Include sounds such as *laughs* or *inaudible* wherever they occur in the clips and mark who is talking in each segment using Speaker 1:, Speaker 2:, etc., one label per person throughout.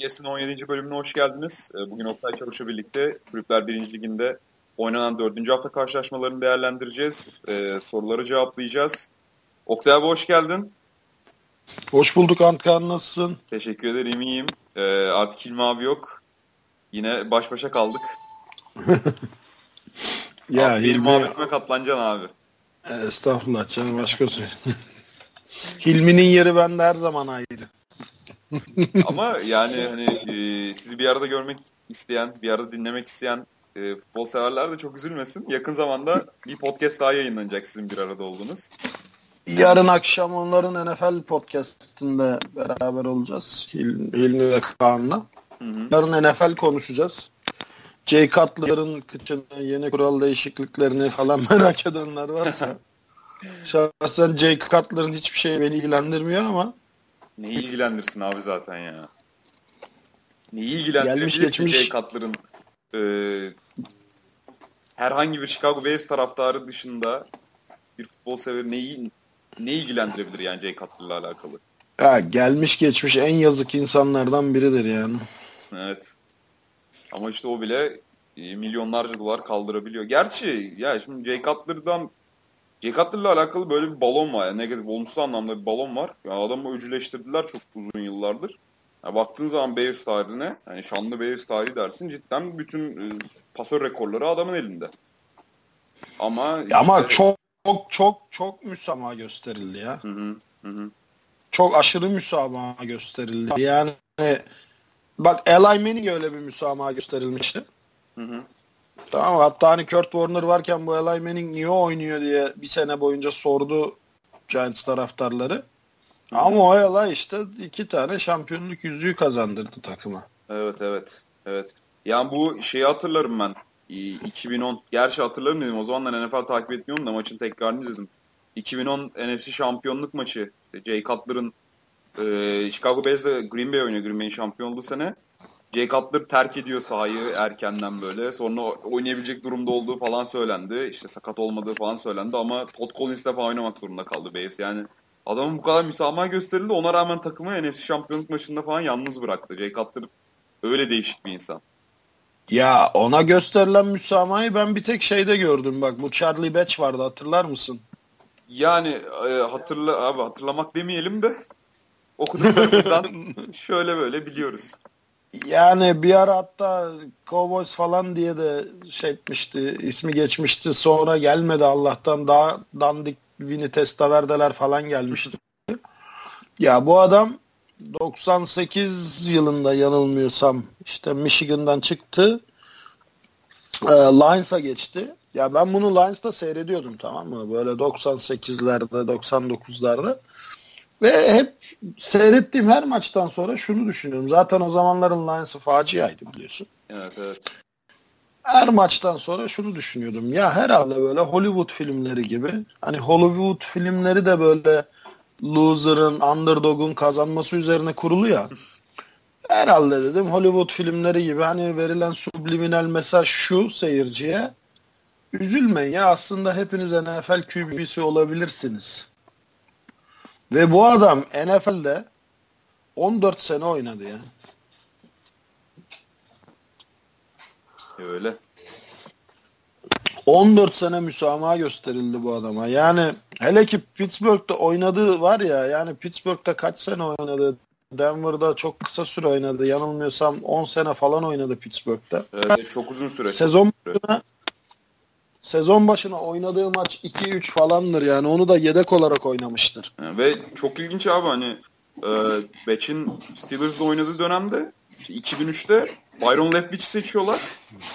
Speaker 1: Podcast'in 17. bölümüne hoş geldiniz. Ee, bugün Oktay Çavuş'la birlikte Kulüpler 1. Liginde oynanan 4. hafta karşılaşmalarını değerlendireceğiz. Ee, soruları cevaplayacağız. Oktay abi hoş geldin.
Speaker 2: Hoş bulduk Antkan nasılsın?
Speaker 1: Teşekkür ederim iyiyim. Ee, artık Hilmi abi yok. Yine baş başa kaldık. *laughs* ya artık benim muhabbetime katlanacaksın abi.
Speaker 2: Estağfurullah canım başkası. *laughs* Hilmi'nin yeri bende her zaman ayrı.
Speaker 1: Ama yani hani e, sizi bir arada görmek isteyen, bir arada dinlemek isteyen e, futbol severler de çok üzülmesin. Yakın zamanda bir podcast daha yayınlanacak sizin bir arada olduğunuz.
Speaker 2: Yarın akşam onların NFL podcastinde beraber olacağız. Hilmi, Hilmi ve Kaan'la. Yarın NFL konuşacağız. Jay Cutler'ın kıçını, yeni kural değişikliklerini falan *laughs* merak edenler varsa. *laughs* Şahsen Jay Cutler'ın hiçbir şey beni ilgilendirmiyor ama
Speaker 1: Neyi ilgilendirsin abi zaten ya? Neyi ilgilendirebilir geçmiş... Jay Cutler'ın e, herhangi bir Chicago Bears taraftarı dışında bir futbol sever neyi ne ilgilendirebilir yani Jay Cutler'la alakalı?
Speaker 2: Ya gelmiş geçmiş en yazık insanlardan biridir yani.
Speaker 1: Evet. Ama işte o bile e, milyonlarca dolar kaldırabiliyor. Gerçi ya şimdi Jay Cutler'dan Jay Cutler'la alakalı böyle bir balon var. Yani negatif, olumsuz anlamda bir balon var. Yani adamı öcüleştirdiler çok uzun yıllardır. Yani baktığın zaman Bears tarihine, yani şanlı Bears tarihi dersin cidden bütün e, pasör rekorları adamın elinde. Ama
Speaker 2: işte... Ama çok çok çok çok müsamaha gösterildi ya. Hı hı, hı. Çok aşırı müsamaha gösterildi. Yani bak Eli Manning öyle bir müsamaha gösterilmişti. Hı hı. Tamam hatta hani Kurt Warner varken bu Eli Manning niye oynuyor diye bir sene boyunca sordu Giants taraftarları. Ama o Eli işte iki tane şampiyonluk yüzüğü kazandırdı takıma.
Speaker 1: Evet evet. Evet. Yani bu şeyi hatırlarım ben. 2010. Gerçi hatırlarım dedim. O zamanlar NFL takip etmiyorum da maçın tekrarını izledim. 2010 NFC şampiyonluk maçı. Jay Cutler'ın e, Chicago Bears'le Green Bay oynuyor. Green Bay'in şampiyon olduğu sene. Jay Cutler terk ediyor sahayı erkenden böyle. Sonra oynayabilecek durumda olduğu falan söylendi. İşte sakat olmadığı falan söylendi ama Todd Collins'le falan oynamak zorunda kaldı Bears. Yani adamın bu kadar müsamaha gösterildi. Ona rağmen takımı NFC şampiyonluk maçında falan yalnız bıraktı. Jay Cutler öyle değişik bir insan.
Speaker 2: Ya ona gösterilen müsamahayı ben bir tek şeyde gördüm bak. Bu Charlie Batch vardı hatırlar mısın?
Speaker 1: Yani e, hatırla abi hatırlamak demeyelim de okuduklarımızdan *laughs* şöyle böyle biliyoruz.
Speaker 2: Yani bir ara hatta Cowboys falan diye de şey etmişti, ismi geçmişti. Sonra gelmedi Allah'tan daha dandik Vini Testaverdeler falan gelmişti. ya bu adam 98 yılında yanılmıyorsam işte Michigan'dan çıktı. E, Lions'a geçti. Ya ben bunu Lions'ta seyrediyordum tamam mı? Böyle 98'lerde, 99'larda. Ve hep seyrettiğim her maçtan sonra şunu düşünüyorum. Zaten o zamanların Lions'ı faciaydı biliyorsun.
Speaker 1: Evet evet.
Speaker 2: Her maçtan sonra şunu düşünüyordum. Ya herhalde böyle Hollywood filmleri gibi. Hani Hollywood filmleri de böyle loser'ın, underdog'un kazanması üzerine kurulu ya. Herhalde dedim Hollywood filmleri gibi hani verilen subliminal mesaj şu seyirciye. Üzülmeyin ya aslında hepiniz NFL QB'si olabilirsiniz. Ve bu adam NFL'de 14 sene oynadı ya.
Speaker 1: Öyle.
Speaker 2: 14 sene müsamaha gösterildi bu adama. Yani hele ki Pittsburgh'da oynadığı var ya yani Pittsburgh'da kaç sene oynadı? Denver'da çok kısa süre oynadı. Yanılmıyorsam 10 sene falan oynadı Pittsburgh'da.
Speaker 1: Evet, çok uzun süre.
Speaker 2: Sezon başına sezon başına oynadığı maç 2-3 falandır yani. Onu da yedek olarak oynamıştır.
Speaker 1: ve çok ilginç abi hani e, Beç'in Steelers'da oynadığı dönemde 2003'te Byron Leftwich'i seçiyorlar.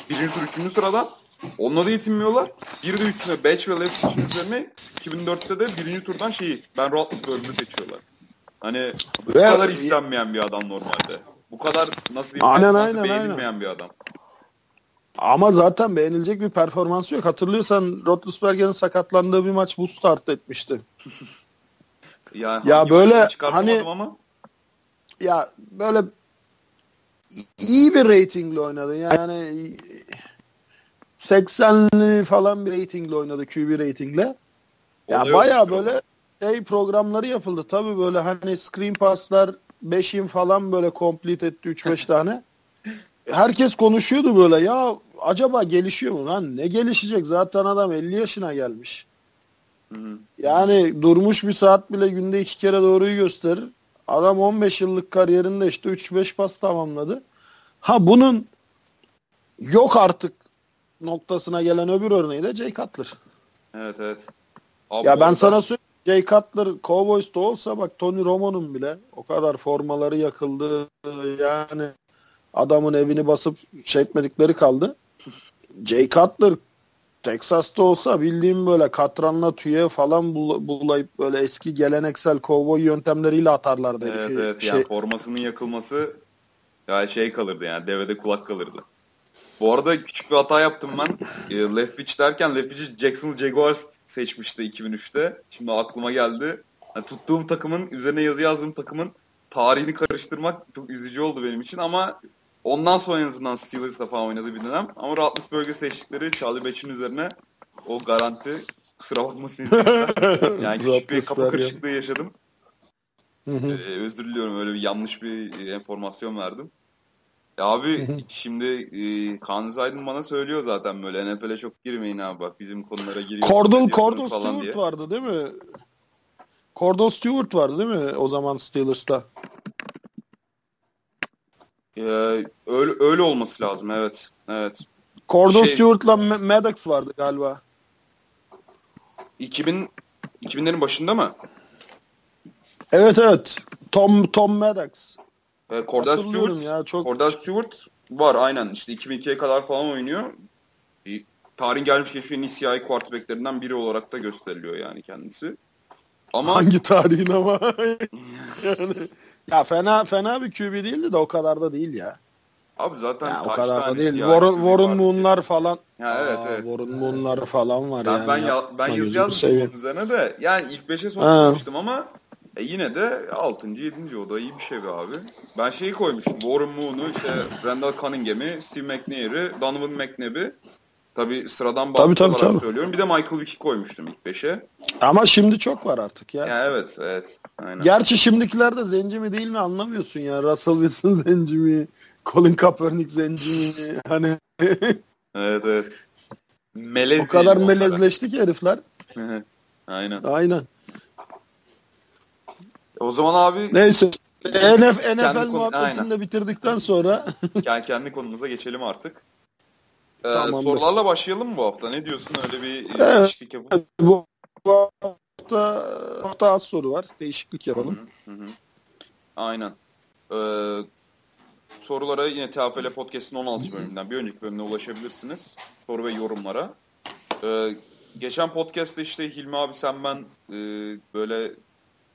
Speaker 1: Birinci tur üçüncü sıradan. Onunla da yetinmiyorlar. Bir de üstüne Batch ve Leftwich'in üzerine 2004'te de birinci turdan şeyi Ben Roethlisberger'ı seçiyorlar. Hani bu ve, kadar istenmeyen bir adam normalde. Bu kadar nasıl aynen, nasıl aynen, beğenilmeyen aynen. bir adam.
Speaker 2: Ama zaten beğenilecek bir performansı yok. Hatırlıyorsan Roethlisberger'in sakatlandığı bir maç bu start etmişti. *laughs*
Speaker 1: ya, ya böyle hani ama.
Speaker 2: ya böyle iyi bir ratingle oynadı. Yani 80'li falan bir ratingle oynadı. QB ratingle. Ya baya böyle şey programları yapıldı. Tabii böyle hani screen passlar 5'in falan böyle complete etti 3-5 *laughs* tane. Herkes konuşuyordu böyle ya acaba gelişiyor mu lan? Ne gelişecek? Zaten adam 50 yaşına gelmiş.
Speaker 1: Hı hı.
Speaker 2: Yani durmuş bir saat bile günde iki kere doğruyu gösterir. Adam 15 yıllık kariyerinde işte 3-5 pas tamamladı. Ha bunun yok artık noktasına gelen öbür örneği de Jay Cutler.
Speaker 1: Evet evet. Abi
Speaker 2: Ya ben
Speaker 1: arada-
Speaker 2: sana söyleyeyim Jay Cutler Cowboys'ta olsa bak Tony Romo'nun bile o kadar formaları yakıldı. Yani adamın evini basıp şey etmedikleri kaldı. Jay Cutler Texas'ta olsa bildiğim böyle katranla tüye falan bul- bulayıp böyle eski geleneksel kovboy yöntemleriyle atarlardı.
Speaker 1: Evet
Speaker 2: herifi.
Speaker 1: evet
Speaker 2: Şey-
Speaker 1: yani formasının yakılması ya şey kalırdı yani devede kulak kalırdı. Bu arada küçük bir hata yaptım ben. E, Leftwich derken Leftwich'i Jacksonville Jaguars seçmişti 2003'te. Şimdi aklıma geldi. Yani tuttuğum takımın, üzerine yazı yazdığım takımın tarihini karıştırmak çok üzücü oldu benim için ama ondan sonra en azından Steelers'la falan oynadı bir dönem. Ama Roethlisberger'i seçtikleri Charlie Batch'in üzerine o garanti kusura bakmasın. *laughs* Yani küçük bir kafa
Speaker 2: Roethlisberger.
Speaker 1: karışıklığı yaşadım.
Speaker 2: Hı hı.
Speaker 1: Ee, özür diliyorum öyle bir yanlış bir e, enformasyon verdim. Ya abi şimdi e, Kaan Zaydın bana söylüyor zaten böyle NFL'e çok girmeyin abi bak bizim konulara giriyorsunuz
Speaker 2: Cordell, Cordell Stewart
Speaker 1: diye.
Speaker 2: vardı değil mi? Cordell Stewart vardı değil mi o zaman Steelers'ta?
Speaker 1: Ee, öyle, öyle olması lazım evet. Evet.
Speaker 2: Cordell
Speaker 1: Şey-
Speaker 2: Stewart'la Ma- Maddox vardı galiba.
Speaker 1: 2000 2000'lerin başında mı?
Speaker 2: Evet evet. Tom Tom Maddox.
Speaker 1: Ee, Cordell Stewart,
Speaker 2: ya, çok-
Speaker 1: Cordell Stewart var aynen işte 2002'ye kadar falan oynuyor. E, tarihin gelmiş geçmiş en iyi siyahi quarterbacklerinden biri olarak da gösteriliyor yani kendisi. Ama
Speaker 2: Hangi tarihin ama? *laughs* yani, ya fena fena bir QB değildi de o kadar da değil ya.
Speaker 1: abi zaten
Speaker 2: ya o kadar da değil. Warren, Warren? Moon'lar falan.
Speaker 1: Ya evet
Speaker 2: Aa,
Speaker 1: evet.
Speaker 2: Warren Moon'lar falan var
Speaker 1: Ben,
Speaker 2: yani.
Speaker 1: ben, ya, ben onun üzerine de. Yani ilk 5'e
Speaker 2: Ha.
Speaker 1: sokmamıştım ama e, yine de 6. 7. o da iyi bir şey be abi. Ben şeyi koymuştum. Warren Moon'u, işte Randall Cunningham'i, Steve McNair'i, Donovan McNabb'i. Tabi sıradan
Speaker 2: Tabii,
Speaker 1: bağımsız
Speaker 2: tabii,
Speaker 1: olarak
Speaker 2: tabii.
Speaker 1: söylüyorum. Bir de Michael Vick'i koymuştum ilk 5'e.
Speaker 2: Ama şimdi çok var artık ya.
Speaker 1: Ya evet, evet. Aynen.
Speaker 2: Gerçi şimdikilerde zenci mi değil mi anlamıyorsun ya. Russell Wilson *laughs* zenci mi? Colin Kaepernick zenci mi? *laughs* Hani *laughs*
Speaker 1: Evet, evet. Melez
Speaker 2: o kadar melezleşti ki herifler.
Speaker 1: Aynen.
Speaker 2: Aynen.
Speaker 1: O zaman abi
Speaker 2: Neyse. NF, NFL
Speaker 1: konu-
Speaker 2: muhabbetini de bitirdikten sonra
Speaker 1: kendi konumuza geçelim artık. Ee,
Speaker 2: Tamamdır.
Speaker 1: sorularla başlayalım mı bu hafta? Ne diyorsun? Öyle bir
Speaker 2: Evet.
Speaker 1: değişiklik yapalım.
Speaker 2: bu bu hafta, bu hafta az soru var. Değişiklik yapalım.
Speaker 1: Hı hı. Aynen. Ee, sorulara yine TFL Podcast'ın 16 bölümünden bir önceki bölümüne ulaşabilirsiniz. Soru ve yorumlara. Ee, geçen podcast'te işte Hilmi abi sen ben e, böyle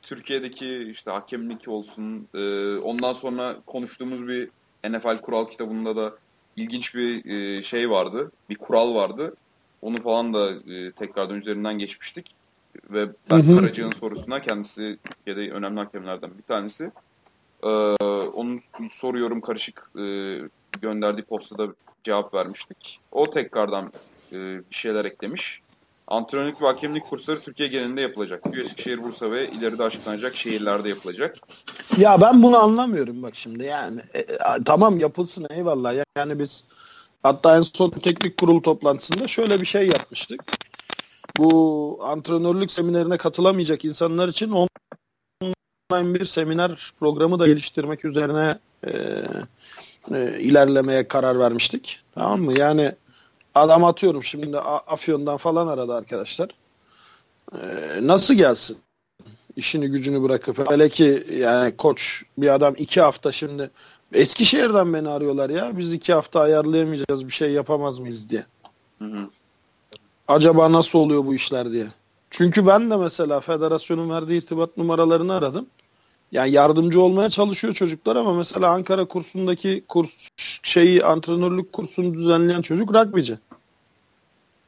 Speaker 1: Türkiye'deki işte hakemlik olsun e, ondan sonra konuştuğumuz bir NFL kural kitabında da ilginç bir e, şey vardı. Bir kural vardı. Onu falan da e, tekrardan üzerinden geçmiştik. Ve ben. Karaca'nın sorusuna kendisi Türkiye'de önemli hakemlerden bir tanesi. Ee, onun soruyorum karışık e, gönderdiği postada cevap vermiştik. O tekrardan e, bir şeyler eklemiş. Antrenörlük ve hakemlik kursları Türkiye genelinde yapılacak. Eskişehir, Bursa ve ileride açıklanacak şehirlerde yapılacak.
Speaker 2: Ya ben bunu anlamıyorum bak şimdi yani. E, e, tamam yapılsın eyvallah. Yani biz hatta en son teknik kurul toplantısında şöyle bir şey yapmıştık. Bu antrenörlük seminerine katılamayacak insanlar için online bir seminer programı da geliştirmek üzerine e, e, ilerlemeye karar vermiştik. Tamam mı? Yani adam atıyorum şimdi Afyon'dan falan aradı arkadaşlar. E, nasıl gelsin? işini gücünü bırakıp hele ki yani koç bir adam iki hafta şimdi Eskişehir'den beni arıyorlar ya biz iki hafta ayarlayamayacağız bir şey yapamaz mıyız diye.
Speaker 1: Hı hı.
Speaker 2: Acaba nasıl oluyor bu işler diye. Çünkü ben de mesela federasyonun verdiği irtibat numaralarını aradım. Yani yardımcı olmaya çalışıyor çocuklar ama mesela Ankara kursundaki kurs şeyi antrenörlük kursunu düzenleyen çocuk rugbyci.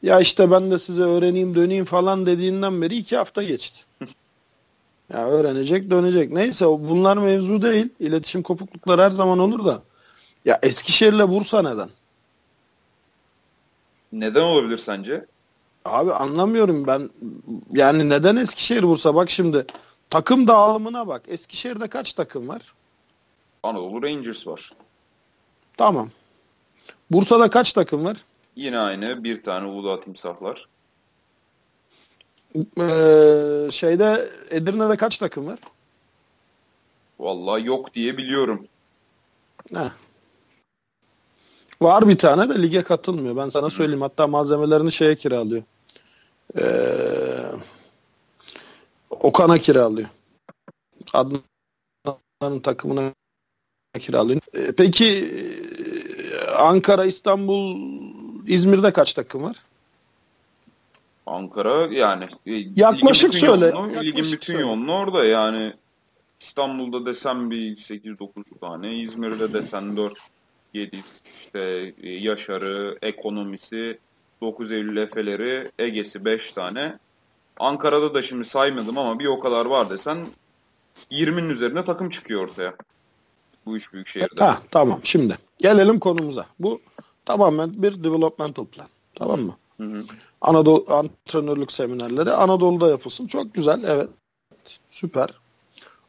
Speaker 2: Ya işte ben de size öğreneyim döneyim falan dediğinden beri iki hafta geçti. Ya öğrenecek dönecek. Neyse bunlar mevzu değil. İletişim kopuklukları her zaman olur da. Ya Eskişehir'le Bursa neden?
Speaker 1: Neden olabilir sence?
Speaker 2: Abi anlamıyorum ben. Yani neden Eskişehir Bursa? Bak şimdi takım dağılımına bak. Eskişehir'de kaç takım var?
Speaker 1: Anadolu Rangers var.
Speaker 2: Tamam. Bursa'da kaç takım var?
Speaker 1: Yine aynı bir tane Uludağ Timsahlar.
Speaker 2: Ee, şeyde Edirne'de kaç takım var?
Speaker 1: Vallahi yok diye biliyorum.
Speaker 2: Heh. Var bir tane de lige katılmıyor. Ben sana söyleyeyim. Hatta malzemelerini şeye kiralıyor. Ee, Okan'a kiralıyor. Adnan'ın takımına kiralıyor. Ee, peki e, Ankara, İstanbul, İzmir'de kaç takım var?
Speaker 1: Ankara yani e,
Speaker 2: Yaklaşık söyle.
Speaker 1: Yoğunluğu,
Speaker 2: Yaklaşık
Speaker 1: ligin bütün
Speaker 2: söyle.
Speaker 1: yoğunluğu orada yani İstanbul'da desen bir 8-9 tane, İzmir'de desen 4 7 işte e, Yaşar'ı, ekonomisi, 9 Eylül Efe'leri, Ege'si 5 tane. Ankara'da da şimdi saymadım ama bir o kadar var desen 20'nin üzerinde takım çıkıyor ortaya. Bu üç büyük şehirde.
Speaker 2: Ha, tamam şimdi. Gelelim konumuza. Bu tamamen bir developmental plan. Tamam mı?
Speaker 1: Hı hı.
Speaker 2: Anadolu antrenörlük seminerleri Anadolu'da yapılsın. Çok güzel evet. Süper.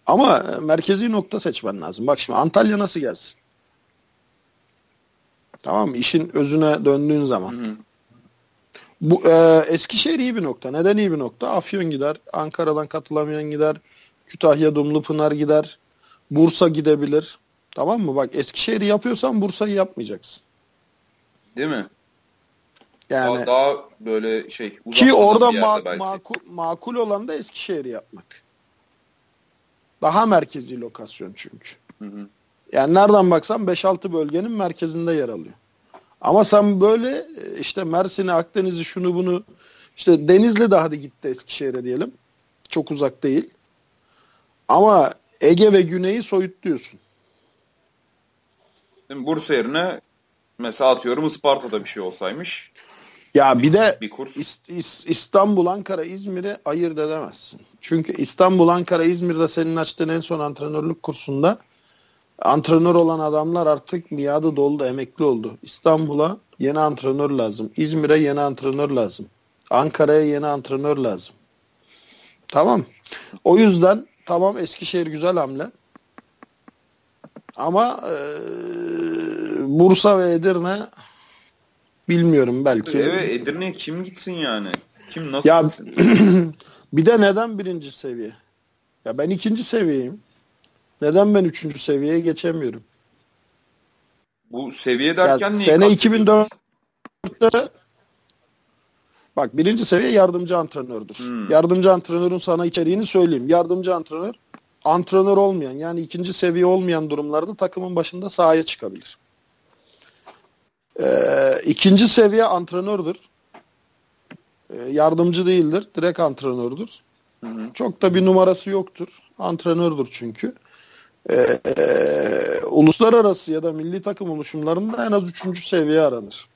Speaker 2: Ama e, merkezi nokta seçmen lazım. Bak şimdi Antalya nasıl gelsin? Tamam mı? İşin özüne döndüğün zaman.
Speaker 1: Hı hı.
Speaker 2: Bu e, Eskişehir iyi bir nokta. Neden iyi bir nokta? Afyon gider. Ankara'dan katılamayan gider. Kütahya, Dumlupınar gider. Bursa gidebilir. Tamam mı? Bak Eskişehir'i yapıyorsan Bursa'yı yapmayacaksın.
Speaker 1: Değil mi?
Speaker 2: Yani
Speaker 1: Daha, daha böyle şey
Speaker 2: Ki orada ma-
Speaker 1: belki.
Speaker 2: makul, makul olan da Eskişehir'i yapmak. Daha merkezi lokasyon çünkü.
Speaker 1: Hı hı.
Speaker 2: Yani nereden baksan 5-6 bölgenin merkezinde yer alıyor. Ama sen böyle e, işte Mersin'i, Akdeniz'i, şunu bunu işte Denizli de hadi gitti Eskişehir'e diyelim. Çok uzak değil. Ama Ege ve Güney'i soyutluyorsun.
Speaker 1: Bursa yerine mesela atıyorum Isparta'da bir şey olsaymış
Speaker 2: Ya bir de
Speaker 1: bir kurs.
Speaker 2: İs- İs- İstanbul, Ankara, İzmir'i ayırt edemezsin. Çünkü İstanbul, Ankara, İzmir'de senin açtığın en son antrenörlük kursunda antrenör olan adamlar artık miadı doldu, emekli oldu. İstanbul'a yeni antrenör lazım. İzmir'e yeni antrenör lazım. Ankara'ya yeni antrenör lazım. Tamam. O yüzden tamam Eskişehir güzel hamle. Ama eee, Bursa ve Edirne bilmiyorum belki.
Speaker 1: Evet Edirne'ye kim gitsin yani? Kim nasıl
Speaker 2: Ya
Speaker 1: gitsin? *clears throat*
Speaker 2: bir de neden birinci seviye? Ya ben ikinci seviyeyim. Neden ben üçüncü seviyeye geçemiyorum?
Speaker 1: Bu seviye derken niye
Speaker 2: sene
Speaker 1: kastediyorsun?
Speaker 2: 2004'te bak birinci seviye yardımcı antrenördür.
Speaker 1: Hmm.
Speaker 2: Yardımcı antrenörün sana içeriğini söyleyeyim. Yardımcı antrenör antrenör olmayan yani ikinci seviye olmayan durumlarda takımın başında sahaya çıkabilir. Ee, ikinci seviye antrenördür. Ee, yardımcı değildir. Direkt antrenördür.
Speaker 1: Hı hı.
Speaker 2: Çok da bir numarası yoktur. Antrenördür çünkü. E, uluslararası ya da milli takım oluşumlarında en az üçüncü seviye aranır.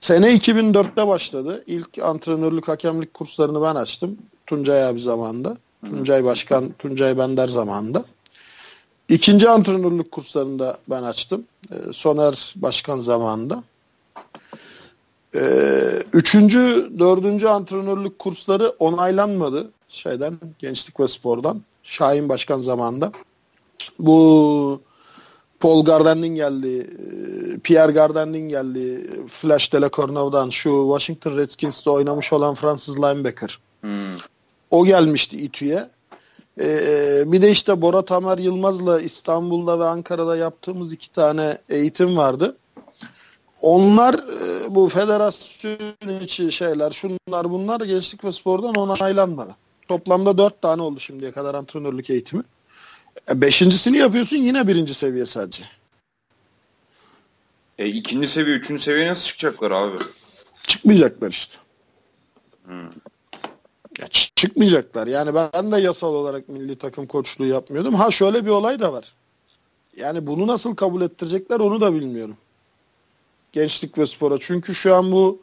Speaker 2: Sene 2004'te başladı. İlk antrenörlük hakemlik kurslarını ben açtım. Tuncay abi zamanında. Tuncay Başkan, Tuncay Bender zamanında. İkinci antrenörlük kurslarında ben açtım. Ee, Soner Başkan zamanında. Ee, üçüncü, dördüncü antrenörlük kursları onaylanmadı şeyden, Gençlik ve Spor'dan. Şahin Başkan zamanında. Bu Paul Garden'in geldi, e, Pierre Garden'in geldi, Flash Delacourneau'dan şu Washington Redskins'te oynamış olan Fransız linebacker.
Speaker 1: Hmm.
Speaker 2: O gelmişti İTÜ'ye. Ee, bir de işte Bora Tamer Yılmaz'la İstanbul'da ve Ankara'da yaptığımız iki tane eğitim vardı. Onlar e, bu federasyon içi şeyler, şunlar bunlar gençlik ve spordan onaylanmadı. Toplamda dört tane oldu şimdiye kadar antrenörlük eğitimi. Beşincisini yapıyorsun yine birinci seviye sadece.
Speaker 1: E ikinci seviye, üçüncü seviyeye nasıl çıkacaklar abi?
Speaker 2: Çıkmayacaklar işte.
Speaker 1: Hmm.
Speaker 2: Ya çı- çıkmayacaklar. Yani ben de yasal olarak milli takım koçluğu yapmıyordum. Ha şöyle bir olay da var. Yani bunu nasıl kabul ettirecekler onu da bilmiyorum. Gençlik ve spora. Çünkü şu an bu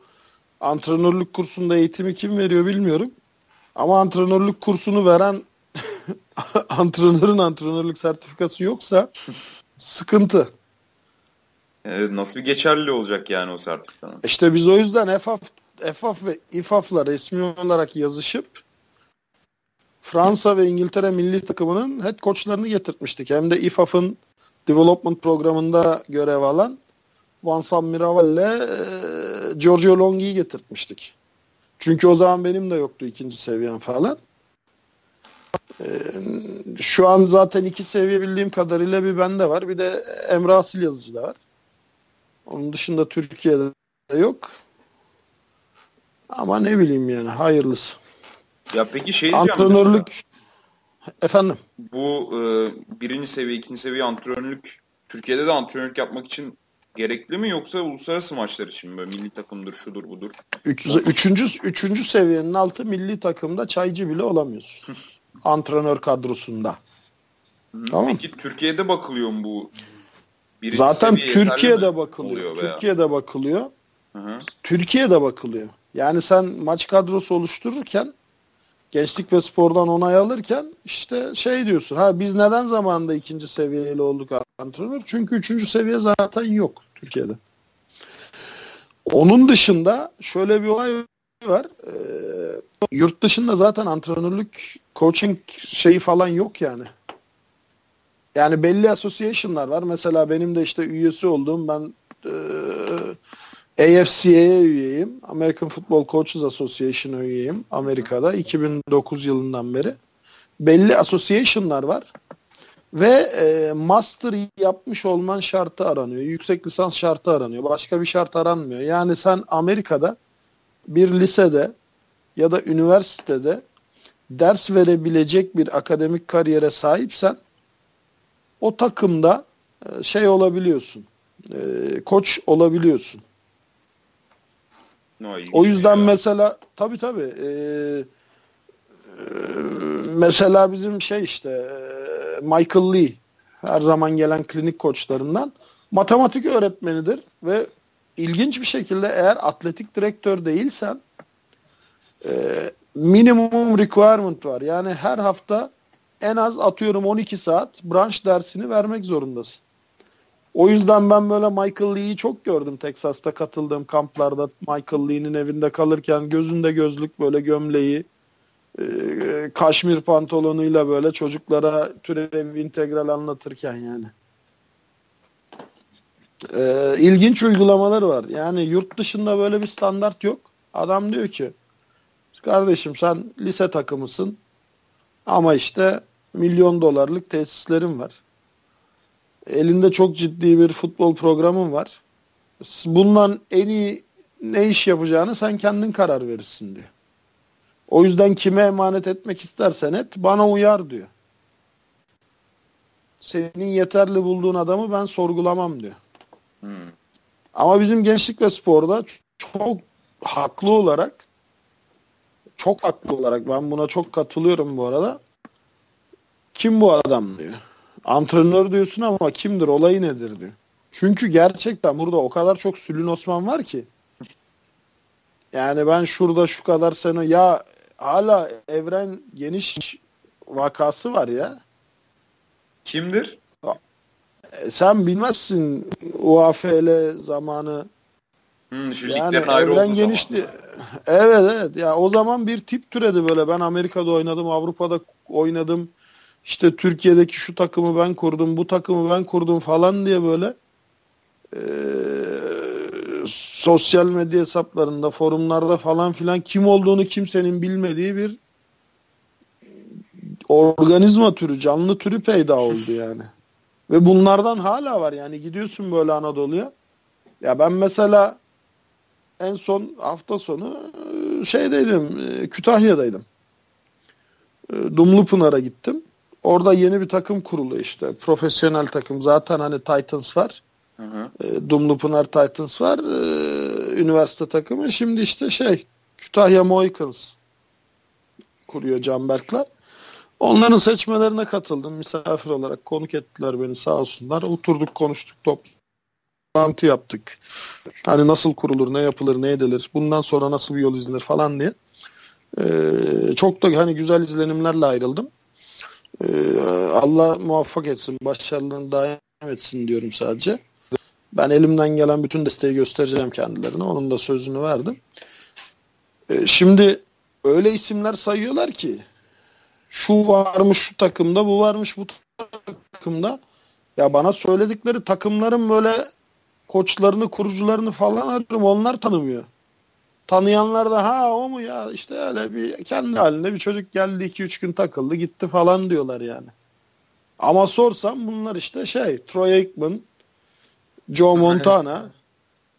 Speaker 2: antrenörlük kursunda eğitimi kim veriyor bilmiyorum. Ama antrenörlük kursunu veren *laughs* antrenörün antrenörlük sertifikası yoksa sıkıntı.
Speaker 1: E, nasıl bir geçerli olacak yani o sertifikanın?
Speaker 2: İşte biz o yüzden EFAF, EFAF ve İFAF'la resmi olarak yazışıp Fransa ve İngiltere milli takımının head koçlarını getirtmiştik. Hem de İFAF'ın development programında görev alan Vincent Miraval ile e, Giorgio Longhi'yi getirtmiştik. Çünkü o zaman benim de yoktu ikinci seviyem falan. E, şu an zaten iki seviye bildiğim kadarıyla bir bende var. Bir de Emre Asil yazıcı da var. Onun dışında Türkiye'de de yok. Ama ne bileyim yani hayırlısı.
Speaker 1: Ya peki şey
Speaker 2: diyeceğim Antrenörlük mesela, efendim.
Speaker 1: Bu e, birinci seviye, ikinci seviye antrenörlük Türkiye'de de antrenörlük yapmak için gerekli mi yoksa uluslararası maçlar için böyle milli takımdır, şudur budur?
Speaker 2: Üç, üçüncü, üçüncü seviyenin altı milli takımda çaycı bile olamıyorsun. *laughs* Antrenör kadrosunda.
Speaker 1: Tamam. Peki Türkiye'de bakılıyor mu bu?
Speaker 2: Birinci Zaten Türkiye'de bakılıyor. Türkiye'de bakılıyor. Hı hı. Türkiye'de bakılıyor. Yani sen maç kadrosu oluştururken gençlik ve spordan onay alırken işte şey diyorsun. Ha biz neden zamanında ikinci seviyeli olduk antrenör? Çünkü üçüncü seviye zaten yok Türkiye'de. Onun dışında şöyle bir olay var. E, yurt dışında zaten antrenörlük, coaching şeyi falan yok yani. Yani belli association'lar var. Mesela benim de işte üyesi olduğum ben e, AFCA'ya üyeyim. American Football Coaches Association'a üyeyim Amerika'da 2009 yılından beri. Belli association'lar var. Ve e, master yapmış olman şartı aranıyor. Yüksek lisans şartı aranıyor. Başka bir şart aranmıyor. Yani sen Amerika'da bir lisede ya da üniversitede ders verebilecek bir akademik kariyere sahipsen o takımda e, şey olabiliyorsun. E, koç olabiliyorsun. No, o yüzden ya. mesela tabii tabii e, e, mesela bizim şey işte e, Michael Lee her zaman gelen klinik koçlarından matematik öğretmenidir ve ilginç bir şekilde eğer atletik direktör değilsen e, minimum requirement var. Yani her hafta en az atıyorum 12 saat branş dersini vermek zorundasın. O yüzden ben böyle Michael Lee'yi çok gördüm Texas'ta katıldığım kamplarda. Michael Lee'nin evinde kalırken gözünde gözlük böyle gömleği, e, kaşmir pantolonuyla böyle çocuklara türev integral anlatırken yani. E, ilginç uygulamaları var. Yani yurt dışında böyle bir standart yok. Adam diyor ki kardeşim sen lise takımısın ama işte milyon dolarlık tesislerim var. Elinde çok ciddi bir futbol programın var. Bundan en iyi ne iş yapacağını sen kendin karar verirsin diyor. O yüzden kime emanet etmek istersen et bana uyar diyor. Senin yeterli bulduğun adamı ben sorgulamam diyor. Ama bizim gençlik ve sporda çok haklı olarak çok haklı olarak ben buna çok katılıyorum bu arada. Kim bu adam diyor. Antrenör diyorsun ama kimdir olayı nedir diyor. Çünkü gerçekten burada o kadar çok Sülün Osman var ki. Yani ben şurada şu kadar sene ya hala evren geniş vakası var ya.
Speaker 1: Kimdir?
Speaker 2: E, sen bilmezsin UAFL zamanı.
Speaker 1: Hmm, şu yani evren genişti.
Speaker 2: Evet evet. Ya o zaman bir tip türedi böyle. Ben Amerika'da oynadım, Avrupa'da oynadım işte Türkiye'deki şu takımı ben kurdum, bu takımı ben kurdum falan diye böyle e, sosyal medya hesaplarında, forumlarda falan filan kim olduğunu kimsenin bilmediği bir organizma türü, canlı türü peyda oldu *laughs* yani. Ve bunlardan hala var yani gidiyorsun böyle Anadolu'ya. Ya ben mesela en son hafta sonu şeydeydim, Kütahya'daydım. Dumlupınar'a gittim. Orada yeni bir takım kuruluyor işte. Profesyonel takım. Zaten hani Titans var. Hı hı. E, Dumlupınar Titans var. E, üniversite takımı. Şimdi işte şey Kütahya Mohicans kuruyor Canberkler. Onların seçmelerine katıldım. Misafir olarak konuk ettiler beni sağ olsunlar. Oturduk konuştuk toplantı yaptık. Hani nasıl kurulur, ne yapılır, ne edilir, bundan sonra nasıl bir yol izlenir falan diye. Ee, çok da hani güzel izlenimlerle ayrıldım. Ee, Allah muvaffak etsin, başarılarını daim etsin diyorum sadece. Ben elimden gelen bütün desteği göstereceğim kendilerine. Onun da sözünü verdim. Ee, şimdi öyle isimler sayıyorlar ki şu varmış şu takımda, bu varmış bu takımda. Ya bana söyledikleri takımların böyle koçlarını, kurucularını falan arıyorum. Onlar tanımıyor. Tanıyanlar da ha o mu ya işte öyle bir kendi halinde bir çocuk geldi 2-3 gün takıldı gitti falan diyorlar yani. Ama sorsam bunlar işte şey Troy Aikman, Joe Montana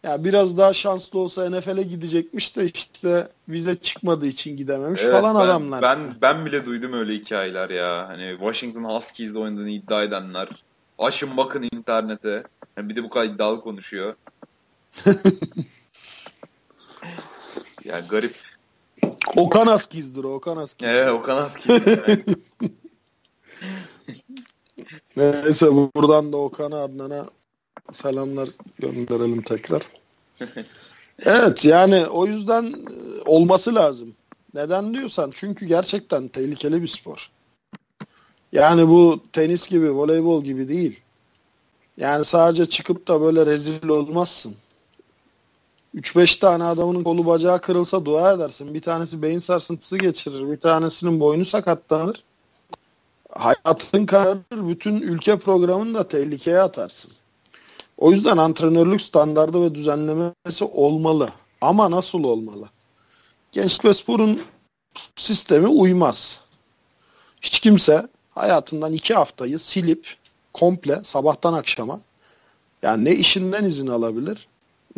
Speaker 2: ya biraz daha şanslı olsa NFL'e gidecekmiş de işte vize çıkmadığı için gidememiş
Speaker 1: Evet,
Speaker 2: falan
Speaker 1: ben,
Speaker 2: adamlar.
Speaker 1: Ben ben bile duydum öyle hikayeler ya. Hani Washington Huskies'de oynadığını iddia edenler. Açın bakın internete. Yani bir de bu kadar iddialı konuşuyor. *laughs* ya garip.
Speaker 2: Okan Askiz'dir o, Okan Askiz.
Speaker 1: Ee, Okan Husky. *laughs*
Speaker 2: Neyse buradan da Okan'a Adnan'a selamlar gönderelim tekrar. *laughs* evet yani o yüzden e, olması lazım. Neden diyorsan çünkü gerçekten tehlikeli bir spor. Yani bu tenis gibi, voleybol gibi değil. Yani sadece çıkıp da böyle rezil olmazsın. 3-5 tane adamın kolu bacağı kırılsa dua edersin. Bir tanesi beyin sarsıntısı geçirir. Bir tanesinin boynu sakatlanır. Hayatın kararır. Bütün ülke programını da tehlikeye atarsın. O yüzden antrenörlük standardı ve düzenlemesi olmalı. Ama nasıl olmalı? Gençlik ve sporun sistemi uymaz. Hiç kimse hayatından iki haftayı silip komple sabahtan akşama yani ne işinden izin alabilir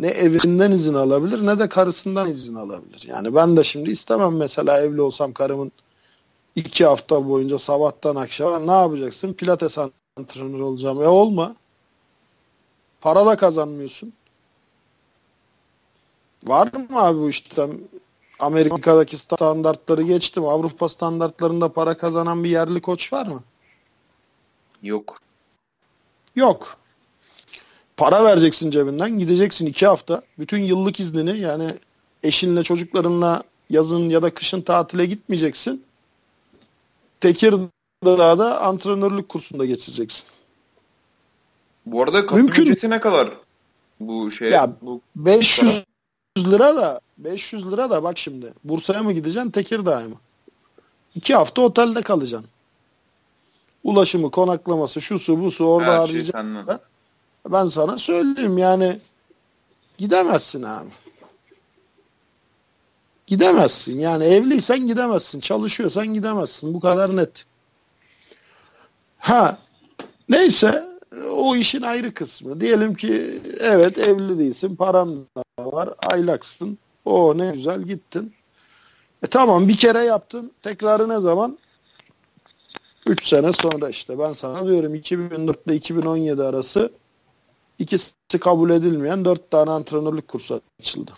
Speaker 2: ne evinden izin alabilir ne de karısından izin alabilir. Yani ben de şimdi istemem mesela evli olsam karımın iki hafta boyunca sabahtan akşama ne yapacaksın? Pilates antrenörü olacağım. E olma. Para da kazanmıyorsun. Var mı abi bu işte Amerika'daki standartları geçtim. Avrupa standartlarında para kazanan bir yerli koç var mı?
Speaker 1: Yok.
Speaker 2: Yok. Para vereceksin cebinden. Gideceksin iki hafta. Bütün yıllık iznini yani eşinle çocuklarınla yazın ya da kışın tatile gitmeyeceksin. Tekirdağ'da antrenörlük kursunda geçireceksin.
Speaker 1: Bu arada kapı
Speaker 2: Mümkün.
Speaker 1: ücreti ne kadar? Bu şey
Speaker 2: Ya,
Speaker 1: bu
Speaker 2: 500 lira da 500 lira da bak şimdi Bursa'ya mı gideceksin Tekirdağ'a mı? İki hafta otelde kalacaksın. Ulaşımı, konaklaması, şu su bu su orada
Speaker 1: her şey.
Speaker 2: Ben sana söyleyeyim yani gidemezsin abi. Gidemezsin. Yani evliysen gidemezsin. Çalışıyorsan gidemezsin. Bu kadar net. Ha neyse o işin ayrı kısmı. Diyelim ki evet evli değilsin. Paran da var. Aylaksın. O ne güzel gittin. E tamam bir kere yaptın. Tekrarı ne zaman? 3 sene sonra işte. Ben sana diyorum 2004 ile 2017 arası ikisi kabul edilmeyen 4 tane antrenörlük kursu açıldı.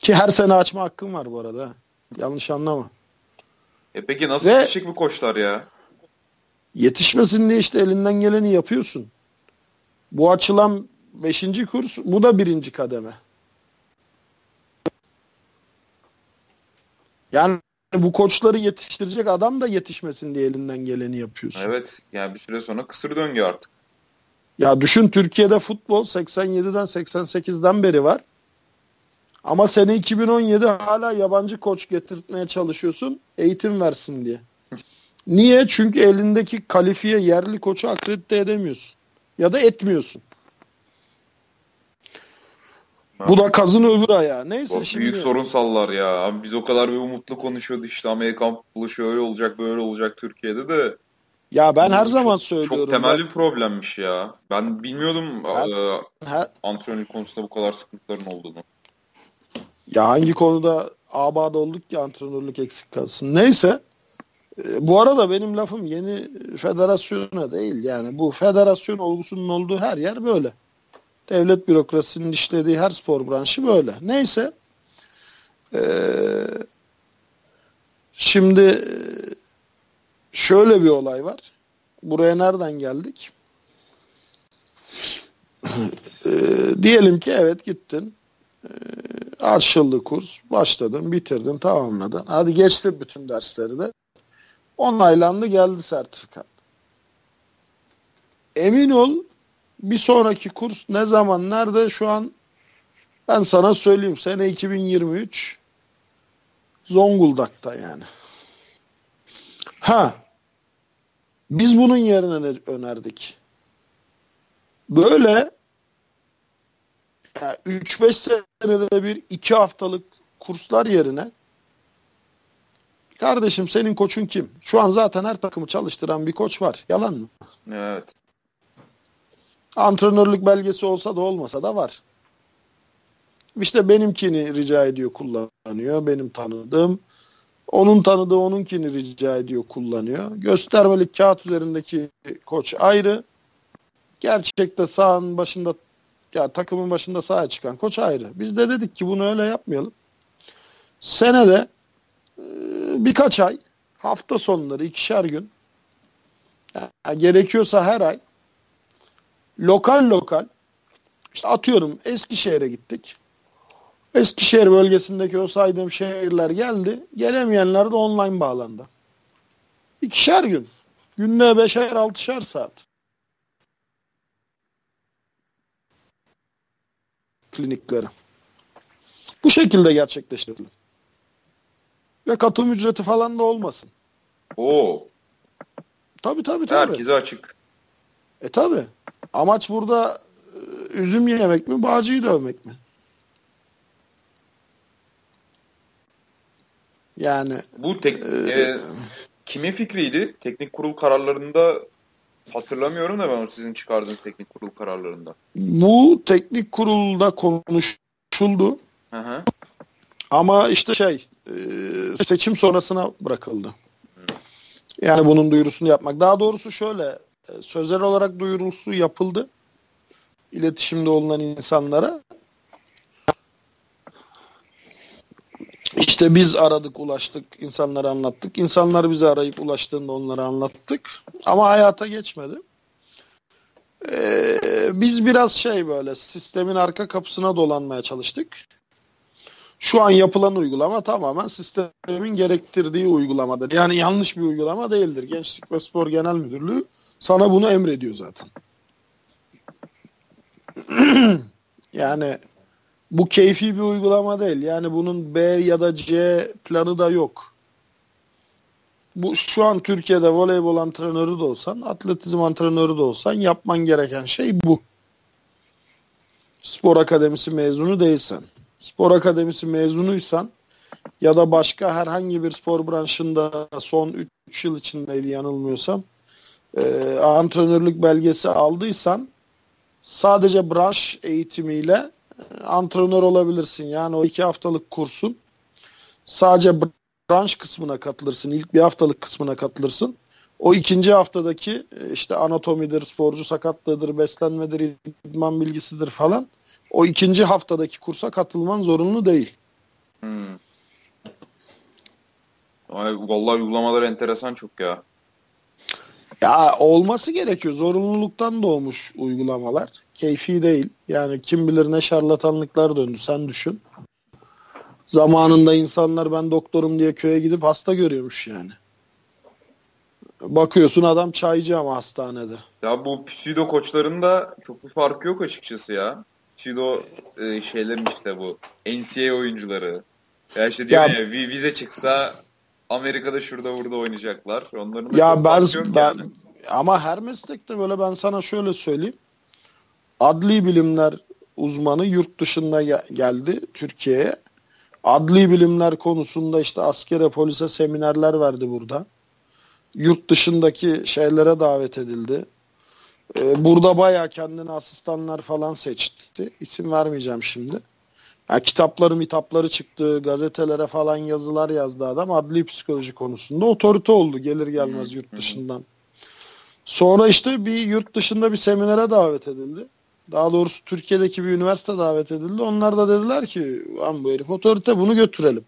Speaker 2: Ki her sene açma hakkım var bu arada. Yanlış anlama.
Speaker 1: E peki nasıl
Speaker 2: Ve-
Speaker 1: yetişecek bu koçlar ya?
Speaker 2: Yetişmesin diye işte elinden geleni yapıyorsun. Bu açılan 5. kurs, bu da birinci kademe. Yani bu koçları yetiştirecek adam da yetişmesin diye elinden geleni yapıyorsun.
Speaker 1: Evet. Yani bir süre sonra kısır döngü artık.
Speaker 2: Ya düşün Türkiye'de futbol 87'den 88'den beri var. Ama sene 2017 hala yabancı koç getirtmeye çalışıyorsun eğitim versin diye. Niye? Çünkü elindeki kalifiye yerli koçu akredite edemiyorsun. Ya da etmiyorsun. Bu da kazın öbür ayağı. Neyse şimdi.
Speaker 1: büyük sorunsallar ya. Abi biz o kadar bir umutlu konuşuyorduk işte Amerikan futbolu şöyle olacak böyle olacak Türkiye'de de.
Speaker 2: Ya ben her
Speaker 1: Çok-
Speaker 2: zaman söylüyorum.
Speaker 1: Çok temel bir problemmiş ya. Ben bilmiyordum
Speaker 2: Ben-
Speaker 1: e,
Speaker 2: Her-
Speaker 1: antrenörlük konusunda bu kadar sıkıntıların olduğunu.
Speaker 2: Ya hangi konuda abad olduk ki antrenörlük eksik kalsın. Neyse. E, Bu arada benim lafım yeni federasyona değil. Yani bu federasyon olgusunun olduğu her yer böyle. Devlet bürokrasisinin işlediği her spor branşı böyle. Neyse. E, şimdi e, şöyle bir olay var. Buraya nereden geldik? E, diyelim ki evet gittin. Arşıllı kurs. Başladın, bitirdin, tamamladın. Hadi geçtin bütün dersleri de. Onaylandı geldi sertifika. Emin ol bir sonraki kurs ne zaman nerede şu an ben sana söyleyeyim sene 2023 Zonguldak'ta yani. Ha biz bunun yerine ne önerdik? Böyle 3-5 senede bir 2 haftalık kurslar yerine kardeşim senin koçun kim? Şu an zaten her takımı çalıştıran bir koç var. Yalan mı?
Speaker 1: Evet.
Speaker 2: Antrenörlük belgesi olsa da olmasa da var. İşte benimkini rica ediyor kullanıyor. Benim tanıdığım. Onun tanıdığı onunkini rica ediyor kullanıyor. Göstermelik kağıt üzerindeki koç ayrı. Gerçekte sahanın başında ya takımın başında sahaya çıkan koç ayrı. Biz de dedik ki bunu öyle yapmayalım. Senede birkaç ay hafta sonları ikişer gün yani gerekiyorsa her ay lokal lokal işte atıyorum Eskişehir'e gittik. Eskişehir bölgesindeki o saydığım şehirler geldi. Gelemeyenler de online bağlandı. İkişer gün. Günde beşer altışar saat. Klinikleri. Bu şekilde gerçekleştirilir. Ve katılım ücreti falan da olmasın.
Speaker 1: Oo.
Speaker 2: Tabii tabii tabii.
Speaker 1: Herkese açık.
Speaker 2: E tabii. Amaç burada e, üzüm yemek mi, bağcıyı dövmek mi? Yani
Speaker 1: bu tek e, e, kimin fikriydi? Teknik kurul kararlarında hatırlamıyorum da ben sizin çıkardığınız teknik kurul kararlarında.
Speaker 2: Bu teknik kurulda konuşuldu.
Speaker 1: Hı hı.
Speaker 2: Ama işte şey e, seçim sonrasına bırakıldı. Yani bunun duyurusunu yapmak. Daha doğrusu şöyle e, sözel olarak duyurusu yapıldı. İletişimde olunan insanlara. İşte biz aradık, ulaştık, insanlara anlattık. İnsanlar bizi arayıp ulaştığında onlara anlattık. Ama hayata geçmedi. Ee, biz biraz şey böyle sistemin arka kapısına dolanmaya çalıştık. Şu an yapılan uygulama tamamen sistemin gerektirdiği uygulamadır. Yani yanlış bir uygulama değildir. Gençlik ve Spor Genel Müdürlüğü sana bunu emrediyor zaten. *clears throat* yani bu keyfi bir uygulama değil. Yani bunun B ya da C planı da yok. Bu şu an Türkiye'de voleybol antrenörü de olsan, atletizm antrenörü de olsan yapman gereken şey bu. Spor akademisi mezunu değilsen. Spor akademisi mezunuysan ya da başka herhangi bir spor branşında son 3 yıl içindeydi yanılmıyorsam e, antrenörlük belgesi aldıysan sadece branş eğitimiyle antrenör olabilirsin. Yani o iki haftalık kursun sadece branş kısmına katılırsın. İlk bir haftalık kısmına katılırsın. O ikinci haftadaki e, işte anatomidir, sporcu sakatlığıdır, beslenmedir, idman bilgisidir falan. O ikinci haftadaki kursa katılman zorunlu değil.
Speaker 1: Hmm. Ay, vallahi uygulamalar enteresan çok ya.
Speaker 2: Ya olması gerekiyor. Zorunluluktan doğmuş uygulamalar. Keyfi değil. Yani kim bilir ne şarlatanlıklar döndü. Sen düşün. Zamanında insanlar ben doktorum diye köye gidip hasta görüyormuş yani. Bakıyorsun adam çaycı ama hastanede.
Speaker 1: Ya bu pseudo koçların da çok bir farkı yok açıkçası ya. Pseudo e, şeylerin işte bu. NCAA oyuncuları. Ya işte diyor ya, ya vize çıksa Amerika'da şurada burada oynayacaklar. Onların da
Speaker 2: ya ben, ben yani. ama her meslekte böyle ben sana şöyle söyleyeyim. Adli bilimler uzmanı yurt dışında geldi Türkiye'ye. Adli bilimler konusunda işte askere polise seminerler verdi burada. Yurt dışındaki şeylere davet edildi. Ee, burada baya kendine asistanlar falan seçti. İsim vermeyeceğim şimdi. Yani kitapları mitapları çıktı, gazetelere falan yazılar yazdı adam. Adli psikoloji konusunda otorite oldu gelir gelmez yurt dışından. Sonra işte bir yurt dışında bir seminere davet edildi. Daha doğrusu Türkiye'deki bir üniversite davet edildi. Onlar da dediler ki bu herif otorite bunu götürelim.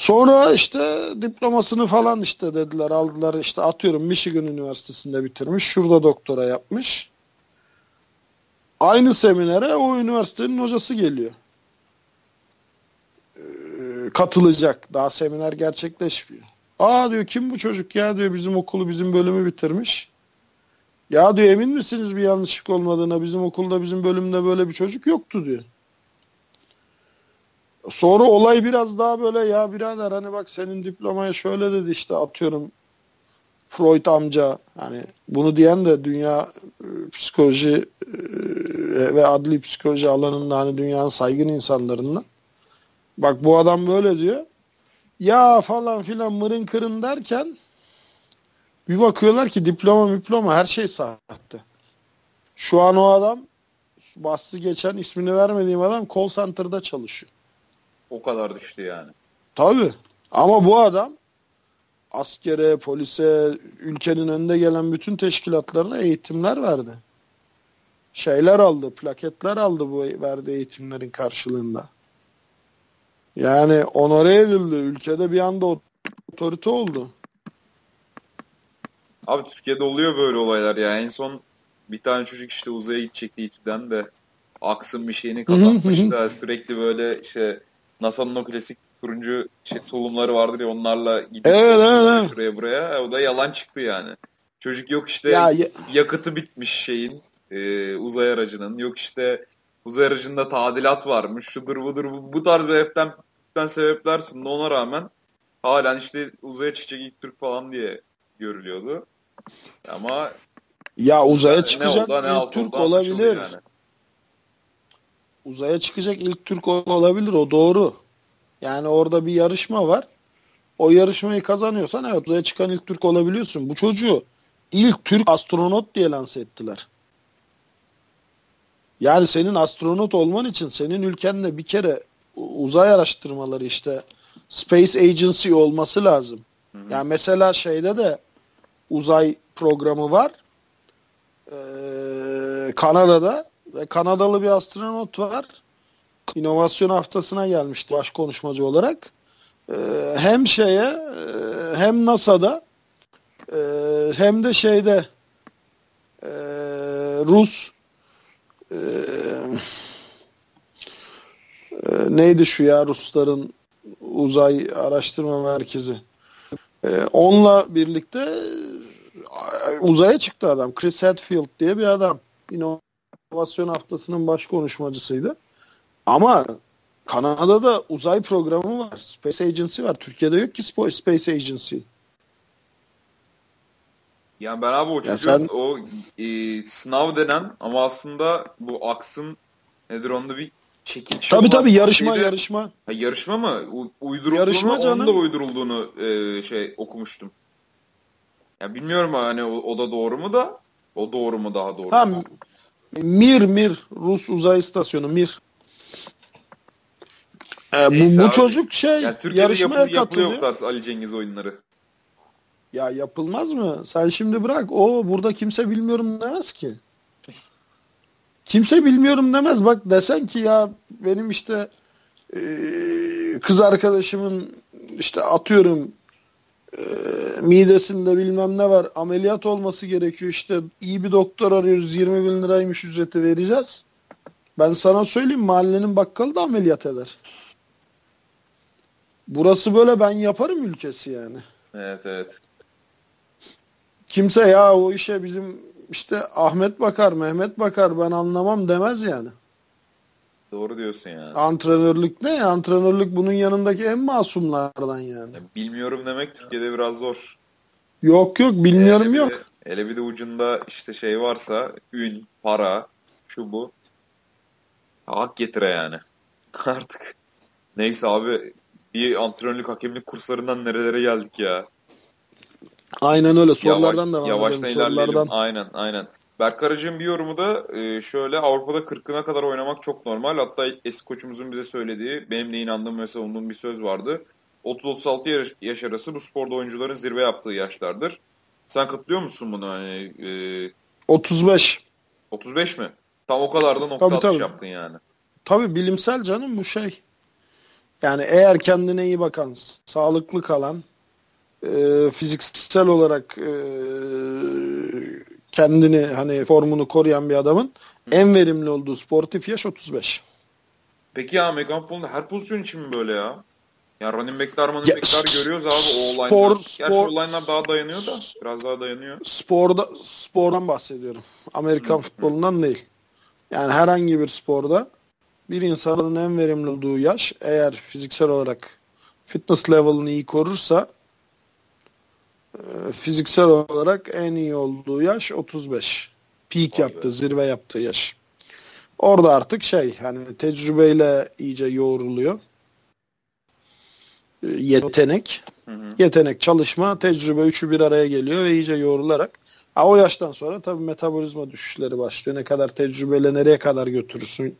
Speaker 2: Sonra işte diplomasını falan işte dediler aldılar işte atıyorum Michigan Üniversitesi'nde bitirmiş. Şurada doktora yapmış. Aynı seminere o üniversitenin hocası geliyor. Ee, katılacak. Daha seminer gerçekleşmiyor. Aa diyor kim bu çocuk ya diyor bizim okulu bizim bölümü bitirmiş. Ya diyor emin misiniz bir yanlışlık olmadığına bizim okulda bizim bölümde böyle bir çocuk yoktu diyor. Sonra olay biraz daha böyle ya birader hani bak senin diplomaya şöyle dedi işte atıyorum Freud amca hani bunu diyen de dünya psikoloji e, ve adli psikoloji alanında hani dünyanın saygın insanlarından. Bak bu adam böyle diyor. Ya falan filan mırın kırın derken bir bakıyorlar ki diploma diploma her şey sahte. Şu an o adam bahsi geçen ismini vermediğim adam call center'da çalışıyor.
Speaker 1: O kadar düştü yani.
Speaker 2: Tabii. Ama bu adam askere, polise, ülkenin önde gelen bütün teşkilatlarına eğitimler verdi. Şeyler aldı, plaketler aldı bu verdiği eğitimlerin karşılığında. Yani onore edildi. Ülkede bir anda otorite oldu.
Speaker 1: Abi Türkiye'de oluyor böyle olaylar ya. En son bir tane çocuk işte uzaya gidecekti İTÜ'den de Aksın bir şeyini kazanmış da sürekli böyle işte NASA'nın o klasik turuncu şey, tulumları vardır ya onlarla gidip
Speaker 2: evet, evet,
Speaker 1: şuraya buraya. O da yalan çıktı yani. Çocuk yok işte ya, ya... yakıtı bitmiş şeyin e, uzay aracının. Yok işte uzay aracında tadilat varmış. Şudur budur bu, bu tarz bir heften sebepler sundu. Ona rağmen halen işte uzaya çıkacak ilk Türk falan diye görülüyordu. Ama
Speaker 2: ya uzaya çıkacak ne oldu, ne ilk Türk olabilir. Yani. Uzaya çıkacak ilk Türk olabilir o doğru. Yani orada bir yarışma var. O yarışmayı kazanıyorsan evet uzaya çıkan ilk Türk olabiliyorsun. Bu çocuğu ilk Türk astronot diye lanse ettiler. Yani senin astronot olman için senin ülkende bir kere uzay araştırmaları işte Space Agency olması lazım. Hı hı. Yani mesela şeyde de uzay programı var. Ee, Kanada'da Kanadalı bir astronot var. İnovasyon haftasına gelmişti baş konuşmacı olarak. Ee, hem şeye e, hem NASA'da e, hem de şeyde e, Rus neydi şu ya Rusların uzay araştırma merkezi. onunla birlikte uzaya çıktı adam. Chris Hadfield diye bir adam. İnovasyon haftasının baş konuşmacısıydı. Ama Kanada'da uzay programı var. Space Agency var. Türkiye'de yok ki Space Agency.
Speaker 1: Yani ben abi o çocuğun sen... o e, sınav denen ama aslında bu aksın nedir onda bir çekiliş
Speaker 2: Tabii tabii yarışma şeyde, yarışma.
Speaker 1: Ha, yarışma mı? U, uydurulduğunu yarışma canım. onun da uydurulduğunu e, şey okumuştum. Ya bilmiyorum hani o, o da doğru mu da o doğru mu daha doğru?
Speaker 2: Ha, Mir Mir Rus uzay istasyonu Mir. Ee, bu, bu çocuk şey yani Türkiye'de yarışmaya yapı, katılıyor. Yapılıyor
Speaker 1: bu tarz Ali Cengiz oyunları.
Speaker 2: Ya yapılmaz mı? Sen şimdi bırak. O burada kimse bilmiyorum demez ki. Kimse bilmiyorum demez. Bak desen ki ya benim işte e, kız arkadaşımın işte atıyorum e, midesinde bilmem ne var ameliyat olması gerekiyor işte iyi bir doktor arıyoruz 20 bin liraymış ücreti vereceğiz. Ben sana söyleyeyim mahallenin bakkalı da ameliyat eder. Burası böyle ben yaparım ülkesi yani.
Speaker 1: Evet evet.
Speaker 2: Kimse ya o işe bizim işte Ahmet bakar, Mehmet bakar ben anlamam demez yani.
Speaker 1: Doğru diyorsun yani.
Speaker 2: Antrenörlük ne? Antrenörlük bunun yanındaki en masumlardan yani. Ya
Speaker 1: bilmiyorum demek Türkiye'de biraz zor.
Speaker 2: Yok yok bilmiyorum hele yok.
Speaker 1: De, hele bir de ucunda işte şey varsa ün, para, şu bu. Hak getire yani. *laughs* Artık. Neyse abi bir antrenörlük hakemlik kurslarından nerelere geldik ya.
Speaker 2: Aynen öyle. Sorulardan Yavaş,
Speaker 1: da Yavaştan ilerleyelim. Sorulardan. Aynen aynen. Berk Aracı'nın bir yorumu da e, şöyle Avrupa'da 40'ına kadar oynamak çok normal. Hatta eski koçumuzun bize söylediği benim de inandığım ve savunduğum bir söz vardı. 30-36 yaş, arası bu sporda oyuncuların zirve yaptığı yaşlardır. Sen katılıyor musun buna? Hani, e,
Speaker 2: 35.
Speaker 1: 35 mi? Tam o kadar da nokta tabii, atış tabii. yaptın yani.
Speaker 2: Tabii bilimsel canım bu şey. Yani eğer kendine iyi bakan, sağlıklı kalan, e, fiziksel olarak e, kendini hani formunu koruyan bir adamın Hı. en verimli olduğu sportif yaş 35.
Speaker 1: Peki ya Amerikan futbolunda her pozisyon için mi böyle ya? Ya running back'ler, running ya, back'ler görüyoruz abi o olaylar. Spor, Gerçi spor, olaylar daha dayanıyor da biraz daha dayanıyor.
Speaker 2: Sporda, spordan bahsediyorum. Amerikan Hı. futbolundan değil. Yani herhangi bir sporda bir insanın en verimli olduğu yaş eğer fiziksel olarak fitness level'ını iyi korursa fiziksel olarak en iyi olduğu yaş 35. Peak yaptı, zirve yaptığı yaş. Orada artık şey hani tecrübeyle iyice yoğruluyor. Ee, yetenek. Hı hı. Yetenek, çalışma, tecrübe üçü bir araya geliyor ve iyice yoğrularak. Ha, o yaştan sonra tabii metabolizma düşüşleri başlıyor. Ne kadar tecrübeyle nereye kadar götürürsün.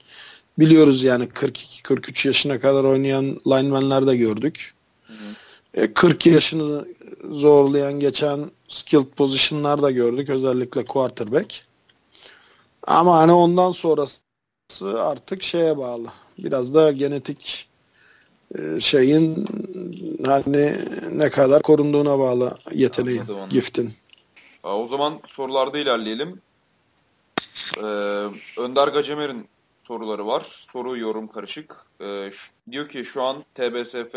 Speaker 2: Biliyoruz yani 42-43 yaşına kadar oynayan linemenler de gördük. Hı hı. E, 40 yaşını zorlayan geçen skilled position'lar da gördük. Özellikle quarterback. Ama hani ondan sonrası artık şeye bağlı. Biraz da genetik e, şeyin hani ne kadar korunduğuna bağlı yeteneği, giftin.
Speaker 1: O zaman sorularda ilerleyelim. Ee, Önder Gacemer'in soruları var. Soru yorum karışık. Ee, diyor ki şu an TBSF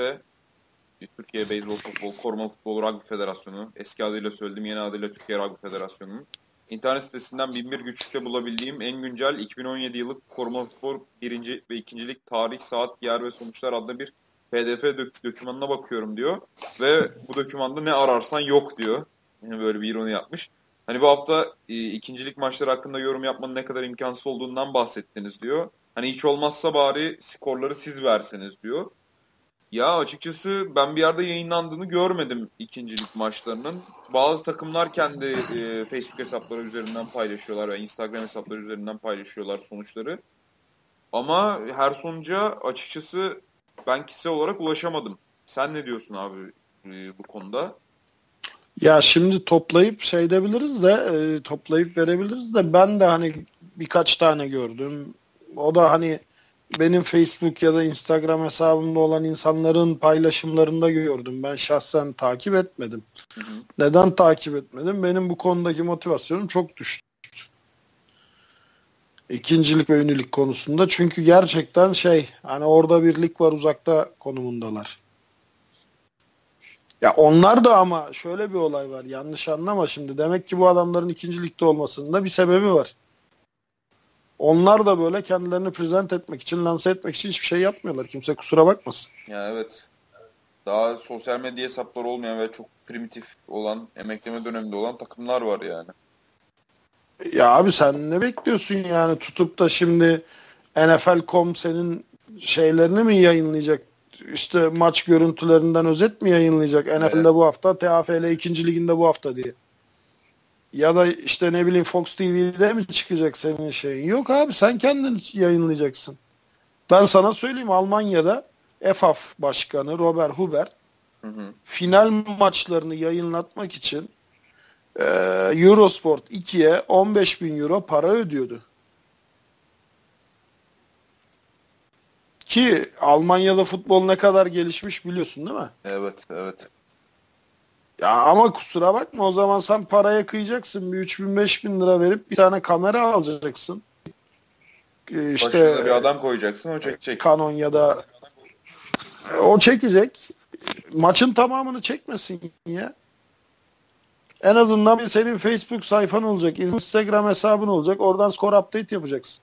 Speaker 1: Türkiye Beyzbol Futbol Koruma Futbol Rugby Federasyonu eski adıyla söyledim yeni adıyla Türkiye Rugby Federasyonu'nun internet sitesinden 1001 güçlükte bulabildiğim en güncel 2017 yıllık koruma futbol birinci ve ikincilik tarih, saat, yer ve sonuçlar adlı bir pdf dök dokümanına bakıyorum diyor. Ve bu dokümanda ne ararsan yok diyor. Yani böyle bir ironi yapmış. Hani bu hafta e, ikincilik maçları hakkında yorum yapmanın ne kadar imkansız olduğundan bahsettiniz diyor. Hani hiç olmazsa bari skorları siz verseniz diyor. Ya açıkçası ben bir yerde yayınlandığını görmedim ikincilik maçlarının. Bazı takımlar kendi e, Facebook hesapları üzerinden paylaşıyorlar ve Instagram hesapları üzerinden paylaşıyorlar sonuçları. Ama her sonuca açıkçası ben kişisel olarak ulaşamadım. Sen ne diyorsun abi e, bu konuda?
Speaker 2: Ya şimdi toplayıp şey edebiliriz de e, toplayıp verebiliriz de ben de hani birkaç tane gördüm. O da hani benim Facebook ya da Instagram hesabımda olan insanların paylaşımlarında gördüm. Ben şahsen takip etmedim. Hı hı. Neden takip etmedim? Benim bu konudaki motivasyonum çok düştü. İkincilik ve ünlülük konusunda. Çünkü gerçekten şey hani orada bir lig var uzakta konumundalar. Ya onlar da ama şöyle bir olay var. Yanlış anlama şimdi. Demek ki bu adamların ikinci ligde olmasında bir sebebi var. Onlar da böyle kendilerini prezent etmek için, lanse etmek için hiçbir şey yapmıyorlar. Kimse kusura bakmasın.
Speaker 1: Ya evet. Daha sosyal medya hesapları olmayan ve çok primitif olan, emekleme döneminde olan takımlar var yani.
Speaker 2: Ya abi sen ne bekliyorsun yani tutup da şimdi NFL.com senin şeylerini mi yayınlayacak? İşte maç görüntülerinden özet mi yayınlayacak? NFL'de evet. bu hafta, TAFL 2. liginde bu hafta diye. Ya da işte ne bileyim Fox TV'de mi çıkacak senin şeyin? Yok abi sen kendin yayınlayacaksın. Ben sana söyleyeyim Almanya'da EFAF Başkanı Robert Huber hı hı. final maçlarını yayınlatmak için e, Eurosport 2'ye 15 bin euro para ödüyordu. Ki Almanya'da futbol ne kadar gelişmiş biliyorsun değil mi?
Speaker 1: Evet, evet.
Speaker 2: Ya ama kusura bakma o zaman sen paraya kıyacaksın. Bir 3000 5000 lira verip bir tane kamera alacaksın.
Speaker 1: Ee, işte Başına bir adam koyacaksın o çekecek.
Speaker 2: Canon ya da o çekecek. Maçın tamamını çekmesin ya. En azından senin Facebook sayfan olacak, Instagram hesabın olacak. Oradan skor update yapacaksın.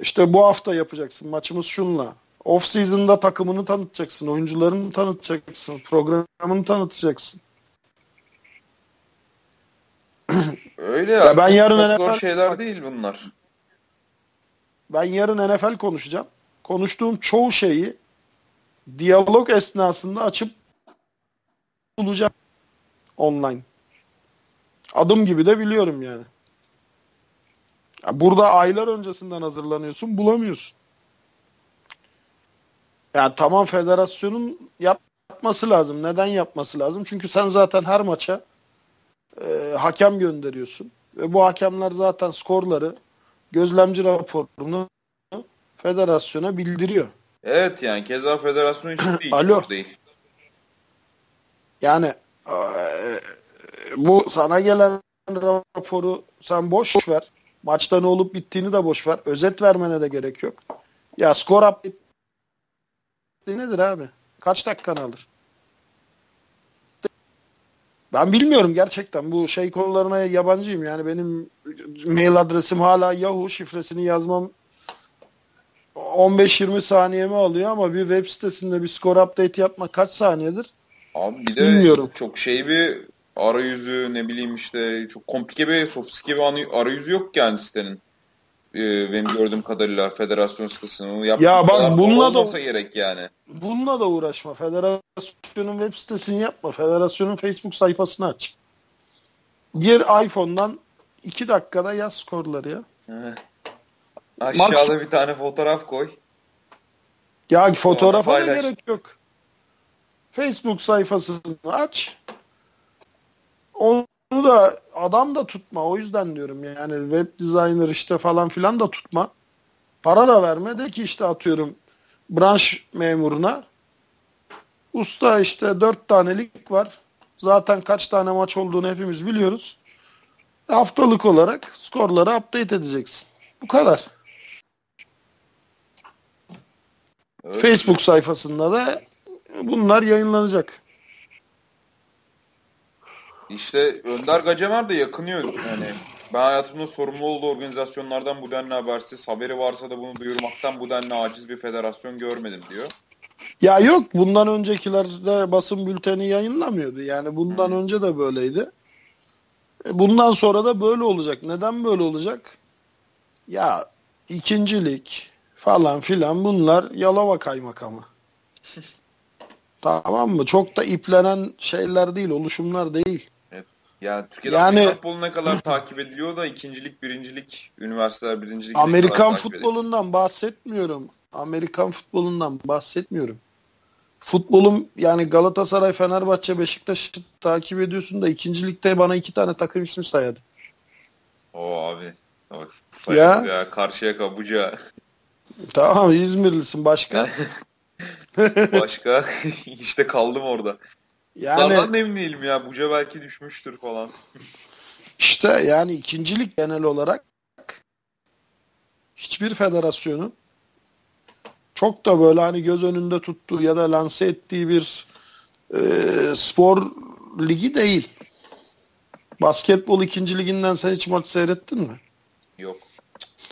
Speaker 2: İşte bu hafta yapacaksın. Maçımız şunla. Off season'da takımını tanıtacaksın, oyuncularını tanıtacaksın, programını tanıtacaksın. *clears throat*
Speaker 1: Öyle ya. ya ben yarın NFL, zor şeyler değil bunlar.
Speaker 2: Ben yarın NFL konuşacağım. Konuştuğum çoğu şeyi diyalog esnasında açıp bulacağım online. Adım gibi de biliyorum yani. Burada aylar öncesinden hazırlanıyorsun, bulamıyorsun. Yani tamam federasyonun yapması lazım. Neden yapması lazım? Çünkü sen zaten her maça e, hakem gönderiyorsun. Ve bu hakemler zaten skorları, gözlemci raporunu federasyona bildiriyor.
Speaker 1: Evet yani keza federasyon için *clears throat* değil. Alo. değil.
Speaker 2: Yani e, bu sana gelen raporu sen boş ver. Maçta ne olup bittiğini de boş ver. Özet vermene de gerek yok. Ya skor update nedir abi? Kaç dakikanı alır? Ben bilmiyorum gerçekten. Bu şey konularına yabancıyım. Yani benim mail adresim hala Yahoo şifresini yazmam 15-20 saniyemi alıyor ama bir web sitesinde bir score update yapmak kaç saniyedir?
Speaker 1: Abi bir de Bilmiyorum. çok şey bir arayüzü ne bileyim işte çok komplike bir sofistike bir arayüzü yok yani sitenin. Ee, benim gördüğüm kadarıyla federasyon sitesinin.
Speaker 2: Ya bak bununla da
Speaker 1: gerek yani.
Speaker 2: Bununla da uğraşma. Federasyonun web sitesini yapma. Federasyonun Facebook sayfasını aç. Gir iPhone'dan 2 dakikada yaz skorları ya.
Speaker 1: Aşağıda Mark... bir tane fotoğraf koy.
Speaker 2: Ya fotoğrafa da gerek yok. Facebook sayfasını aç. Onu da adam da tutma. O yüzden diyorum yani web designer işte falan filan da tutma. Para da verme de ki işte atıyorum branş memuruna usta işte dört tanelik var. Zaten kaç tane maç olduğunu hepimiz biliyoruz. Haftalık olarak skorları update edeceksin. Bu kadar. Evet. Facebook sayfasında da bunlar yayınlanacak.
Speaker 1: İşte Önder Gacemer de yakınıyor. Yani ben hayatımda sorumlu olduğu organizasyonlardan bu denli habersiz, haberi varsa da bunu duyurmaktan bu denli aciz bir federasyon görmedim diyor.
Speaker 2: Ya yok bundan öncekilerde basın bülteni yayınlamıyordu. Yani bundan hmm. önce de böyleydi. E, bundan sonra da böyle olacak. Neden böyle olacak? Ya ikincilik falan filan bunlar Yalova kaymakamı. *laughs* tamam mı? Çok da iplenen şeyler değil, oluşumlar değil.
Speaker 1: Yani Türkiye'de yani, Amerikan futbolu ne kadar takip ediliyor da ikincilik, birincilik, üniversiteler birincilik.
Speaker 2: Amerikan futbolundan bahsetmiyorum. Amerikan futbolundan bahsetmiyorum. Futbolum yani Galatasaray, Fenerbahçe, Beşiktaş'ı takip ediyorsun da ikincilikte bana iki tane takım ismi sayadı.
Speaker 1: O abi. Bak, ya. ya. Karşıya kabuca.
Speaker 2: Tamam İzmirlisin. Başka? *laughs*
Speaker 1: Başka? *laughs* işte kaldım orada. Yani, Dardan emin değilim ya. Buca belki düşmüştür falan. *laughs*
Speaker 2: İşte yani ikincilik genel olarak hiçbir federasyonun çok da böyle hani göz önünde tuttuğu ya da lanse ettiği bir e, spor ligi değil. Basketbol ikinci liginden sen hiç maç seyrettin mi?
Speaker 1: Yok.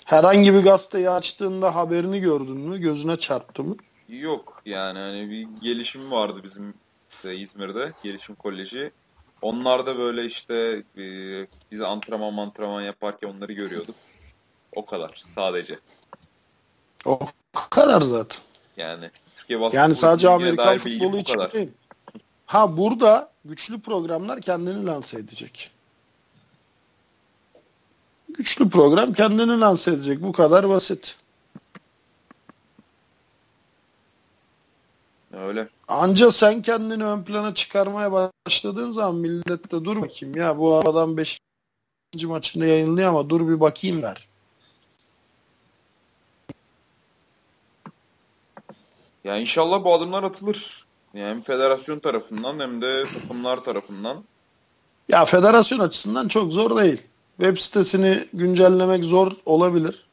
Speaker 2: Herhangi bir gazeteyi açtığında haberini gördün mü? Gözüne çarptı mı?
Speaker 1: Yok yani hani bir gelişim vardı bizim işte İzmir'de gelişim koleji. Onlar da böyle işte e, bize antrenman antrenman yaparken onları görüyorduk. O kadar sadece.
Speaker 2: O kadar zaten.
Speaker 1: Yani
Speaker 2: Türkiye Yani sadece Amerikan futbolu için kadar. değil. Ha burada güçlü programlar kendini lanse edecek. Güçlü program kendini lanse edecek. Bu kadar basit.
Speaker 1: Öyle.
Speaker 2: Anca sen kendini ön plana çıkarmaya başladığın zaman millet de dur bakayım ya bu adam 5. maçını yayınlıyor ama dur bir bakayım der.
Speaker 1: Yani inşallah bu adımlar atılır. Yani hem federasyon tarafından hem de takımlar tarafından.
Speaker 2: Ya federasyon açısından çok zor değil. Web sitesini güncellemek zor olabilir.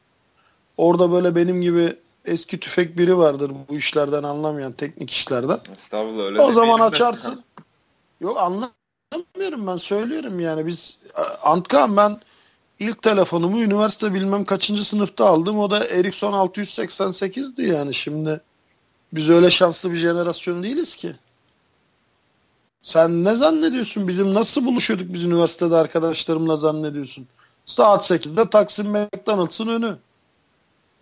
Speaker 2: Orada böyle benim gibi eski tüfek biri vardır bu işlerden anlamayan teknik işlerden.
Speaker 1: Estağfurullah öyle
Speaker 2: O zaman açarsın. Yok anlamıyorum ben söylüyorum yani biz Antkan ben ilk telefonumu üniversite bilmem kaçıncı sınıfta aldım. O da Ericsson 688'di yani şimdi. Biz öyle şanslı bir jenerasyon değiliz ki. Sen ne zannediyorsun? Bizim nasıl buluşuyorduk biz üniversitede arkadaşlarımla zannediyorsun? Saat 8'de Taksim McDonald's'ın önü.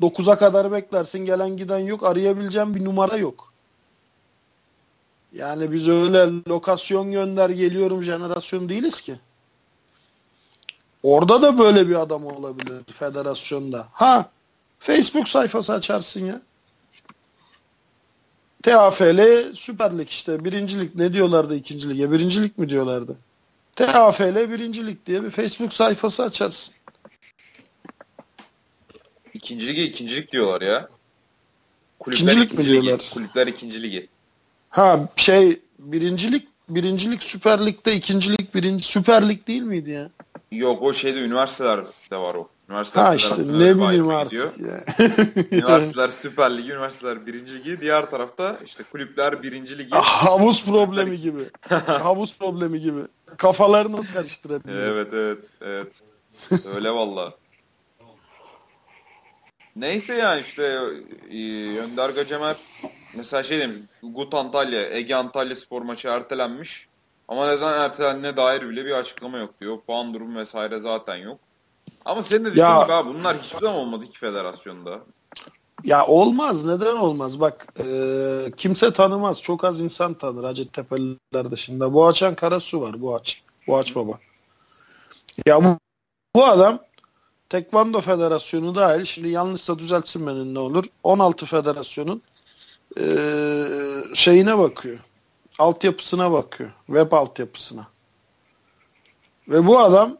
Speaker 2: 9'a kadar beklersin gelen giden yok. Arayabileceğim bir numara yok. Yani biz öyle lokasyon gönder geliyorum jenerasyon değiliz ki. Orada da böyle bir adam olabilir federasyonda. Ha Facebook sayfası açarsın ya. TAFL Süper Lig işte. Birincilik ne diyorlardı ikinci lige? Birincilik mi diyorlardı? TAFL birincilik diye bir Facebook sayfası açarsın.
Speaker 1: İkinci lige ikincilik diyorlar ya.
Speaker 2: Kulüpler ikincilik ikinci mi diyorlar?
Speaker 1: Ligi. Kulüpler ikinci ligi.
Speaker 2: Ha şey birincilik birincilik Süper Lig'de ikincilik birinci Süper Lig değil miydi ya?
Speaker 1: Yok o şeyde üniversitelerde var o.
Speaker 2: Üniversiteler ha işte ne bileyim artık. *laughs* *laughs*
Speaker 1: Üniversiteler Süper Ligi, üniversiteler birinci ligi. Diğer tarafta işte kulüpler birinci ligi.
Speaker 2: Havuz problemi gibi. *laughs* Havuz problemi gibi. Kafalarını nasıl karıştırabiliyor?
Speaker 1: Evet evet evet. Öyle valla. Neyse yani işte e, Önder Gacemer mesela şey demiş Gut Antalya, Ege Antalya spor maçı ertelenmiş. Ama neden ertelendiğine dair bile bir açıklama yok diyor. Puan durumu vesaire zaten yok. Ama senin de dediğin
Speaker 2: Ya-
Speaker 1: gibi abi bunlar hiçbir zaman olmadı iki federasyonda.
Speaker 2: Ya olmaz. Neden olmaz? Bak e, kimse tanımaz. Çok az insan tanır Hacettepe'liler dışında. Boğaçan Karasu var. Boğaç. Boğaç Baba. Ya bu, bu adam Tekvando Federasyonu dahil şimdi yanlışsa düzeltsin beni ne olur. 16 federasyonun e, şeyine bakıyor. Altyapısına bakıyor. Web altyapısına. Ve bu adam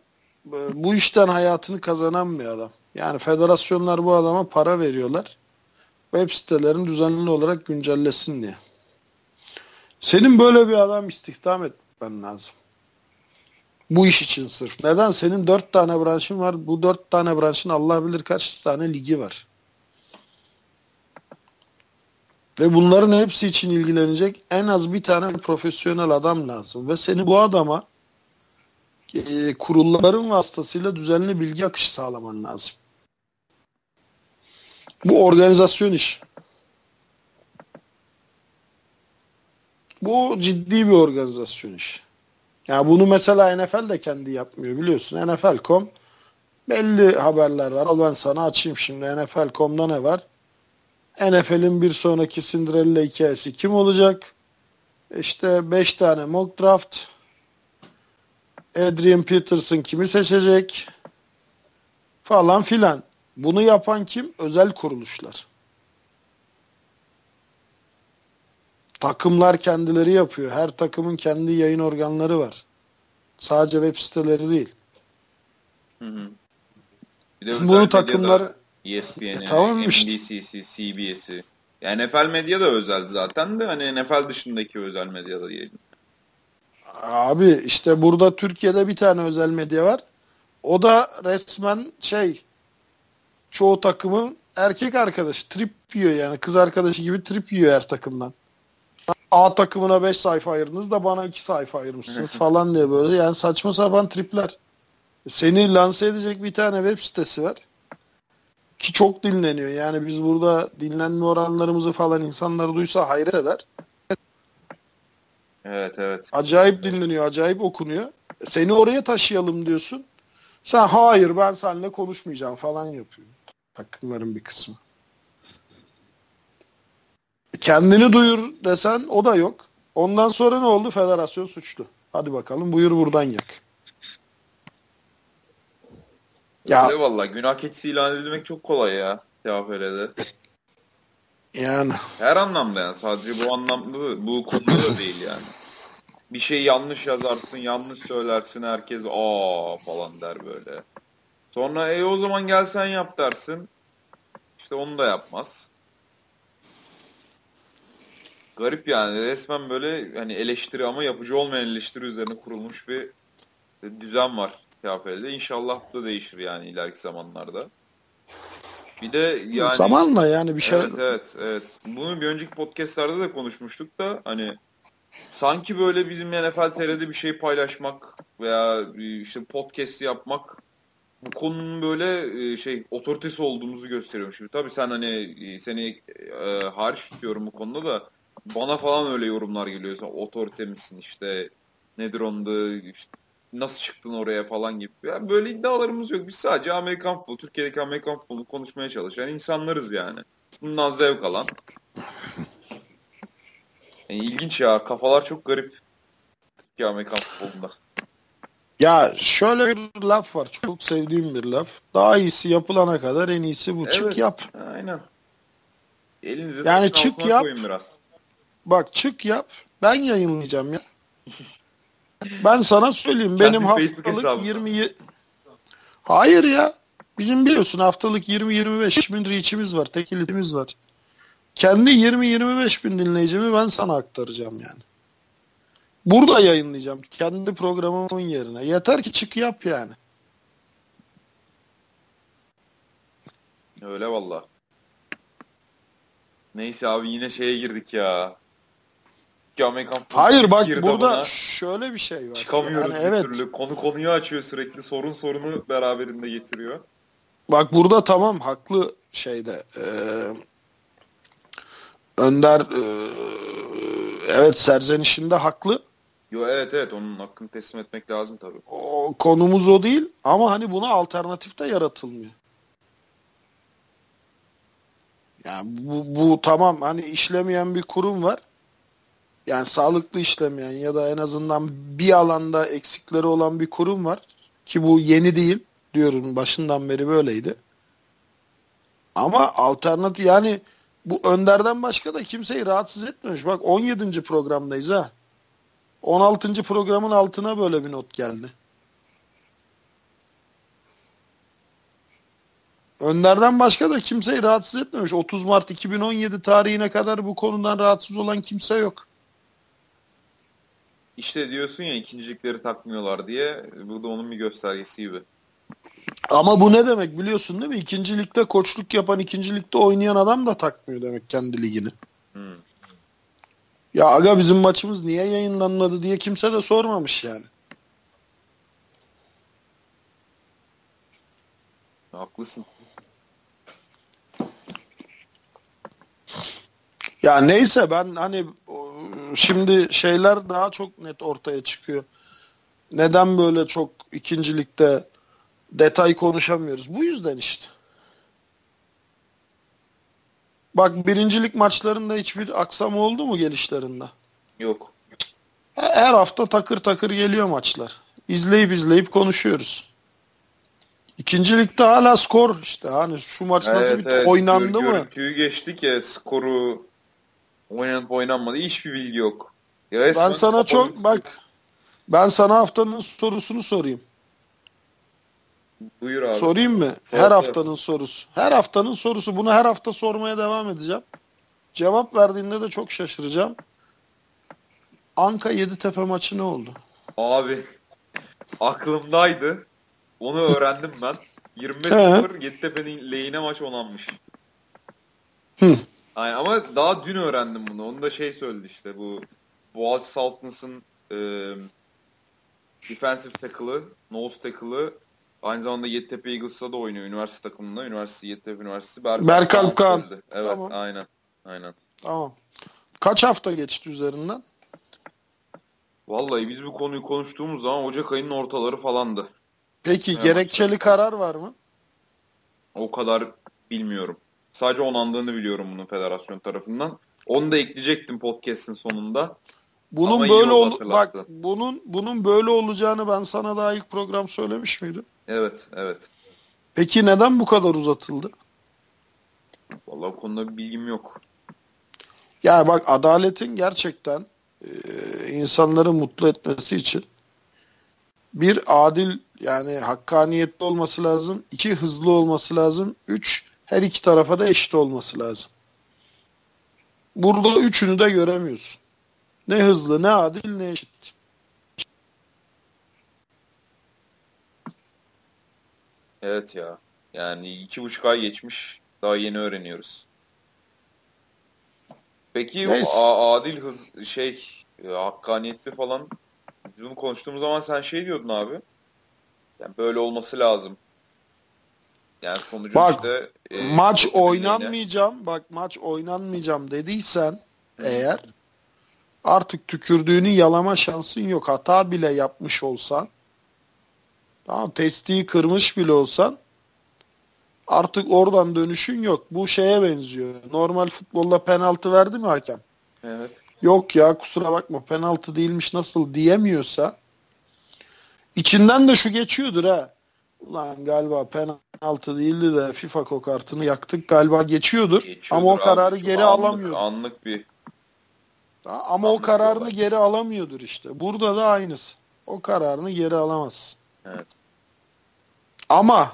Speaker 2: e, bu işten hayatını kazanan bir adam. Yani federasyonlar bu adama para veriyorlar. Web sitelerini düzenli olarak güncellesin diye. Senin böyle bir adam istihdam etmen lazım. Bu iş için sırf. Neden? Senin dört tane branşın var. Bu dört tane branşın Allah bilir kaç tane ligi var. Ve bunların hepsi için ilgilenecek en az bir tane profesyonel adam lazım. Ve seni bu adama e, kurulların vasıtasıyla düzenli bilgi akışı sağlaman lazım. Bu organizasyon iş. Bu ciddi bir organizasyon iş. Yani bunu mesela NFL de kendi yapmıyor biliyorsun. NFL.com belli haberler var. Al ben sana açayım şimdi. NFL.com'da ne var? NFL'in bir sonraki Cinderella hikayesi kim olacak? İşte 5 tane mock draft. Adrian Peterson kimi seçecek? Falan filan. Bunu yapan kim? Özel kuruluşlar. Takımlar kendileri yapıyor. Her takımın kendi yayın organları var. Sadece web siteleri değil.
Speaker 1: Hı hı. Bir de
Speaker 2: Bunu takımlar
Speaker 1: ESPN'i,
Speaker 2: E, tamam.
Speaker 1: NBC'si, CBS'i. Yani NFL medya da özel zaten de hani NFL dışındaki özel medyada diyelim.
Speaker 2: Abi işte burada Türkiye'de bir tane özel medya var. O da resmen şey çoğu takımın erkek arkadaşı trip yiyor yani kız arkadaşı gibi trip yiyor her takımdan. A takımına 5 sayfa ayırdınız da bana 2 sayfa ayırmışsınız falan diye böyle yani saçma sapan tripler. Seni lanse edecek bir tane web sitesi var. Ki çok dinleniyor. Yani biz burada dinlenme oranlarımızı falan insanlar duysa hayret eder.
Speaker 1: Evet evet.
Speaker 2: Acayip dinleniyor, acayip okunuyor. Seni oraya taşıyalım diyorsun. Sen hayır ben seninle konuşmayacağım falan yapıyor. Takımların bir kısmı. Kendini duyur desen o da yok. Ondan sonra ne oldu? Federasyon suçlu. Hadi bakalım buyur buradan yak. Ya
Speaker 1: Öyle valla günah keçisi ilan edilmek çok kolay ya TFL'de. *laughs*
Speaker 2: yani
Speaker 1: Her anlamda yani sadece bu anlamda bu konuda da değil yani. Bir şey yanlış yazarsın, yanlış söylersin herkes aa falan der böyle. Sonra e o zaman gel sen yap dersin. İşte onu da yapmaz. Garip yani resmen böyle hani eleştiri ama yapıcı olmayan eleştiri üzerine kurulmuş bir düzen var TFL'de. İnşallah bu da değişir yani ileriki zamanlarda. Bir de yani
Speaker 2: zamanla yani bir şey
Speaker 1: Evet evet evet. Bunu bir önceki podcastlerde de konuşmuştuk da hani sanki böyle bizim NFL TR'de bir şey paylaşmak veya işte podcast yapmak bu konunun böyle e, şey otoritesi olduğumuzu gösteriyormuş gibi. Tabii sen hani e, seni e, hariç tutuyorum bu konuda da bana falan öyle yorumlar geliyor. Sen otorite misin işte nedir onda işte nasıl çıktın oraya falan gibi. Yani böyle iddialarımız yok. Biz sadece Amerikan futbolu, Türkiye'deki Amerikan futbolunu konuşmaya çalışan insanlarız yani. Bundan zevk alan. Yani ilginç ya. Kafalar çok garip. Türkiye Amerikan futbolunda.
Speaker 2: Ya şöyle bir laf var. Çok sevdiğim bir laf. Daha iyisi yapılana kadar en iyisi bu. Çık
Speaker 1: Evet.
Speaker 2: yap.
Speaker 1: Aynen. Elinizi
Speaker 2: Yani çık yap.
Speaker 1: koyun biraz.
Speaker 2: Bak çık yap. Ben yayınlayacağım ya. Ben sana söyleyeyim.
Speaker 1: Kendi
Speaker 2: benim
Speaker 1: Facebook
Speaker 2: haftalık
Speaker 1: hesabı.
Speaker 2: 20 Hayır ya. Bizim biliyorsun haftalık 20-25 bin reach'imiz var. Tekilimiz var. Kendi 20-25 bin dinleyicimi ben sana aktaracağım yani. Burada yayınlayacağım. Kendi programımın yerine. Yeter ki çık yap yani.
Speaker 1: Öyle valla. Neyse abi yine şeye girdik ya. Amerikan futbolu
Speaker 2: Hayır bak burada şöyle bir şey var.
Speaker 1: çıkamıyoruz
Speaker 2: Yani
Speaker 1: bir
Speaker 2: evet.
Speaker 1: türlü. Konu konuyu açıyor sürekli. Sorun sorunu beraberinde getiriyor.
Speaker 2: Bak burada tamam haklı şeyde. e, Önder e, evet serzenişinde haklı.
Speaker 1: Yo evet evet onun hakkını teslim etmek lazım tabii.
Speaker 2: O, konumuz o değil ama hani buna alternatif de yaratılmıyor. Yani bu, bu tamam hani işlemeyen bir kurum var. Yani sağlıklı işlemeyen ya da en azından bir alanda eksikleri olan bir kurum var. Ki bu yeni değil diyorum başından beri böyleydi. Ama alternatif yani bu Önder'den başka da kimseyi rahatsız etmemiş. Bak 17. programdayız ha. 16. programın altına böyle bir not geldi. Önder'den başka da kimseyi rahatsız etmemiş. 30 Mart 2017 tarihine kadar bu konudan rahatsız olan kimse yok.
Speaker 1: İşte diyorsun ya ikincilikleri takmıyorlar diye. Bu da onun bir göstergesi gibi.
Speaker 2: Ama bu ne demek biliyorsun değil mi? İkinci ligde koçluk yapan, ikinci ligde oynayan adam da takmıyor demek kendi ligini. Hmm. Ya aga bizim maçımız niye yayınlanmadı diye kimse de sormamış yani.
Speaker 1: Haklısın.
Speaker 2: Ya neyse ben hani şimdi şeyler daha çok net ortaya çıkıyor. Neden böyle çok ikincilikte detay konuşamıyoruz? Bu yüzden işte. Bak birincilik maçlarında hiçbir aksam oldu mu gelişlerinde?
Speaker 1: Yok.
Speaker 2: Her hafta takır takır geliyor maçlar. İzleyip izleyip konuşuyoruz. İkincilikte hala skor işte hani şu maç nasıl evet, bir evet. oynandı Gör, mı?
Speaker 1: Görüntüyü geçtik ya skoru oynanıp oynanmadı hiçbir bilgi yok. Ya ben
Speaker 2: sana çok bak ben sana haftanın sorusunu sorayım.
Speaker 1: Buyur abi.
Speaker 2: Sorayım mı? Sor, her sor. haftanın sorusu. Her haftanın sorusu. Bunu her hafta sormaya devam edeceğim. Cevap verdiğinde de çok şaşıracağım. Anka Yeditepe maçı ne oldu?
Speaker 1: Abi aklımdaydı. Onu öğrendim ben. 25-0 Yeditepe'nin lehine maç olanmış. Hı. Yani ama daha dün öğrendim bunu. Onu da şey söyledi işte bu Boğaziçi Saltins'ın e, defensive tackle'ı, nose tackle'ı aynı zamanda Yeditepe Eagles'ta da oynuyor üniversite takımında. Üniversite Yeditepe Üniversitesi.
Speaker 2: Berk Berkalp Kaan.
Speaker 1: Evet tamam. aynen. Aynen.
Speaker 2: Tamam. Kaç hafta geçti üzerinden?
Speaker 1: Vallahi biz bu konuyu konuştuğumuz zaman Ocak ayının ortaları falandı.
Speaker 2: Peki ne gerekçeli karar var mı?
Speaker 1: O kadar bilmiyorum. Sadece onandığını biliyorum bunun federasyon tarafından. Onu da ekleyecektim podcast'in sonunda.
Speaker 2: Bunun Ama böyle ol bak bunun bunun böyle olacağını ben sana daha ilk program söylemiş miydim?
Speaker 1: Evet, evet.
Speaker 2: Peki neden bu kadar uzatıldı?
Speaker 1: Vallahi konuda bir bilgim yok.
Speaker 2: Ya bak adaletin gerçekten e, insanları mutlu etmesi için bir adil yani hakkaniyetli olması lazım. iki hızlı olması lazım. Üç her iki tarafa da eşit olması lazım. Burada üçünü de göremiyorsun. Ne hızlı, ne adil, ne eşit.
Speaker 1: Evet ya. Yani iki buçuk ay geçmiş. Daha yeni öğreniyoruz. Peki Neyse. adil hız şey e, hakkaniyetli falan bunu konuştuğumuz zaman sen şey diyordun abi. Yani böyle olması lazım. Yani sonucu
Speaker 2: bak,
Speaker 1: işte
Speaker 2: e, maç oynanmayacağım. Yine. Bak maç oynanmayacağım dediysen eğer artık tükürdüğünü yalama şansın yok. Hata bile yapmış olsan tamam testiyi kırmış bile olsan artık oradan dönüşün yok. Bu şeye benziyor. Normal futbolda penaltı verdi mi hakem?
Speaker 1: Evet.
Speaker 2: Yok ya kusura bakma penaltı değilmiş nasıl diyemiyorsa içinden de şu geçiyordur ha. Ulan galiba penaltı değildi de FIFA kokartını yaktık galiba geçiyordur. geçiyordur ama o kararı abi, geri anlık, alamıyor.
Speaker 1: Anlık bir.
Speaker 2: Ama anlık o kararını olay. geri alamıyordur işte. Burada da aynısı. O kararını geri alamaz.
Speaker 1: Evet.
Speaker 2: Ama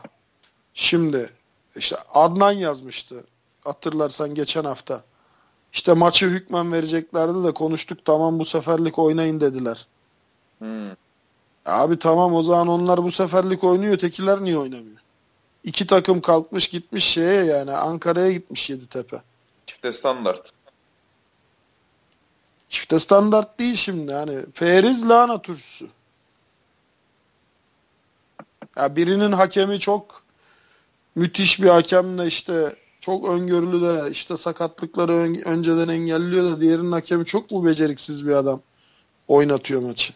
Speaker 2: şimdi işte Adnan yazmıştı. Hatırlarsan geçen hafta. İşte maçı hükmen vereceklerdi de konuştuk tamam bu seferlik oynayın dediler.
Speaker 1: Hmm.
Speaker 2: Abi tamam o zaman onlar bu seferlik oynuyor. Ötekiler niye oynamıyor? İki takım kalkmış gitmiş şeye yani Ankara'ya gitmiş Yeditepe.
Speaker 1: Çifte standart.
Speaker 2: Çifte standart değil şimdi hani. Feriz lahana turşusu. Ya birinin hakemi çok müthiş bir hakemle işte çok öngörülü de işte sakatlıkları ön, önceden engelliyor da diğerinin hakemi çok mu beceriksiz bir adam? oynatıyor maçı.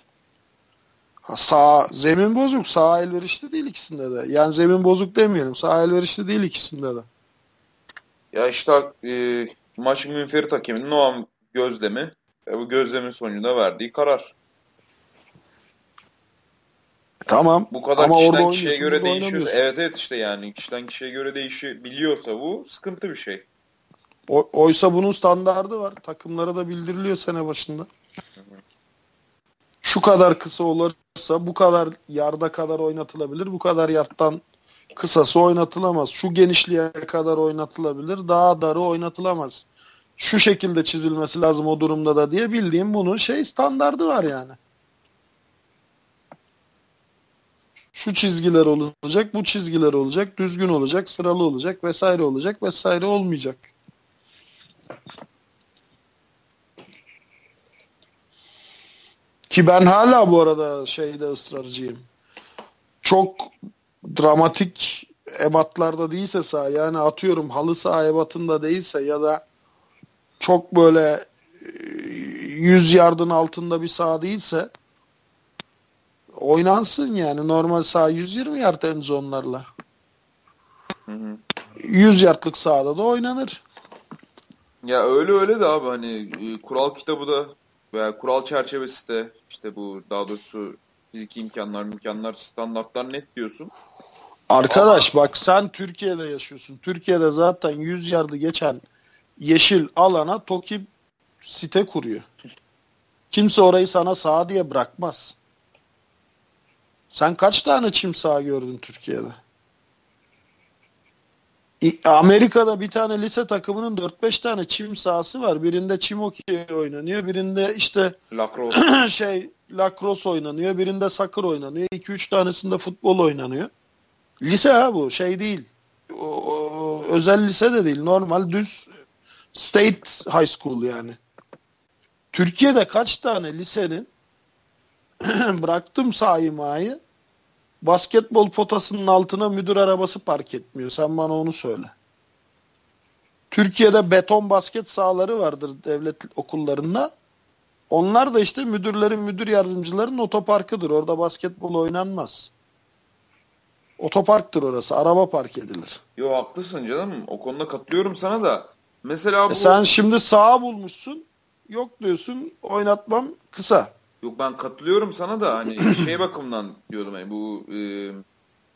Speaker 2: Ha, sağ zemin bozuk, sağ elverişli değil ikisinde de. Yani zemin bozuk demeyelim, sağ elverişli değil ikisinde de.
Speaker 1: Ya işte e, maçın münferit hakeminin o an gözlemi ve bu gözlemin sonucunda verdiği karar.
Speaker 2: Tamam.
Speaker 1: Bu kadar
Speaker 2: ama
Speaker 1: kişiden kişiye göre değişiyor. Evet evet işte yani kişiden kişiye göre değişebiliyorsa bu sıkıntı bir şey.
Speaker 2: O- oysa bunun standardı var. Takımlara da bildiriliyor sene başında. Şu kadar kısa olursa bu kadar yarda kadar oynatılabilir. Bu kadar yardtan kısası oynatılamaz. Şu genişliğe kadar oynatılabilir. Daha darı oynatılamaz. Şu şekilde çizilmesi lazım o durumda da diye bildiğim bunun şey standardı var yani. Şu çizgiler olacak, bu çizgiler olacak, düzgün olacak, sıralı olacak, vesaire olacak, vesaire olmayacak. Ki ben hala bu arada şeyde ısrarcıyım. Çok dramatik ebatlarda değilse sağ yani atıyorum halı saha ebatında değilse ya da çok böyle e, 100 yardın altında bir saha değilse oynansın yani normal saha 120 yard en zonlarla.
Speaker 1: Hı hı.
Speaker 2: 100 yardlık sahada da oynanır.
Speaker 1: Ya öyle öyle de abi hani e, kural kitabı da veya kural çerçevesi de işte bu daha doğrusu fiziki imkanlar, imkanlar, standartlar net diyorsun.
Speaker 2: Arkadaş bak sen Türkiye'de yaşıyorsun. Türkiye'de zaten 100 yardı geçen yeşil alana TOKİ site kuruyor. Kimse orayı sana sağ diye bırakmaz. Sen kaç tane çim saha gördün Türkiye'de? Amerika'da bir tane lise takımının 4-5 tane çim sahası var. Birinde çim okey oynanıyor. Birinde işte
Speaker 1: Lacrosse. *clears throat*
Speaker 2: şey lacrosse oynanıyor. Birinde soccer oynanıyor. 2-3 tanesinde futbol oynanıyor. Lise ha bu şey değil. O, o- özel lise de değil. Normal düz state high school yani. Türkiye'de kaç tane lisenin *clears throat* bıraktım sahayı mahayı basketbol potasının altına müdür arabası park etmiyor. Sen bana onu söyle. Türkiye'de beton basket sahaları vardır devlet okullarında. Onlar da işte müdürlerin, müdür yardımcılarının otoparkıdır. Orada basketbol oynanmaz. Otoparktır orası. Araba park edilir.
Speaker 1: Yo haklısın canım. O konuda katılıyorum sana da. Mesela bu
Speaker 2: E sen şimdi sağa bulmuşsun. Yok diyorsun oynatmam kısa.
Speaker 1: Yok ben katılıyorum sana da hani *clears throat* şey bakımından diyordum hani bu e,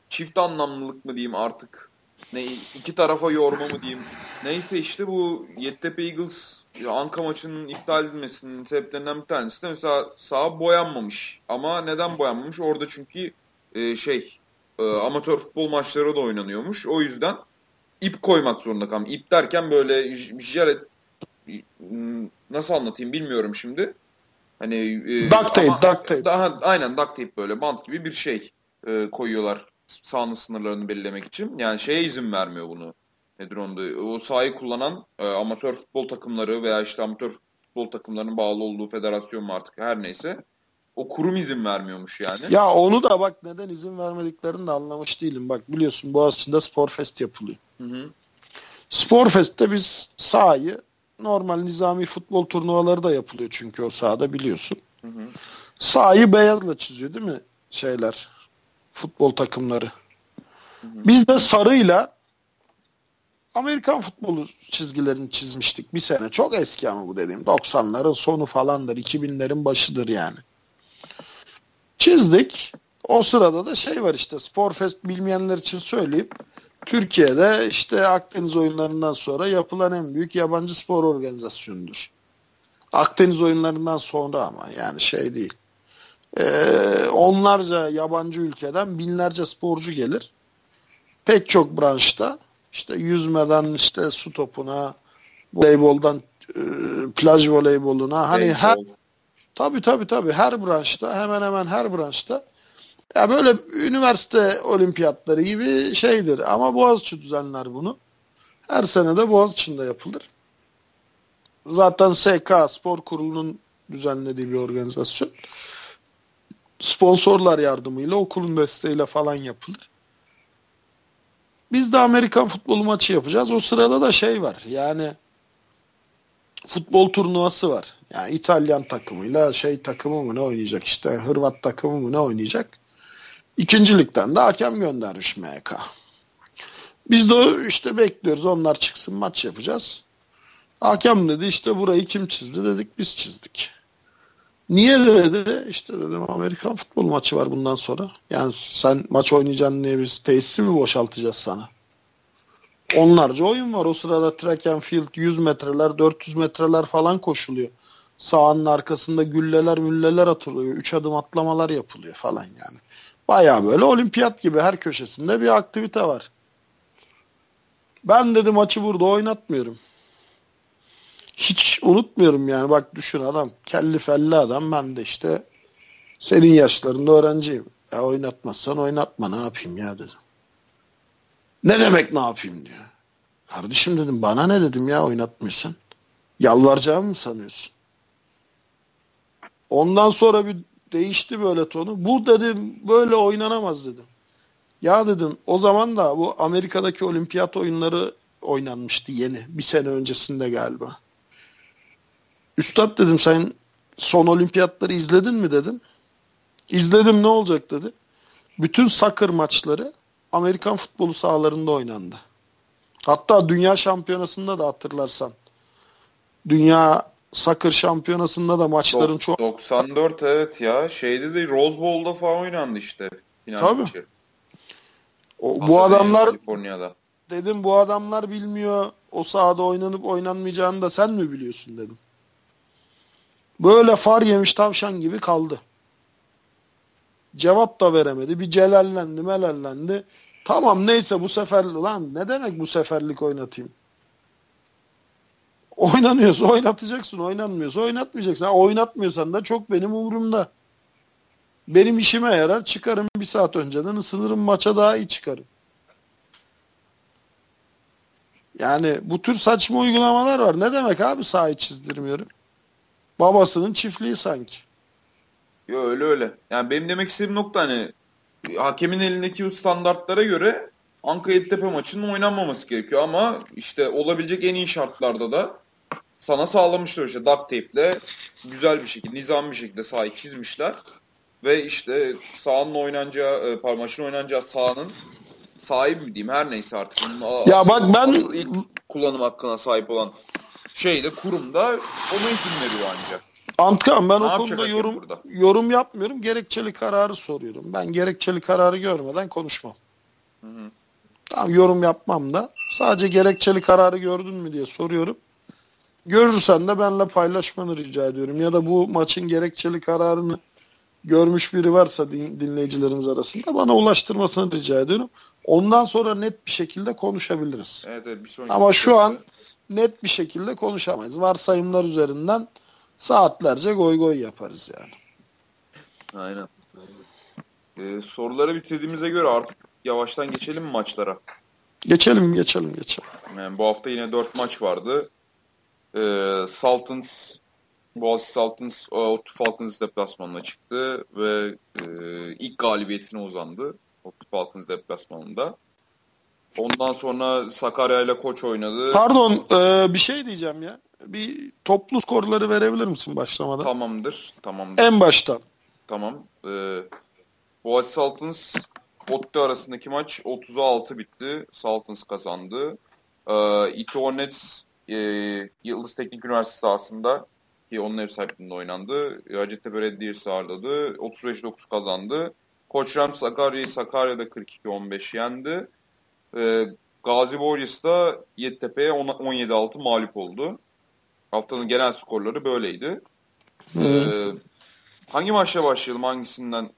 Speaker 1: çift anlamlılık mı diyeyim artık ne iki tarafa yorma mı diyeyim. Neyse işte bu Yeditepe Eagles Anka maçının iptal edilmesinin sebeplerinden bir tanesi de mesela saha boyanmamış. Ama neden boyanmamış? Orada çünkü e, şey e, amatör futbol maçları da oynanıyormuş. O yüzden ip koymak zorunda kalmış. İp derken böyle j- jalet m, nasıl anlatayım bilmiyorum şimdi. Hani e,
Speaker 2: Duct tape,
Speaker 1: ama-
Speaker 2: duct tape.
Speaker 1: Daha aynen duct tape böyle bant gibi bir şey e, koyuyorlar sahanın sınırlarını belirlemek için. Yani şeye izin vermiyor bunu. Nedir onda? O sahayı kullanan e, amatör futbol takımları veya işte amatör futbol takımlarının bağlı olduğu federasyon mu artık her neyse. O kurum izin vermiyormuş yani.
Speaker 2: Ya onu da bak neden izin vermediklerini de anlamış değilim. Bak biliyorsun Boğaziçi'nde Sporfest yapılıyor.
Speaker 1: Hı hı.
Speaker 2: Sporfest'te biz sahayı normal nizami futbol turnuvaları da yapılıyor çünkü o sahada biliyorsun.
Speaker 1: Hı hı.
Speaker 2: Sahayı beyazla çiziyor değil mi şeyler futbol takımları. Biz de sarıyla Amerikan futbolu çizgilerini çizmiştik bir sene. Çok eski ama bu dediğim. 90'ların sonu falandır. 2000'lerin başıdır yani. Çizdik. O sırada da şey var işte Sporfest bilmeyenler için söyleyeyim. Türkiye'de işte Akdeniz oyunlarından sonra yapılan en büyük yabancı spor organizasyonudur. Akdeniz oyunlarından sonra ama yani şey değil. Ee, onlarca yabancı ülkeden binlerce sporcu gelir. Pek çok branşta işte yüzmeden işte su topuna, voleyboldan e, plaj voleyboluna hani her
Speaker 1: Beyzbol.
Speaker 2: Tabii tabii tabii her branşta hemen hemen her branşta ya böyle üniversite olimpiyatları gibi şeydir ama Boğaziçi düzenler bunu. Her sene de Boğaziçi'nde yapılır. Zaten SK Spor Kurulu'nun düzenlediği bir organizasyon. Sponsorlar yardımıyla, okulun desteğiyle falan yapılır. Biz de Amerikan futbolu maçı yapacağız. O sırada da şey var. Yani futbol turnuvası var. Yani İtalyan takımıyla şey takımı mı ne oynayacak işte Hırvat takımı mı ne oynayacak. İkincilikten de hakem göndermiş MK. Biz de işte bekliyoruz onlar çıksın maç yapacağız. Hakem dedi işte burayı kim çizdi dedik biz çizdik. Niye dedi? İşte dedim Amerikan futbol maçı var bundan sonra. Yani sen maç oynayacaksın diye biz tesisi mi boşaltacağız sana? Onlarca oyun var. O sırada track and field 100 metreler 400 metreler falan koşuluyor. Sahanın arkasında gülleler mülleler atılıyor. Üç adım atlamalar yapılıyor falan yani. Baya böyle olimpiyat gibi her köşesinde bir aktivite var. Ben dedi maçı burada oynatmıyorum. Hiç unutmuyorum yani bak düşün adam kelli felli adam ben de işte senin yaşlarında öğrenciyim. Ya oynatmazsan oynatma ne yapayım ya dedim. Ne demek ne yapayım diyor. Kardeşim dedim bana ne dedim ya oynatmıyorsan. Yalvaracağımı mı sanıyorsun? Ondan sonra bir değişti böyle tonu. Bu dedim böyle oynanamaz dedim. Ya dedim o zaman da bu Amerika'daki olimpiyat oyunları oynanmıştı yeni. Bir sene öncesinde galiba. Üstad dedim sen son olimpiyatları izledin mi dedim. İzledim ne olacak dedi. Bütün soccer maçları Amerikan futbolu sahalarında oynandı. Hatta dünya şampiyonasında da hatırlarsan. Dünya Soccer şampiyonasında da maçların çok
Speaker 1: 94 evet ya. Şeyde de Rose Bowl'da falan oynandı işte. Final
Speaker 2: Tabii.
Speaker 1: maçı.
Speaker 2: o, bu adamlar
Speaker 1: Kaliforniya'da.
Speaker 2: dedim bu adamlar bilmiyor o sahada oynanıp oynanmayacağını da sen mi biliyorsun dedim. Böyle far yemiş tavşan gibi kaldı. Cevap da veremedi. Bir celallendi melallendi. Tamam neyse bu sefer lan ne demek bu seferlik oynatayım? Oynanıyorsa oynatacaksın, oynanmıyorsa oynatmayacaksın. Ha, oynatmıyorsan da çok benim umurumda. Benim işime yarar. Çıkarım bir saat önceden ısınırım maça daha iyi çıkarım. Yani bu tür saçma uygulamalar var. Ne demek abi sahayı çizdirmiyorum? Babasının çiftliği sanki.
Speaker 1: Yo öyle öyle. Yani benim demek istediğim nokta hani hakemin elindeki standartlara göre Ankara Yeditepe maçının oynanmaması gerekiyor ama işte olabilecek en iyi şartlarda da sana sağlamışlar işte duct tape'le güzel bir şekilde, nizam bir şekilde sahayı çizmişler. Ve işte sahanın oynanacağı, e, maçın oynanacağı sahanın sahibi mi diyeyim her neyse artık. Bunun
Speaker 2: Ya
Speaker 1: asıl-
Speaker 2: bak ben-
Speaker 1: ilk kullanım hakkına sahip olan şeyde kurumda ona izin veriyor ancak.
Speaker 2: Antkan ben
Speaker 1: Ne
Speaker 2: o konuda yorum
Speaker 1: burada?
Speaker 2: yorum yapmıyorum. Gerekçeli kararı soruyorum. Ben gerekçeli kararı görmeden konuşmam.
Speaker 1: Hı hı.
Speaker 2: Tamam yorum yapmam da. Sadece gerekçeli kararı gördün mü diye soruyorum. Görürsen de benimle paylaşmanı rica ediyorum. Ya da bu maçın gerekçeli kararını görmüş biri varsa din- dinleyicilerimiz arasında bana ulaştırmasını rica ediyorum. Ondan sonra net bir şekilde konuşabiliriz.
Speaker 1: Evet, evet bir sonraki
Speaker 2: Ama şu
Speaker 1: podcast'te-
Speaker 2: an net bir şekilde konuşamayız. Varsayımlar üzerinden saatlerce goy goy yaparız yani.
Speaker 1: Aynen. Ee, soruları bitirdiğimize göre artık yavaştan geçelim mi maçlara?
Speaker 2: Geçelim geçelim geçelim.
Speaker 1: Yani bu hafta yine 4 maç vardı. Ee, Sultans, Boğaziçi Sultans e, Ottu Falcons deplasmanına çıktı ve e, ilk galibiyetine uzandı. Ottu Falcons deplasmanında. Ondan sonra Sakarya ile Koç oynadı.
Speaker 2: Pardon e, bir şey diyeceğim ya. Bir toplu skorları verebilir misin başlamadan?
Speaker 1: Tamamdır. Tamamdır.
Speaker 2: En baştan.
Speaker 1: Tamam. Ee, Boğaziçi Sultans Ottu arasındaki maç 30'a 6 bitti. Sultans kazandı. Ee, İTÜ Hornets e, Yıldız Teknik Üniversitesi sahasında ki onun ev sahipliğinde oynandı. Hacettepe Belediyesi ağırladı. 35-9 kazandı. Koç Rams Sakarya'yı Sakarya'da 42-15 yendi. Ee, Gazi Warriors da Yeditepe'ye 17-6 mağlup oldu. Haftanın genel skorları böyleydi. Ee, hangi maçla başlayalım? Hangisinden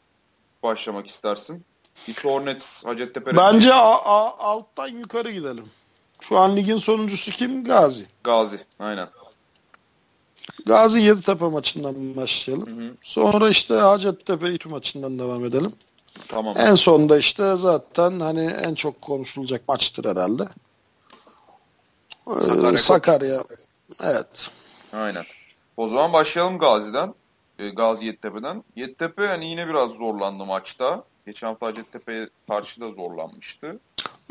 Speaker 1: başlamak istersin? İTÜ Hornets, Hacettepe
Speaker 2: Bence a- a- alttan yukarı gidelim. Şu an ligin sonuncusu kim? Gazi.
Speaker 1: Gazi. Aynen.
Speaker 2: Gazi Yeditepe maçından başlayalım.
Speaker 1: Hı hı.
Speaker 2: Sonra işte Hacettepe İTÜ maçından devam edelim.
Speaker 1: Tamam.
Speaker 2: En sonda işte zaten hani en çok konuşulacak maçtır herhalde. Ee,
Speaker 1: Sakarya.
Speaker 2: Sakarya. Evet.
Speaker 1: Aynen. O zaman başlayalım Gazi'den. Ee, Gazi Yeditepe'den. Yeditepe yani yine biraz zorlandı maçta. Geçen hafta Hacettepe'ye karşı da zorlanmıştı.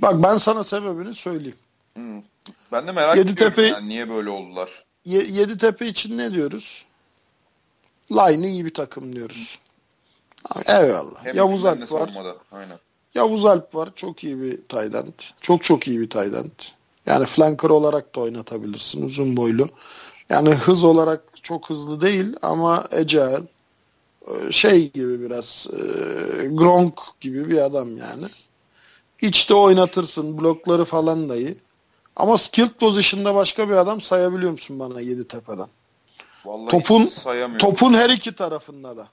Speaker 2: Bak ben sana sebebini söyleyeyim.
Speaker 1: Hmm. Ben de merak
Speaker 2: Yeditepe-
Speaker 1: ediyorum yani niye böyle oldular.
Speaker 2: Ye- Yeditepe için ne diyoruz? Line iyi bir takım diyoruz. Eyvallah.
Speaker 1: Hem
Speaker 2: Yavuz Alp var.
Speaker 1: savunmada. Aynen.
Speaker 2: Yavuz Alp var. Çok iyi bir tight. Çok çok iyi bir tight. Yani flanker olarak da oynatabilirsin. Uzun boylu. Yani hız olarak çok hızlı değil ama agile. Şey gibi biraz e, Gronk gibi bir adam yani. İçte oynatırsın. Blokları falan da iyi. Ama skilled position'da başka bir adam sayabiliyor musun bana Yeditepe'den?
Speaker 1: Vallahi
Speaker 2: Topun-. Topun her iki tarafında da.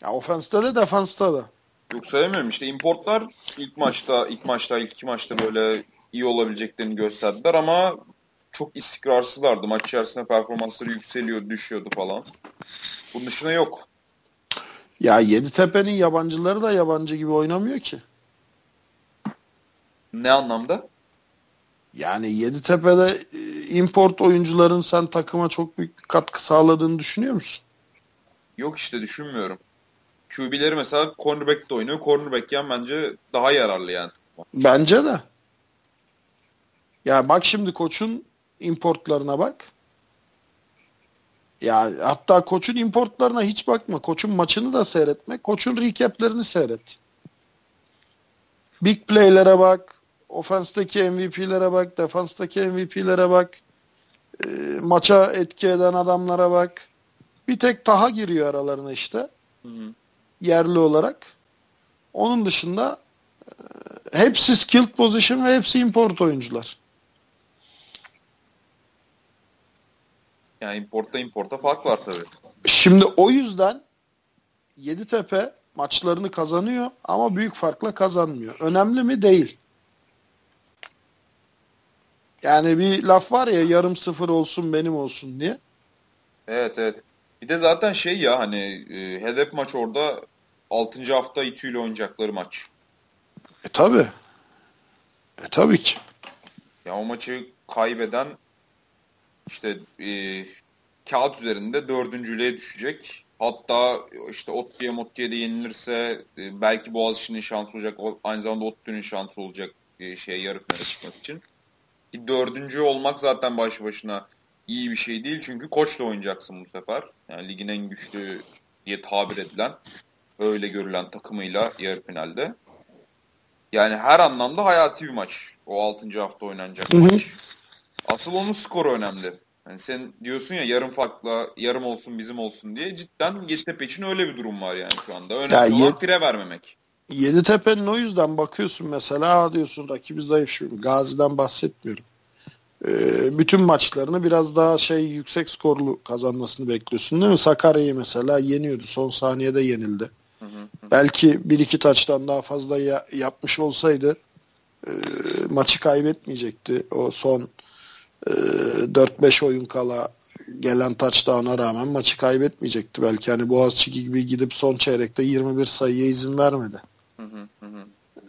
Speaker 2: Ya ofenste de defansta da.
Speaker 1: Yok sayamıyorum. İşte importlar ilk maçta, ilk maçta, ilk iki maçta böyle iyi olabileceklerini gösterdiler ama çok istikrarsızlardı. Maç içerisinde performansları yükseliyor, düşüyordu falan. Bunun dışında yok.
Speaker 2: Ya Yeditepe'nin yabancıları da yabancı gibi oynamıyor ki.
Speaker 1: Ne anlamda?
Speaker 2: Yani Yeditepe'de e, import oyuncuların sen takıma çok büyük bir katkı sağladığını düşünüyor musun?
Speaker 1: Yok işte düşünmüyorum. QB'leri mesela cornerback de oynuyor. Cornerback yan bence daha yararlı yani.
Speaker 2: Bence de. Ya bak şimdi koçun importlarına bak. Ya hatta koçun importlarına hiç bakma. Koçun maçını da seyretme. Koçun recaplerini seyret. Big play'lere bak. Ofensteki MVP'lere bak. Defanstaki MVP'lere bak. e, maça etki eden adamlara bak. Bir tek Taha giriyor aralarına işte.
Speaker 1: Hı hı.
Speaker 2: Yerli olarak. Onun dışında e, hepsi skilled position ve hepsi import oyuncular.
Speaker 1: Yani importta importa fark var tabii.
Speaker 2: Şimdi o yüzden Yeditepe maçlarını kazanıyor ama büyük farkla kazanmıyor. Önemli mi? Değil. Yani bir laf var ya yarım sıfır olsun benim olsun diye.
Speaker 1: Evet evet. Bir de zaten şey ya hani e, hedef maç orada 6. hafta İTÜ ile oynayacakları maç.
Speaker 2: E tabi. E tabii ki.
Speaker 1: Ya o maçı kaybeden işte e, kağıt üzerinde dördüncülüğe düşecek. Hatta işte Ottu'ya Mottu'ya da yenilirse e, belki Boğaziçi'nin şansı olacak. Aynı zamanda Ottu'nun şansı olacak e, şey yarı finale çıkmak için. Ki dördüncü olmak zaten başlı başına iyi bir şey değil. Çünkü koçla oynayacaksın bu sefer. Yani ligin en güçlü diye tabir edilen öyle görülen takımıyla yarı finalde. Yani her anlamda hayati bir maç. O 6. hafta oynanacak
Speaker 2: Hı hı.
Speaker 1: maç. Asıl onun skoru önemli. Yani sen diyorsun ya yarım farkla yarım olsun bizim olsun diye cidden Yeditepe için öyle bir durum var yani şu anda. Önemli
Speaker 2: Ya
Speaker 1: olan
Speaker 2: Yed-
Speaker 1: fire vermemek.
Speaker 2: Yeditepe'nin o yüzden bakıyorsun mesela diyorsun rakibi zayıf şu. Gazi'den bahsetmiyorum. Ee, bütün maçlarını biraz daha şey yüksek skorlu kazanmasını bekliyorsun değil mi? Sakarya'yı mesela yeniyordu. Son saniyede yenildi.
Speaker 1: Hı hı hı.
Speaker 2: Belki bir iki taçtan daha fazla ya- yapmış olsaydı e, maçı kaybetmeyecekti. O son e, 4-5 oyun kala gelen touchdown'a rağmen maçı kaybetmeyecekti. Belki hani Boğaziçi gibi gidip son çeyrekte 21 sayıya izin vermedi.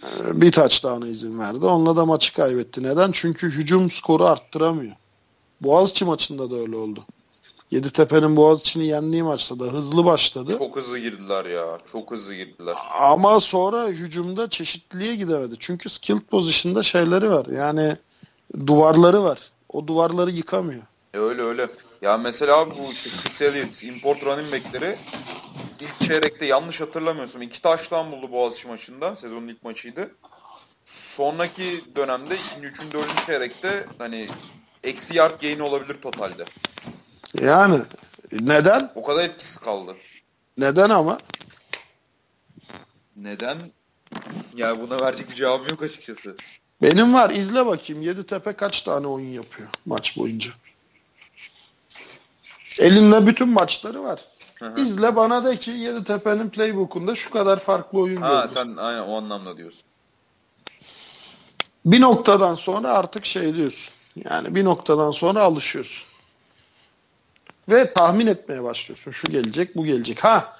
Speaker 2: Ee, bir touchdown'a izin verdi. Onunla da maçı kaybetti. Neden? Çünkü hücum skoru arttıramıyor. Boğaziçi maçında da öyle oldu. Yeditepe'nin Boğaziçi'ni yendiği maçta da hızlı başladı.
Speaker 1: Çok hızlı girdiler ya. Çok hızlı girdiler.
Speaker 2: Ama sonra hücumda çeşitliliğe gidemedi. Çünkü skill position'da şeyleri var. Yani duvarları var. O duvarları yıkamıyor.
Speaker 1: E öyle öyle. Ya mesela bu işte Chris Elliott, import running back'leri ilk çeyrekte yanlış hatırlamıyorsam iki taştan buldu Boğaziçi maçında. Sezonun ilk maçıydı. Sonraki dönemde ikinci, üçüncü, dördüncü çeyrekte hani eksi yard gain olabilir totalde.
Speaker 2: Yani neden?
Speaker 1: O kadar etkisi kaldı.
Speaker 2: Neden ama?
Speaker 1: Neden? Ya buna verecek bir cevabım yok açıkçası.
Speaker 2: Benim var. İzle bakayım. Yeditepe kaç tane oyun yapıyor maç boyunca. Elinde bütün maçları var.
Speaker 1: Hı hı.
Speaker 2: İzle bana de ki Yeditepe'nin playbook'unda şu kadar farklı oyun
Speaker 1: Ha
Speaker 2: gördüm.
Speaker 1: sen aynen o anlamda diyorsun.
Speaker 2: Bir noktadan sonra artık şey diyorsun. Yani bir noktadan sonra alışıyorsun. Ve tahmin etmeye başlıyorsun. Şu gelecek, bu gelecek. Ha,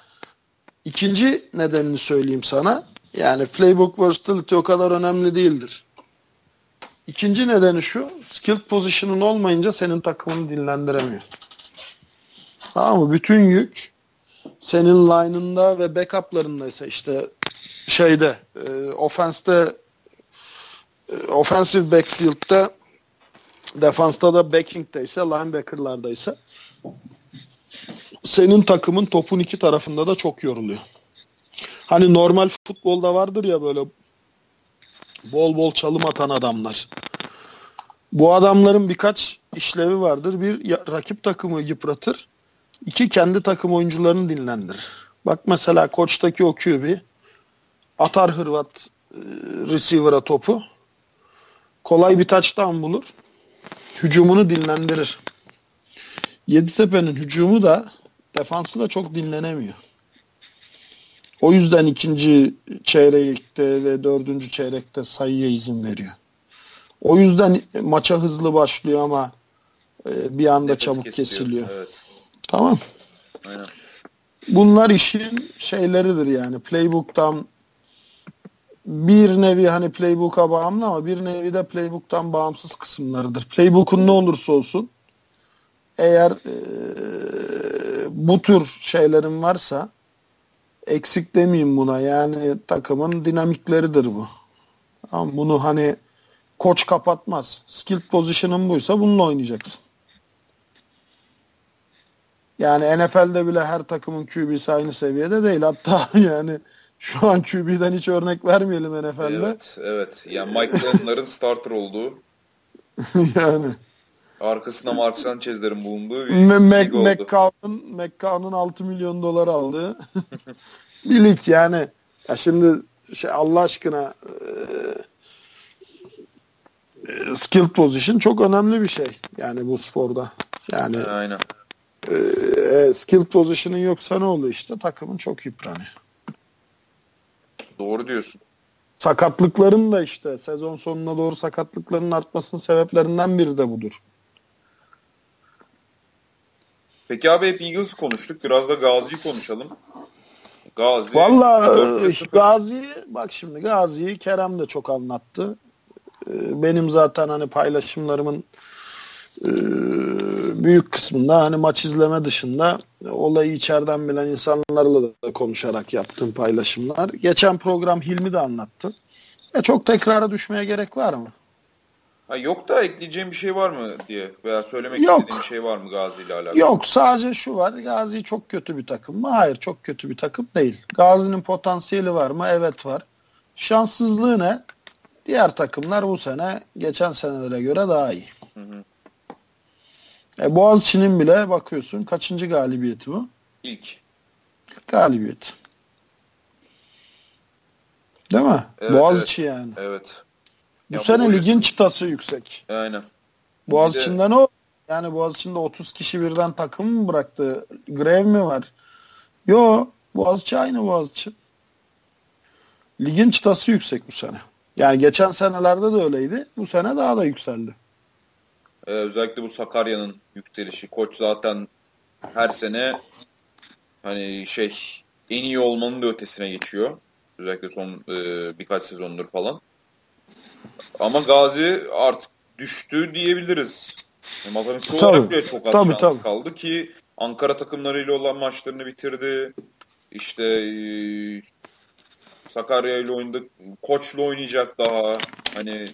Speaker 2: ikinci nedenini söyleyeyim sana. Yani playbook versatility o kadar önemli değildir. İkinci nedeni şu. Skilled position'un olmayınca senin takımını dinlendiremiyor. Tamam mı? Bütün yük senin line'ında ve backup'larındaysa işte şeyde e, offense'de e, offensive backfield'da defansta da backing'deyse linebacker'lardaysa senin takımın topun iki tarafında da çok yoruluyor. Hani normal futbolda vardır ya böyle bol bol çalım atan adamlar. Bu adamların birkaç işlevi vardır. Bir rakip takımı yıpratır. İki kendi takım oyuncularını dinlendirir. Bak mesela koçtaki o QB atar Hırvat e, receiver'a topu. Kolay bir touchdown bulur. Hücumunu dinlendirir. Yeditepe'nin hücumu da defansı da çok dinlenemiyor. O yüzden ikinci çeyrekte ve dördüncü çeyrekte sayıya izin veriyor. O yüzden maça hızlı başlıyor ama e, bir anda Nefes çabuk kesiliyor. kesiliyor. Evet. Tamam. Aynen. Bunlar işin şeyleridir yani. Playbook'tan bir nevi hani playbook'a bağımlı ama bir nevi de playbook'tan bağımsız kısımlarıdır. Playbook'un ne olursa olsun eğer e, bu tür şeylerin varsa eksik demeyeyim buna. Yani takımın dinamikleridir bu. Ama bunu hani koç kapatmaz. Skill position'ın buysa bununla oynayacaksın. Yani NFL'de bile her takımın QB'si aynı seviyede değil. Hatta *laughs* yani şu an QB'den hiç örnek vermeyelim NFL'de.
Speaker 1: Evet, evet. Yani Mike Glenon'ların starter olduğu. *laughs*
Speaker 2: yani.
Speaker 1: Arkasında Mark Sanchez'lerin bulunduğu
Speaker 2: bir Mac, lig oldu. McCown'un McCown'un 6 milyon dolar aldığı *laughs* bir lig yani. Ya şimdi şey Allah aşkına e, skill position çok önemli bir şey. Yani bu sporda. Yani
Speaker 1: Aynen.
Speaker 2: E, skill position'ın yoksa ne oluyor işte? Takımın çok yıpranıyor.
Speaker 1: Doğru diyorsun.
Speaker 2: Sakatlıkların da işte sezon sonuna doğru sakatlıkların artmasının sebeplerinden biri de budur.
Speaker 1: Peki abi hep Eagles konuştuk. Biraz da Gazi'yi konuşalım.
Speaker 2: Gazi. Valla e, Gazi bak şimdi Gazi'yi Kerem de çok anlattı. E, benim zaten hani paylaşımlarımın büyük kısmında hani maç izleme dışında olayı içeriden bilen insanlarla da konuşarak yaptığım paylaşımlar. Geçen program Hilmi de anlattı. E çok tekrara düşmeye gerek var mı?
Speaker 1: Ha, yok da ekleyeceğim bir şey var mı diye veya söylemek yok. istediğim bir şey var mı Gazi ile alakalı?
Speaker 2: Yok sadece şu var. Gazi çok kötü bir takım mı? Hayır çok kötü bir takım değil. Gazi'nin potansiyeli var mı? Evet var. Şanssızlığı ne? Diğer takımlar bu sene geçen senelere göre daha iyi. Hı hı. E, Boğaziçi'nin bile bakıyorsun kaçıncı galibiyeti bu?
Speaker 1: İlk.
Speaker 2: Galibiyet. Değil mi? Evet, Boğaziçi
Speaker 1: evet.
Speaker 2: yani.
Speaker 1: Evet.
Speaker 2: Bu ya sene ligin çıtası yüksek.
Speaker 1: Aynen.
Speaker 2: Boğaziçi'nden de... o yani Boğaziçi'nde 30 kişi birden takım mı bıraktı? Grev mi var? Yo Boğaziçi aynı Boğaziçi. Ligin çıtası yüksek bu sene. Yani geçen senelerde de öyleydi. Bu sene daha da yükseldi.
Speaker 1: Ee, özellikle bu Sakarya'nın yükselişi. Koç zaten her sene hani şey en iyi olmanın da ötesine geçiyor. Özellikle son e, birkaç sezondur falan. Ama Gazi artık düştü diyebiliriz. Matematiksel olarak bile çok az tabii, şans tabii. kaldı ki Ankara takımlarıyla olan maçlarını bitirdi. İşte e, Sakarya ile oynadı. Koçla oynayacak daha. Hani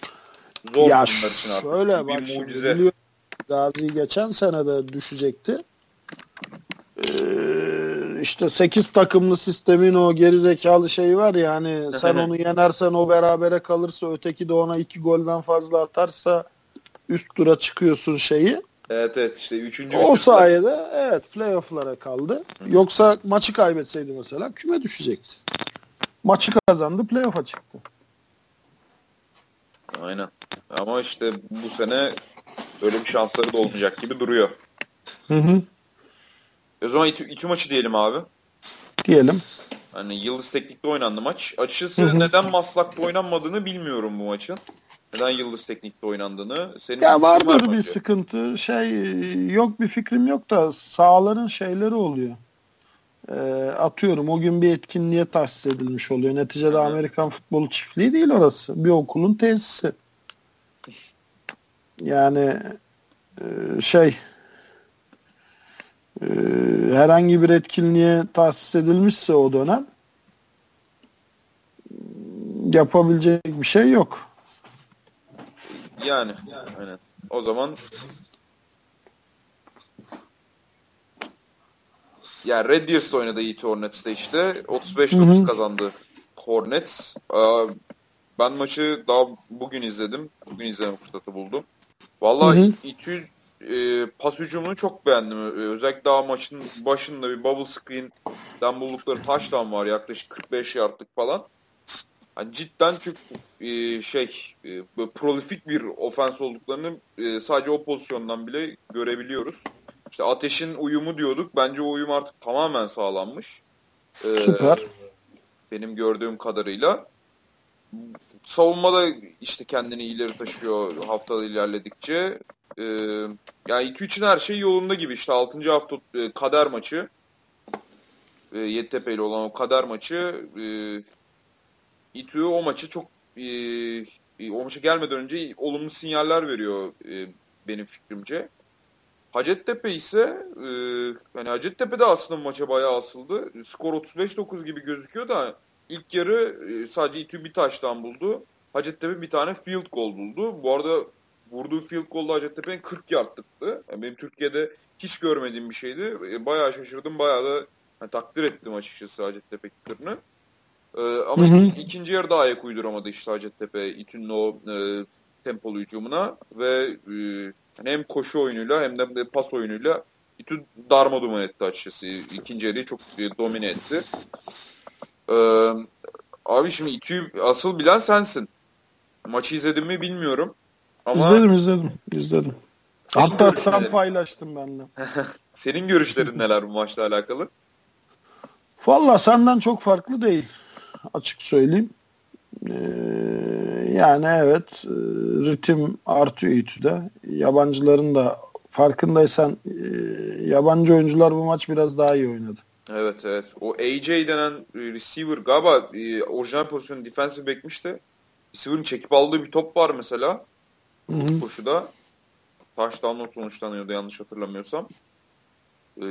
Speaker 1: zor ya bunlar için artık. Şöyle bir bak mucize. Şimdi,
Speaker 2: Gazi geçen sene de düşecekti. Ee, işte 8 takımlı sistemin o gerizekalı şeyi var ya hani *laughs* sen onu yenersen o berabere kalırsa öteki de ona 2 golden fazla atarsa üst tura çıkıyorsun şeyi.
Speaker 1: Evet evet işte 3.
Speaker 2: O sayede evet playoff'lara kaldı. Hı. Yoksa maçı kaybetseydi mesela küme düşecekti. Maçı kazandı playoff'a çıktı.
Speaker 1: Aynen. Ama işte bu sene öyle bir şansları da olmayacak gibi duruyor.
Speaker 2: Hı hı.
Speaker 1: O zaman iki, iki maçı diyelim abi.
Speaker 2: Diyelim.
Speaker 1: Hani Yıldız Teknik'te oynandı maç. Açıkçası hı hı. neden Maslak'ta oynanmadığını bilmiyorum bu maçın. Neden Yıldız Teknik'te oynandığını.
Speaker 2: Senin ya vardır var bir bence. sıkıntı. Şey yok bir fikrim yok da sahaların şeyleri oluyor. E, atıyorum o gün bir etkinliğe tahsis edilmiş oluyor. Neticede hı Amerikan futbolu çiftliği değil orası. Bir okulun tesisi. Yani e, şey e, herhangi bir etkinliğe tahsis edilmişse o dönem yapabilecek bir şey yok.
Speaker 1: Yani, aynen. O zaman yani Red Deers'te oynadı Heat Hornets'te işte. 35-9 kazandı Hornets. Ee, ben maçı daha bugün izledim. Bugün izleme fırsatı buldum. Vallahi İTÜ e, pas hücumunu çok beğendim. E, özellikle daha maçın başında bir bubble screen'den buldukları taştan var yaklaşık 45 yardlık falan. Yani cidden çok e, şey e, prolifik bir ofens olduklarını e, sadece o pozisyondan bile görebiliyoruz. İşte ateşin uyumu diyorduk. Bence o uyum artık tamamen sağlanmış.
Speaker 2: Ee, Süper.
Speaker 1: Benim gördüğüm kadarıyla. Savunmada işte kendini ileri taşıyor haftada ilerledikçe. Ee, yani 2-3'ün her şey yolunda gibi. İşte 6. hafta e, kader maçı. E, Yeditepe ile olan o kader maçı e, İTÜ o maçı çok e, e, o maça gelmeden önce olumlu sinyaller veriyor e, benim fikrimce. Hacettepe ise e, yani Hacettepe de aslında maça bayağı asıldı. Skor 35-9 gibi gözüküyor da ilk yarı e, sadece İTÜ bir taştan buldu. Hacettepe bir tane field goal buldu. Bu arada vurduğu field goal'da Hacettepe'nin 40 yardlıktı. Yani benim Türkiye'de hiç görmediğim bir şeydi. E, bayağı şaşırdım. Bayağı da yani, takdir ettim açıkçası Hacettepe kicker'ını. E, ama hı hı. Iki, ikinci yarıda ayak uyduramadı işte Hacettepe İTÜ'nün o e, tempolu hücumuna ve e, hem koşu oyunuyla hem de pas oyunuyla İTÜ darma duman etti açıkçası. İkinci yarıyı çok e, domine etti. Ee, abi şimdi İTÜ'yü asıl bilen sensin. Maçı izledin mi bilmiyorum.
Speaker 2: Ama izledim izledim izledim. Hatta sen paylaştın benimle. *laughs*
Speaker 1: Senin görüşlerin neler bu maçla alakalı?
Speaker 2: Valla senden çok farklı değil. Açık söyleyeyim. Ee, yani evet e, ritim artıyor İTÜ'de. Yabancıların da farkındaysan e, yabancı oyuncular bu maç biraz daha iyi oynadı.
Speaker 1: Evet evet. O AJ denen receiver galiba e, orijinal pozisyonu defensive back'miş de receiver'ın çekip aldığı bir top var mesela. Hı-hı. Koşuda. Touchdown'la sonuçlanıyordu yanlış hatırlamıyorsam. Ee,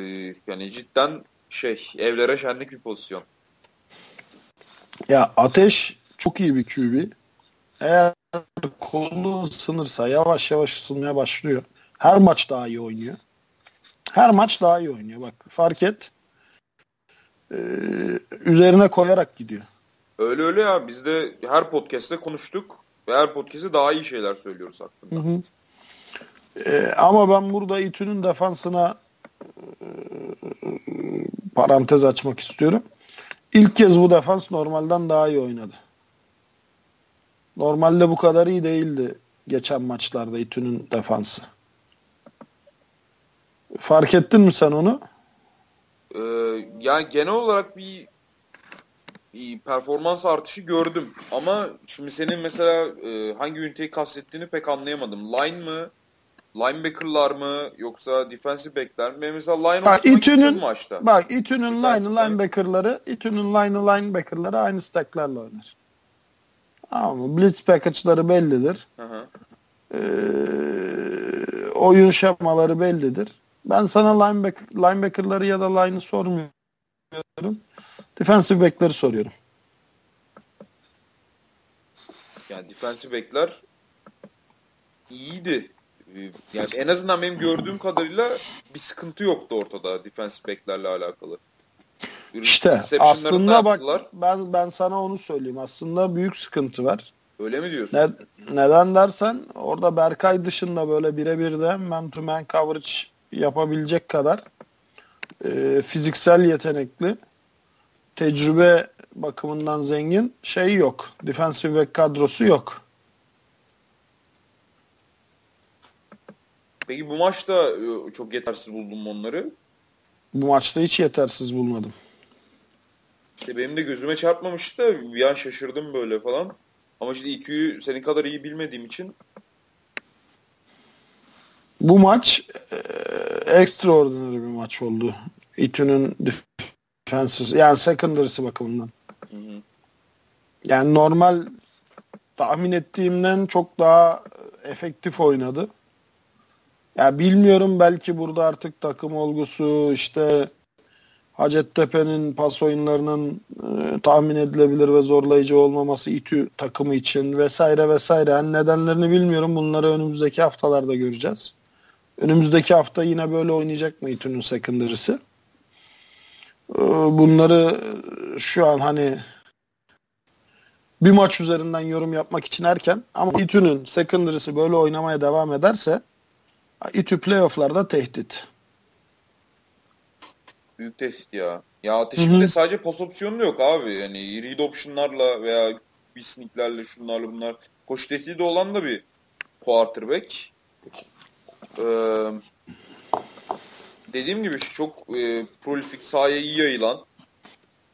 Speaker 1: yani cidden şey evlere şenlik bir pozisyon.
Speaker 2: Ya Ateş çok iyi bir QB. Eğer kolu ısınırsa yavaş yavaş ısınmaya başlıyor. Her maç daha iyi oynuyor. Her maç daha iyi oynuyor. Bak fark et. Ee, üzerine koyarak gidiyor.
Speaker 1: Öyle öyle ya. Biz de her podcast'te konuştuk. Ve her podcast'te daha iyi şeyler söylüyoruz hakkında. Hı hı.
Speaker 2: Ee, ama ben burada İTÜ'nün defansına e, parantez açmak istiyorum. İlk kez bu defans normalden daha iyi oynadı. Normalde bu kadar iyi değildi geçen maçlarda İTÜ'nün defansı. Fark ettin mi sen onu?
Speaker 1: Ee, yani genel olarak bir, bir performans artışı gördüm. Ama şimdi senin mesela e, hangi üniteyi kastettiğini pek anlayamadım. Line mı? Linebacker'lar mı yoksa defensive back'ler mi? Mesela line bak,
Speaker 2: İTÜ'nün maçta. Bak İTÜ'nün line linebacker'ları İTÜ'nün line linebacker'ları aynı stack'lerle oynar. Ama blitz package'ları bellidir. Hı hı. Ee, oyun şemaları bellidir. Ben sana linebacker, linebacker'ları ya da line'ı sormuyorum. Defensive back'leri soruyorum.
Speaker 1: Yani defensive back'ler iyiydi. Yani en azından benim gördüğüm kadarıyla bir sıkıntı yoktu ortada defensive back'lerle alakalı.
Speaker 2: İşte aslında bak ben ben sana onu söyleyeyim. Aslında büyük sıkıntı var.
Speaker 1: Öyle mi diyorsun?
Speaker 2: Ne, neden dersen orada Berkay dışında böyle birebir de man to man coverage yapabilecek kadar e, fiziksel yetenekli tecrübe bakımından zengin şey yok. Defensive back kadrosu yok.
Speaker 1: Peki bu maçta e, çok yetersiz buldum onları.
Speaker 2: Bu maçta hiç yetersiz bulmadım.
Speaker 1: İşte benim de gözüme çarpmamıştı da bir an şaşırdım böyle falan. Ama işte İTÜ'yü senin kadar iyi bilmediğim için
Speaker 2: bu maç e, extraordinary bir maç oldu. İTÜ'nün defensive yani secondary'si bakımından. Hı hı. Yani normal tahmin ettiğimden çok daha efektif oynadı. Ya bilmiyorum belki burada artık takım olgusu işte Hacettepe'nin pas oyunlarının e, tahmin edilebilir ve zorlayıcı olmaması İTÜ takımı için vesaire vesaire. Yani nedenlerini bilmiyorum. Bunları önümüzdeki haftalarda göreceğiz. Önümüzdeki hafta yine böyle oynayacak mı İTÜ'nün secondary'si? Ee, bunları şu an hani bir maç üzerinden yorum yapmak için erken ama İTÜ'nün secondary'si böyle oynamaya devam ederse İTÜ playoff'larda tehdit.
Speaker 1: Büyük test ya. Ya ateşin de sadece pas opsiyonu yok abi. Yani read option'larla veya bisniklerle şunlarla bunlar koşu tehdidi de olan da bir quarterback. Ee, dediğim gibi çok e, prolifik sahaya iyi yayılan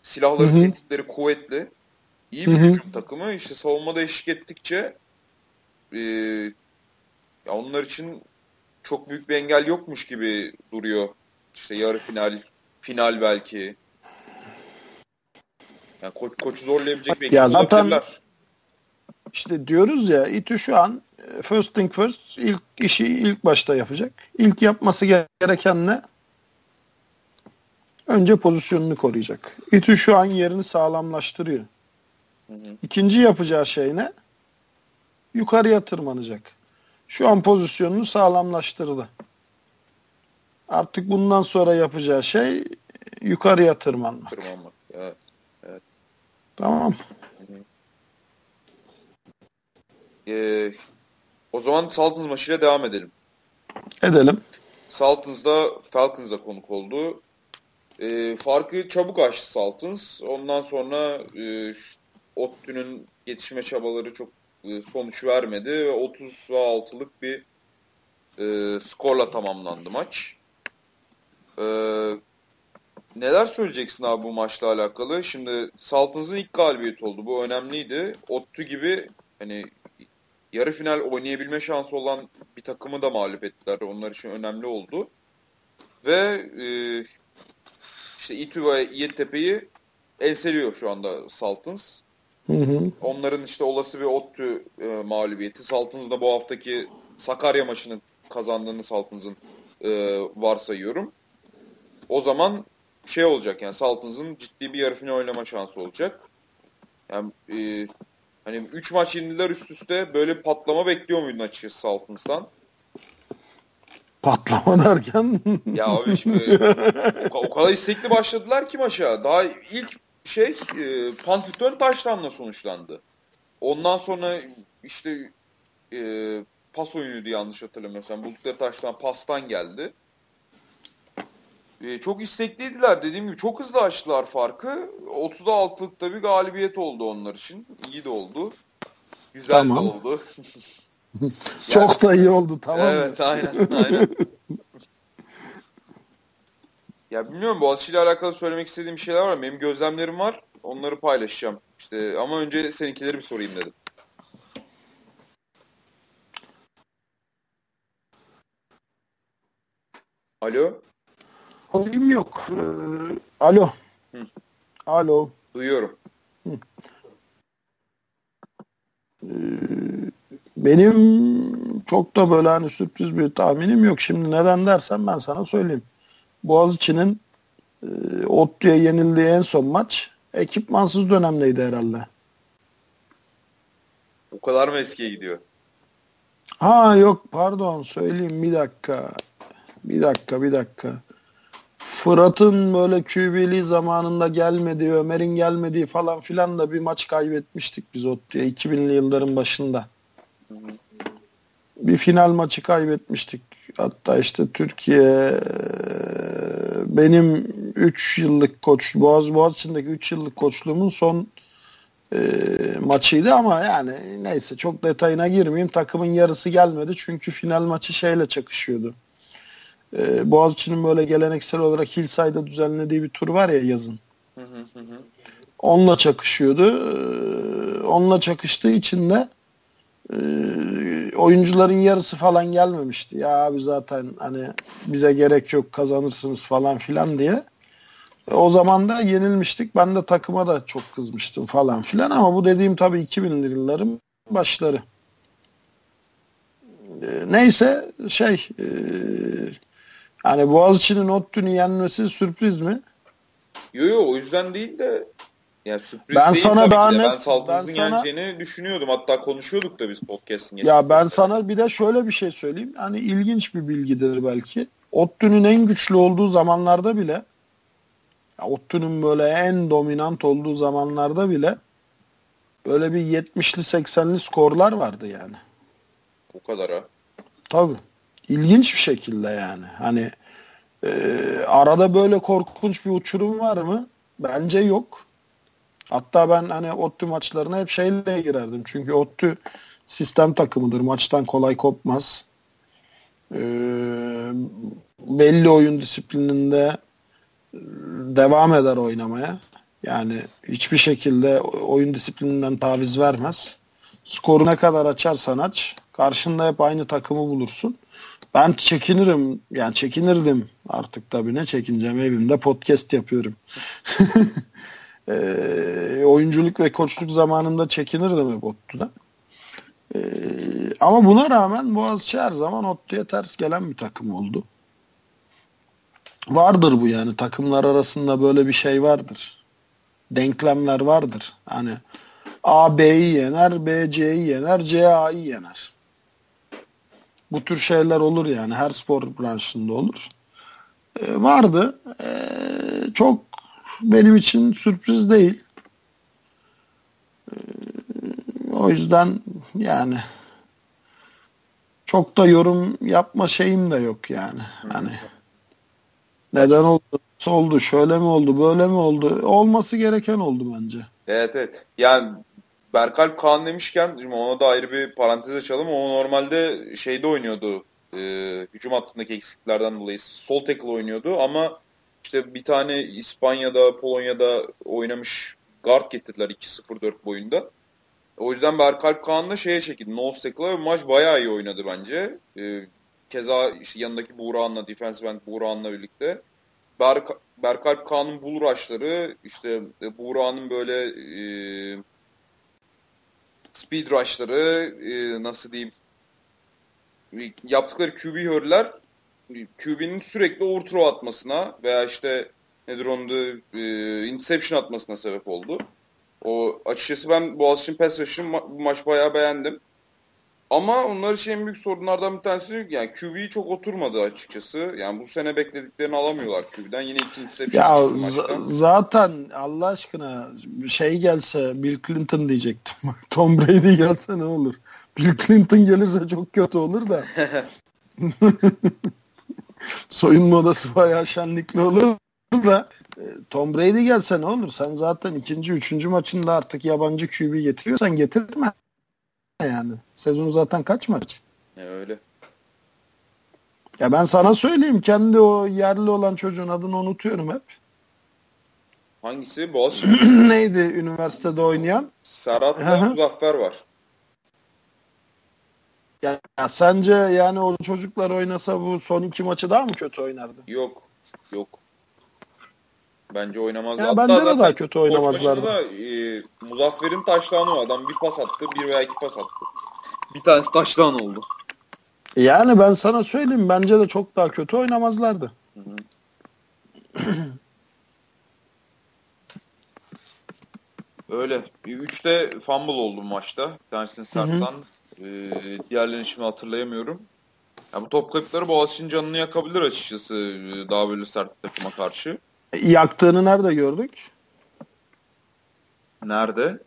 Speaker 1: silahları Hı-hı. tehditleri kuvvetli iyi bir hücum takımı. İşte savunmada eşlik ettikçe e, ya onlar için çok büyük bir engel yokmuş gibi duruyor. İşte yarı final, final belki. Yani koç, koçu zorlayabilecek bir
Speaker 2: ya zaten işte diyoruz ya İTÜ şu an e, first thing first ilk işi ilk başta yapacak. İlk yapması gereken ne? Önce pozisyonunu koruyacak. İTÜ şu an yerini sağlamlaştırıyor. Hı hı. İkinci yapacağı şey ne? Yukarıya tırmanacak. Şu an pozisyonunu sağlamlaştırdı. Artık bundan sonra yapacağı şey yukarıya tırmanmak.
Speaker 1: Tırmanmak. Evet. evet.
Speaker 2: Tamam.
Speaker 1: Ee, o zaman Saltons maçıyla devam edelim.
Speaker 2: Edelim.
Speaker 1: Saltons'da Falcons'a konuk oldu. E, farkı çabuk açtı Saltons. Ondan sonra e, Ottü'nün yetişme çabaları çok e, sonuç vermedi ve 30 6'lık bir e, skorla tamamlandı maç. E, neler söyleyeceksin abi bu maçla alakalı? Şimdi Saltons'ın ilk galibiyeti oldu. Bu önemliydi. Ottu gibi hani yarı final oynayabilme şansı olan bir takımı da mağlup ettiler. Onlar için önemli oldu. Ve e, işte İTÜ ve İYETTEPE'yi enseliyor şu anda Saltons. Hı hı. Onların işte olası bir ODTÜ e, mağlubiyeti. Saltons'ın da bu haftaki Sakarya maçını kazandığını Saltons'ın e, varsayıyorum. O zaman şey olacak yani Saltons'ın ciddi bir yarı final oynama şansı olacak. Yani e, hani 3 maç yenildiler üst üste böyle bir patlama bekliyor muydun açıkçası Saltons'tan?
Speaker 2: Patlama derken?
Speaker 1: ya abi şimdi o, o kadar istekli başladılar ki maça. Daha ilk şey e, punt return touchdown'la sonuçlandı. Ondan sonra işte e, pas oyunuydu yanlış hatırlamıyorsam. Buldukları taştan pastan geldi. E, çok istekliydiler dediğim gibi. Çok hızlı açtılar farkı. 30'da 6'lıkta bir galibiyet oldu onlar için. İyi de oldu. Güzel tamam. de oldu. *laughs*
Speaker 2: çok da iyi oldu tamam
Speaker 1: Evet aynen aynen. Ya bilmiyorum Boğaziçi ile alakalı söylemek istediğim şeyler var. Benim gözlemlerim var. Onları paylaşacağım. İşte ama önce seninkileri bir sorayım dedim. Alo?
Speaker 2: Olayım yok. Ee, alo. Hı. Alo.
Speaker 1: Duyuyorum. Hı.
Speaker 2: Ee, benim çok da böyle hani sürpriz bir tahminim yok. Şimdi neden dersen ben sana söyleyeyim. Boğaziçi'nin e, Ottu'ya yenildiği en son maç ekipmansız dönemdeydi herhalde.
Speaker 1: O kadar mı eskiye gidiyor?
Speaker 2: Ha yok pardon söyleyeyim bir dakika. Bir dakika bir dakika. Fırat'ın böyle QB'li zamanında gelmediği, Ömer'in gelmediği falan filan da bir maç kaybetmiştik biz Ottu'ya 2000'li yılların başında. Bir final maçı kaybetmiştik. Hatta işte Türkiye benim 3 yıllık koç Boğaz Boğaziçi'ndeki 3 yıllık koçluğumun son e, maçıydı ama yani neyse çok detayına girmeyeyim. Takımın yarısı gelmedi çünkü final maçı şeyle çakışıyordu. E, Boğaziçi'nin böyle geleneksel olarak Hillside'da düzenlediği bir tur var ya yazın. Onunla çakışıyordu. E, onunla çakıştığı için de e, oyuncuların yarısı falan gelmemişti. Ya abi zaten hani bize gerek yok kazanırsınız falan filan diye. E, o zaman da yenilmiştik. Ben de takıma da çok kızmıştım falan filan ama bu dediğim tabii 2000'li yılların başları. E, neyse şey e, hani Boğaziçi'nin ODTÜ'nü yenmesi sürpriz mi?
Speaker 1: Yok yok o yüzden değil de yani sürpriz ben değil sana daha net, Ben Saltız'ın yeneceğini düşünüyordum. Hatta konuşuyorduk da biz podcast'in
Speaker 2: Ya ben sana bir de şöyle bir şey söyleyeyim. Hani ilginç bir bilgidir belki. ODTÜ'nün en güçlü olduğu zamanlarda bile Ya, Ottu'nun böyle en dominant olduğu zamanlarda bile böyle bir 70'li 80'li skorlar vardı yani.
Speaker 1: O kadar ha.
Speaker 2: Tabii. İlginç bir şekilde yani. Hani e, arada böyle korkunç bir uçurum var mı? Bence yok. Hatta ben hani Ottu maçlarına hep şeyle girerdim. Çünkü Ottu sistem takımıdır. Maçtan kolay kopmaz. Ee, belli oyun disiplininde devam eder oynamaya. Yani hiçbir şekilde oyun disiplininden taviz vermez. Skoru ne kadar açarsan aç, karşında hep aynı takımı bulursun. Ben çekinirim, yani çekinirdim artık tabii ne çekineceğim evimde podcast yapıyorum. *laughs* e, oyunculuk ve koçluk zamanında çekinirdim hep Ottu'da. E, ama buna rağmen Boğaziçi her zaman Ottu'ya ters gelen bir takım oldu. Vardır bu yani takımlar arasında böyle bir şey vardır. Denklemler vardır. Hani A B'yi yener, B C'yi yener, C A'yı yener. Bu tür şeyler olur yani her spor branşında olur. E, vardı. E, çok benim için sürpriz değil. E, o yüzden yani çok da yorum yapma şeyim de yok yani. Hani neden oldu? Oldu, şöyle mi oldu, böyle mi oldu? Olması gereken oldu bence.
Speaker 1: Evet evet. Yani Berkalp Kaan demişken ona da ayrı bir parantez açalım. O normalde şeyde oynuyordu. E, hücum hattındaki eksiklerden dolayı sol tackle oynuyordu ama işte bir tane İspanya'da, Polonya'da oynamış guard getirdiler 2-0-4 boyunda. O yüzden Berkalp Kaan da şeye çekildi. Nose maç bayağı iyi oynadı bence. E, keza işte yanındaki Buğra'nla, defensive end Buğra'nla birlikte. Berk Berkalp Kaan'ın bull rush'ları, işte Buğra'nın böyle e, speed rush'ları, e, nasıl diyeyim, yaptıkları QB hörler QB'nin sürekli overthrow atmasına veya işte nedir onu da e, interception atmasına sebep oldu. O açıkçası ben Boğaziçi'nin pass rush'ını ma- bu maç bayağı beğendim. Ama onlar için en büyük sorunlardan bir tanesi yani QB çok oturmadı açıkçası. Yani bu sene beklediklerini alamıyorlar QB'den. Yine iki interception
Speaker 2: Ya z- zaten Allah aşkına şey gelse Bill Clinton diyecektim. *laughs* Tom Brady gelse ne olur? Bill Clinton gelirse çok kötü olur da. *laughs* Soyunma odası bayağı şenlikli olur da. e, Tom Brady gelse ne olur? Sen zaten ikinci, üçüncü maçında artık yabancı QB getiriyorsan getirme. Yani. Sezon zaten kaç maç?
Speaker 1: Ya öyle.
Speaker 2: Ya ben sana söyleyeyim kendi o yerli olan çocuğun adını unutuyorum hep.
Speaker 1: Hangisi? Boğaziçi? *clears throat*
Speaker 2: Neydi üniversitede oynayan? Hı.
Speaker 1: Muzaffer var.
Speaker 2: Ya, ya sence yani o çocuklar oynasa bu son iki maçı daha mı kötü oynardı?
Speaker 1: Yok. Yok. Bence oynamaz.
Speaker 2: Ya
Speaker 1: Hatta
Speaker 2: bence de daha kötü oynamazlardı.
Speaker 1: da e, Muzaffer'in taşlanı o. Adam bir pas attı. Bir veya iki pas attı. Bir tanesi taşlan oldu.
Speaker 2: Yani ben sana söyleyeyim bence de çok daha kötü oynamazlardı. *clears throat*
Speaker 1: Öyle. Bir Üçte fumble oldu maçta. Bir tanesini Sert'tan. E, diğerlerini şimdi hatırlayamıyorum. Ya bu top kayıpları Boğaziçi'nin canını yakabilir açıkçası. e, Daha böyle sert bir takıma karşı.
Speaker 2: Yaktığını nerede gördük?
Speaker 1: Nerede?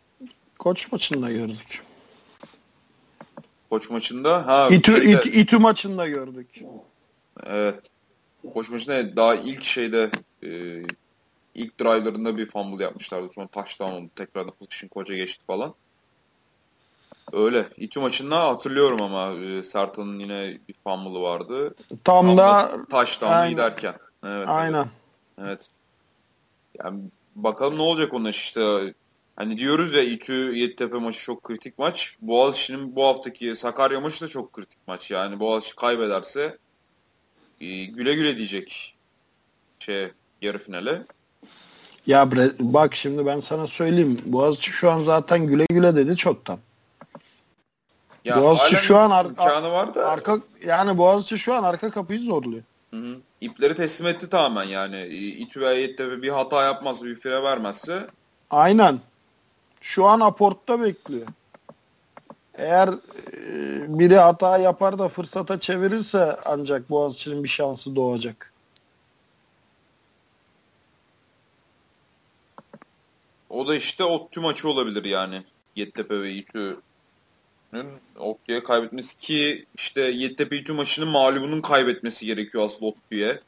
Speaker 2: Koç maçında gördük.
Speaker 1: Koç maçında. Ha,
Speaker 2: İTÜ,
Speaker 1: şeyde-
Speaker 2: İTÜ, İTÜ maçında gördük.
Speaker 1: Evet. Koç maçında daha ilk şeyde e, ilk drive'larında bir fumble yapmışlardı. Sonra touchdown oldu. Tekrardan position koça geçti falan. Öyle. İTÜ maçında hatırlıyorum ama e, Sertan'ın yine bir fumble'ı vardı.
Speaker 2: Tam
Speaker 1: Tam
Speaker 2: da aynen.
Speaker 1: giderken. Evet,
Speaker 2: aynen.
Speaker 1: Evet. evet. Yani bakalım ne olacak onun iş işte. Hani diyoruz ya İTÜ Yeditepe maçı çok kritik maç. Boğaziçi'nin bu haftaki Sakarya maçı da çok kritik maç. Yani Boğaziçi kaybederse e, güle güle diyecek şey yarı finale.
Speaker 2: Ya bre- bak şimdi ben sana söyleyeyim. Boğaziçi şu an zaten güle güle dedi çoktan.
Speaker 1: Ya
Speaker 2: Boğaziçi şu an ar-
Speaker 1: imkanı var da
Speaker 2: Arka yani Boğaziçi şu an arka kapıyı zorluyor.
Speaker 1: Hı hı. ipleri teslim etti tamamen yani. İTÜ Yeditepe bir hata yapmazsa bir fire vermezse
Speaker 2: Aynen. Şu an aportta bekliyor. Eğer e, biri hata yapar da fırsata çevirirse ancak Boğaziçi'nin bir şansı doğacak.
Speaker 1: o da işte Ottu maçı olabilir yani. Yeditepe ve İTÜ'nün Ottu'ya kaybetmesi ki işte Yeditepe İTÜ maçının mağlubunun kaybetmesi gerekiyor aslında Ottu'ya.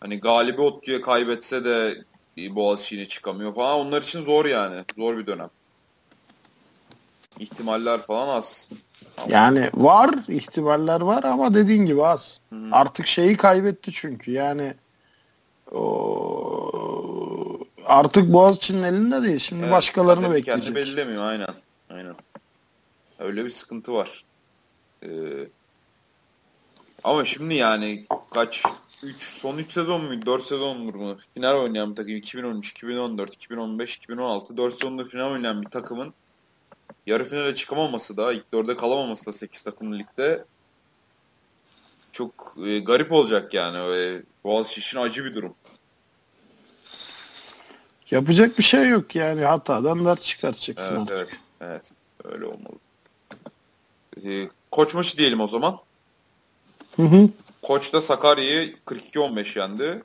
Speaker 1: Hani galibi Ottu'ya kaybetse de Boğaziçi'ne çıkamıyor falan. Onlar için zor yani. Zor bir dönem. İhtimaller falan az.
Speaker 2: Ama... Yani var, ihtimaller var ama dediğin gibi az. Hı-hı. Artık şeyi kaybetti çünkü. Yani o, artık Boğaziçi'nin elinde değil. Şimdi evet, başkalarını bekleyecek.
Speaker 1: Kendi bellemiyor aynen. Aynen. Öyle bir sıkıntı var. Ee, ama şimdi yani kaç 3 son 3 sezon muydu? 4 sezon mu? Final oynayan bir takım 2013, 2014, 2015, 2016 4 sezonda final oynayan bir takımın yarı finale çıkamaması da ilk dörde kalamaması da 8 takımlı ligde çok e, garip olacak yani. E, Boğaziçi için acı bir durum.
Speaker 2: Yapacak bir şey yok yani hatadan ders çıkaracaksın
Speaker 1: evet, artık. Evet, evet. Öyle olmalı. E, koç maçı diyelim o zaman.
Speaker 2: Hı hı.
Speaker 1: Koç da Sakarya'yı 42-15 yendi.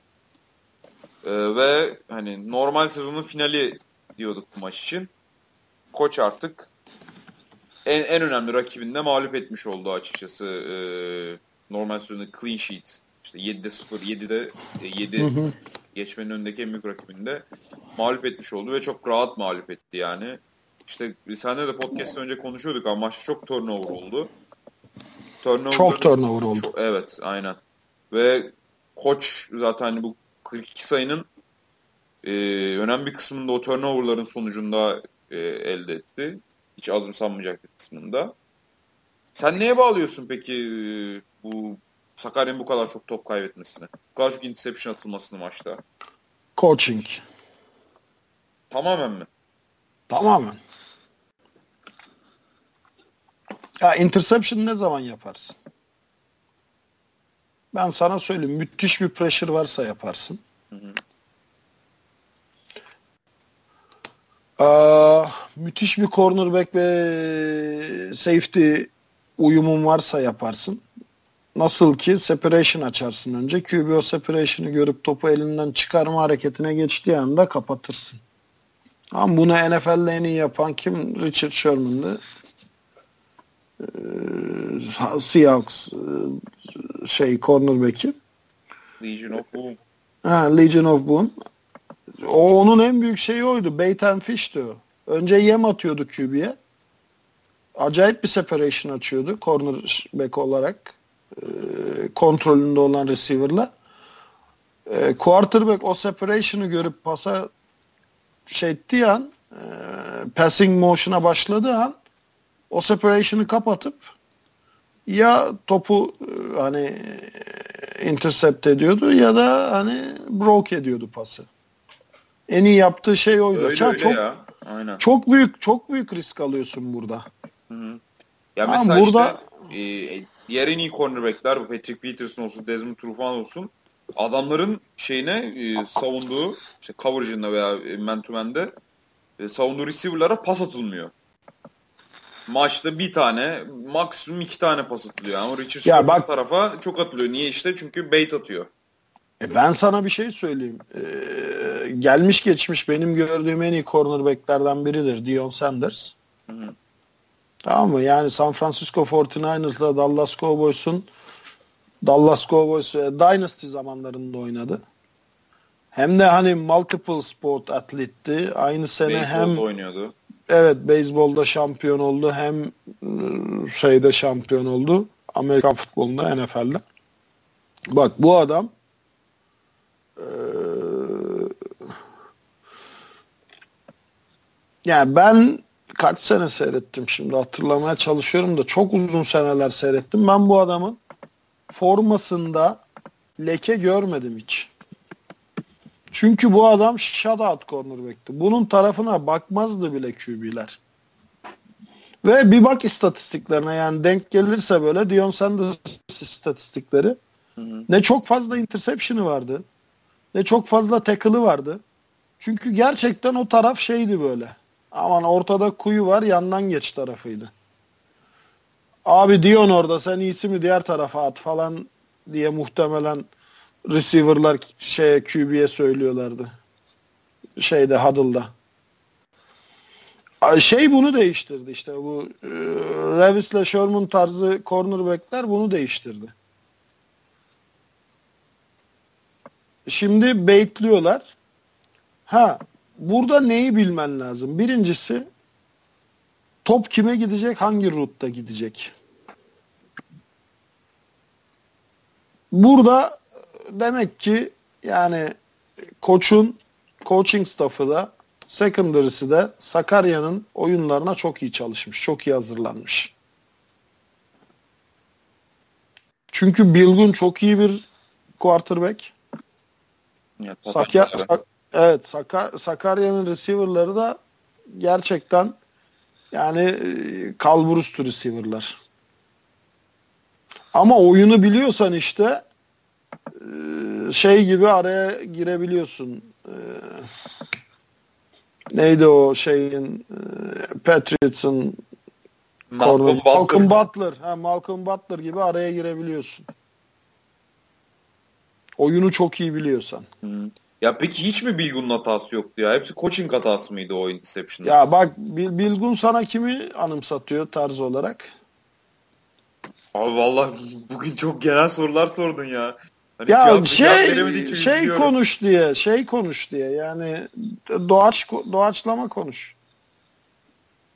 Speaker 1: Ee, ve hani normal sezonun finali diyorduk bu maç için. Koç artık en, en önemli rakibinde mağlup etmiş oldu açıkçası. Ee, normal sezonun clean sheet işte 7'de 0, 7'de 7 hı hı. geçmenin önündeki en büyük rakibinde mağlup etmiş oldu ve çok rahat mağlup etti yani. İşte senle de podcast önce konuşuyorduk ama maçta çok turnover oldu.
Speaker 2: Turnover çok turnover oldu. Çok,
Speaker 1: evet aynen. Ve koç zaten hani bu 42 sayının e, önemli bir kısmında o turnoverların sonucunda e, elde etti. Hiç azımsanmayacak bir kısmında. Sen neye bağlıyorsun peki e, bu Sakarya'nın bu kadar çok top kaybetmesine? Bu kadar çok interception atılmasını maçta?
Speaker 2: Coaching.
Speaker 1: Tamamen mi?
Speaker 2: Tamamen. Ya interception ne zaman yaparsın? Ben sana söyleyeyim. Müthiş bir pressure varsa yaparsın. Hı hı. Aa, müthiş bir cornerback ve safety uyumun varsa yaparsın. Nasıl ki separation açarsın önce. QB o separation'ı görüp topu elinden çıkarma hareketine geçtiği anda kapatırsın. Ama bunu NFL'de en iyi yapan kim? Richard Sherman'dı. Ee, Seahawks e, şey cornerback'i.
Speaker 1: Legion of Boom.
Speaker 2: Ha, Legion of Boom. O onun en büyük şeyi oydu. Bait and fish diyor. Önce yem atıyordu QB'ye. Acayip bir separation açıyordu cornerback olarak. E, kontrolünde olan receiver'la. E, quarterback o separation'ı görüp pasa şey ettiği an e, passing motion'a başladığı an o separation'ı kapatıp ya topu e, hani e, intercept ediyordu ya da hani broke ediyordu pası. En iyi yaptığı şey oydu.
Speaker 1: Öyle, çok, öyle ya. Aynen.
Speaker 2: Çok büyük çok büyük risk alıyorsun burada.
Speaker 1: Hı hı. Ya ha, mesela burada işte e, diğer en iyi cornerback'ler bu Patrick Peterson olsun, Desmond Trufant olsun adamların şeyine e, savunduğu işte coverage'ında veya man to man'de e, savunduğu receiver'lara pas atılmıyor maçta bir tane maksimum iki tane pas atılıyor. Ama Richard ya bak, tarafa çok atılıyor. Niye işte? Çünkü bait atıyor.
Speaker 2: E ben sana bir şey söyleyeyim. Ee, gelmiş geçmiş benim gördüğüm en iyi cornerbacklerden biridir Dion Sanders. Hı hı. Tamam mı? Yani San Francisco 49ers'la Dallas Cowboys'un Dallas Cowboys e, Dynasty zamanlarında oynadı. Hem de hani multiple sport atletti. Aynı sene Baseball'da hem
Speaker 1: oynuyordu.
Speaker 2: Evet beyzbolda şampiyon oldu hem ıı, şeyde şampiyon oldu. Amerikan futbolunda NFL'de. Bak bu adam ee, yani ben kaç sene seyrettim şimdi hatırlamaya çalışıyorum da çok uzun seneler seyrettim. Ben bu adamın formasında leke görmedim hiç. Çünkü bu adam shutout cornerback'ti. Bunun tarafına bakmazdı bile QB'ler. Ve bir bak istatistiklerine yani denk gelirse böyle Dion Sanders istatistikleri hı hı. ne çok fazla interception'ı vardı ne çok fazla tackle'ı vardı. Çünkü gerçekten o taraf şeydi böyle. Aman ortada kuyu var yandan geç tarafıydı. Abi Dion orada sen iyisi mi diğer tarafa at falan diye muhtemelen receiver'lar şeye QB'ye söylüyorlardı. Şeyde huddle'da. Şey bunu değiştirdi işte bu e, Revis'le Sherman tarzı cornerbackler bunu değiştirdi. Şimdi baitliyorlar. Ha burada neyi bilmen lazım? Birincisi top kime gidecek, hangi rutta gidecek? Burada demek ki yani koçun coaching staffı da secondary'si de Sakarya'nın oyunlarına çok iyi çalışmış. Çok iyi hazırlanmış. Çünkü Bilgun çok iyi bir quarterback.
Speaker 1: Ya,
Speaker 2: Sakya, Sak- evet Saka- Sakarya'nın receiver'ları da gerçekten yani e, kalburustu receiver'lar. Ama oyunu biliyorsan işte şey gibi araya girebiliyorsun. E, neydi o şeyin e, Patriots'ın
Speaker 1: Malcolm
Speaker 2: corner-
Speaker 1: Butler.
Speaker 2: Malcolm Butler. Ha, Malcolm Butler gibi araya girebiliyorsun. Oyunu çok iyi biliyorsan.
Speaker 1: Ya peki hiç mi Bilgun'un hatası yoktu ya? Hepsi coaching hatası mıydı o interception'da?
Speaker 2: Ya bak Bil- Bilgun sana kimi anımsatıyor tarz olarak?
Speaker 1: Abi vallahi bugün çok genel sorular sordun ya. Hani
Speaker 2: Ya şey şey
Speaker 1: üzülüyorum.
Speaker 2: konuş diye, şey konuş diye. Yani doğaç doğaçlama konuş.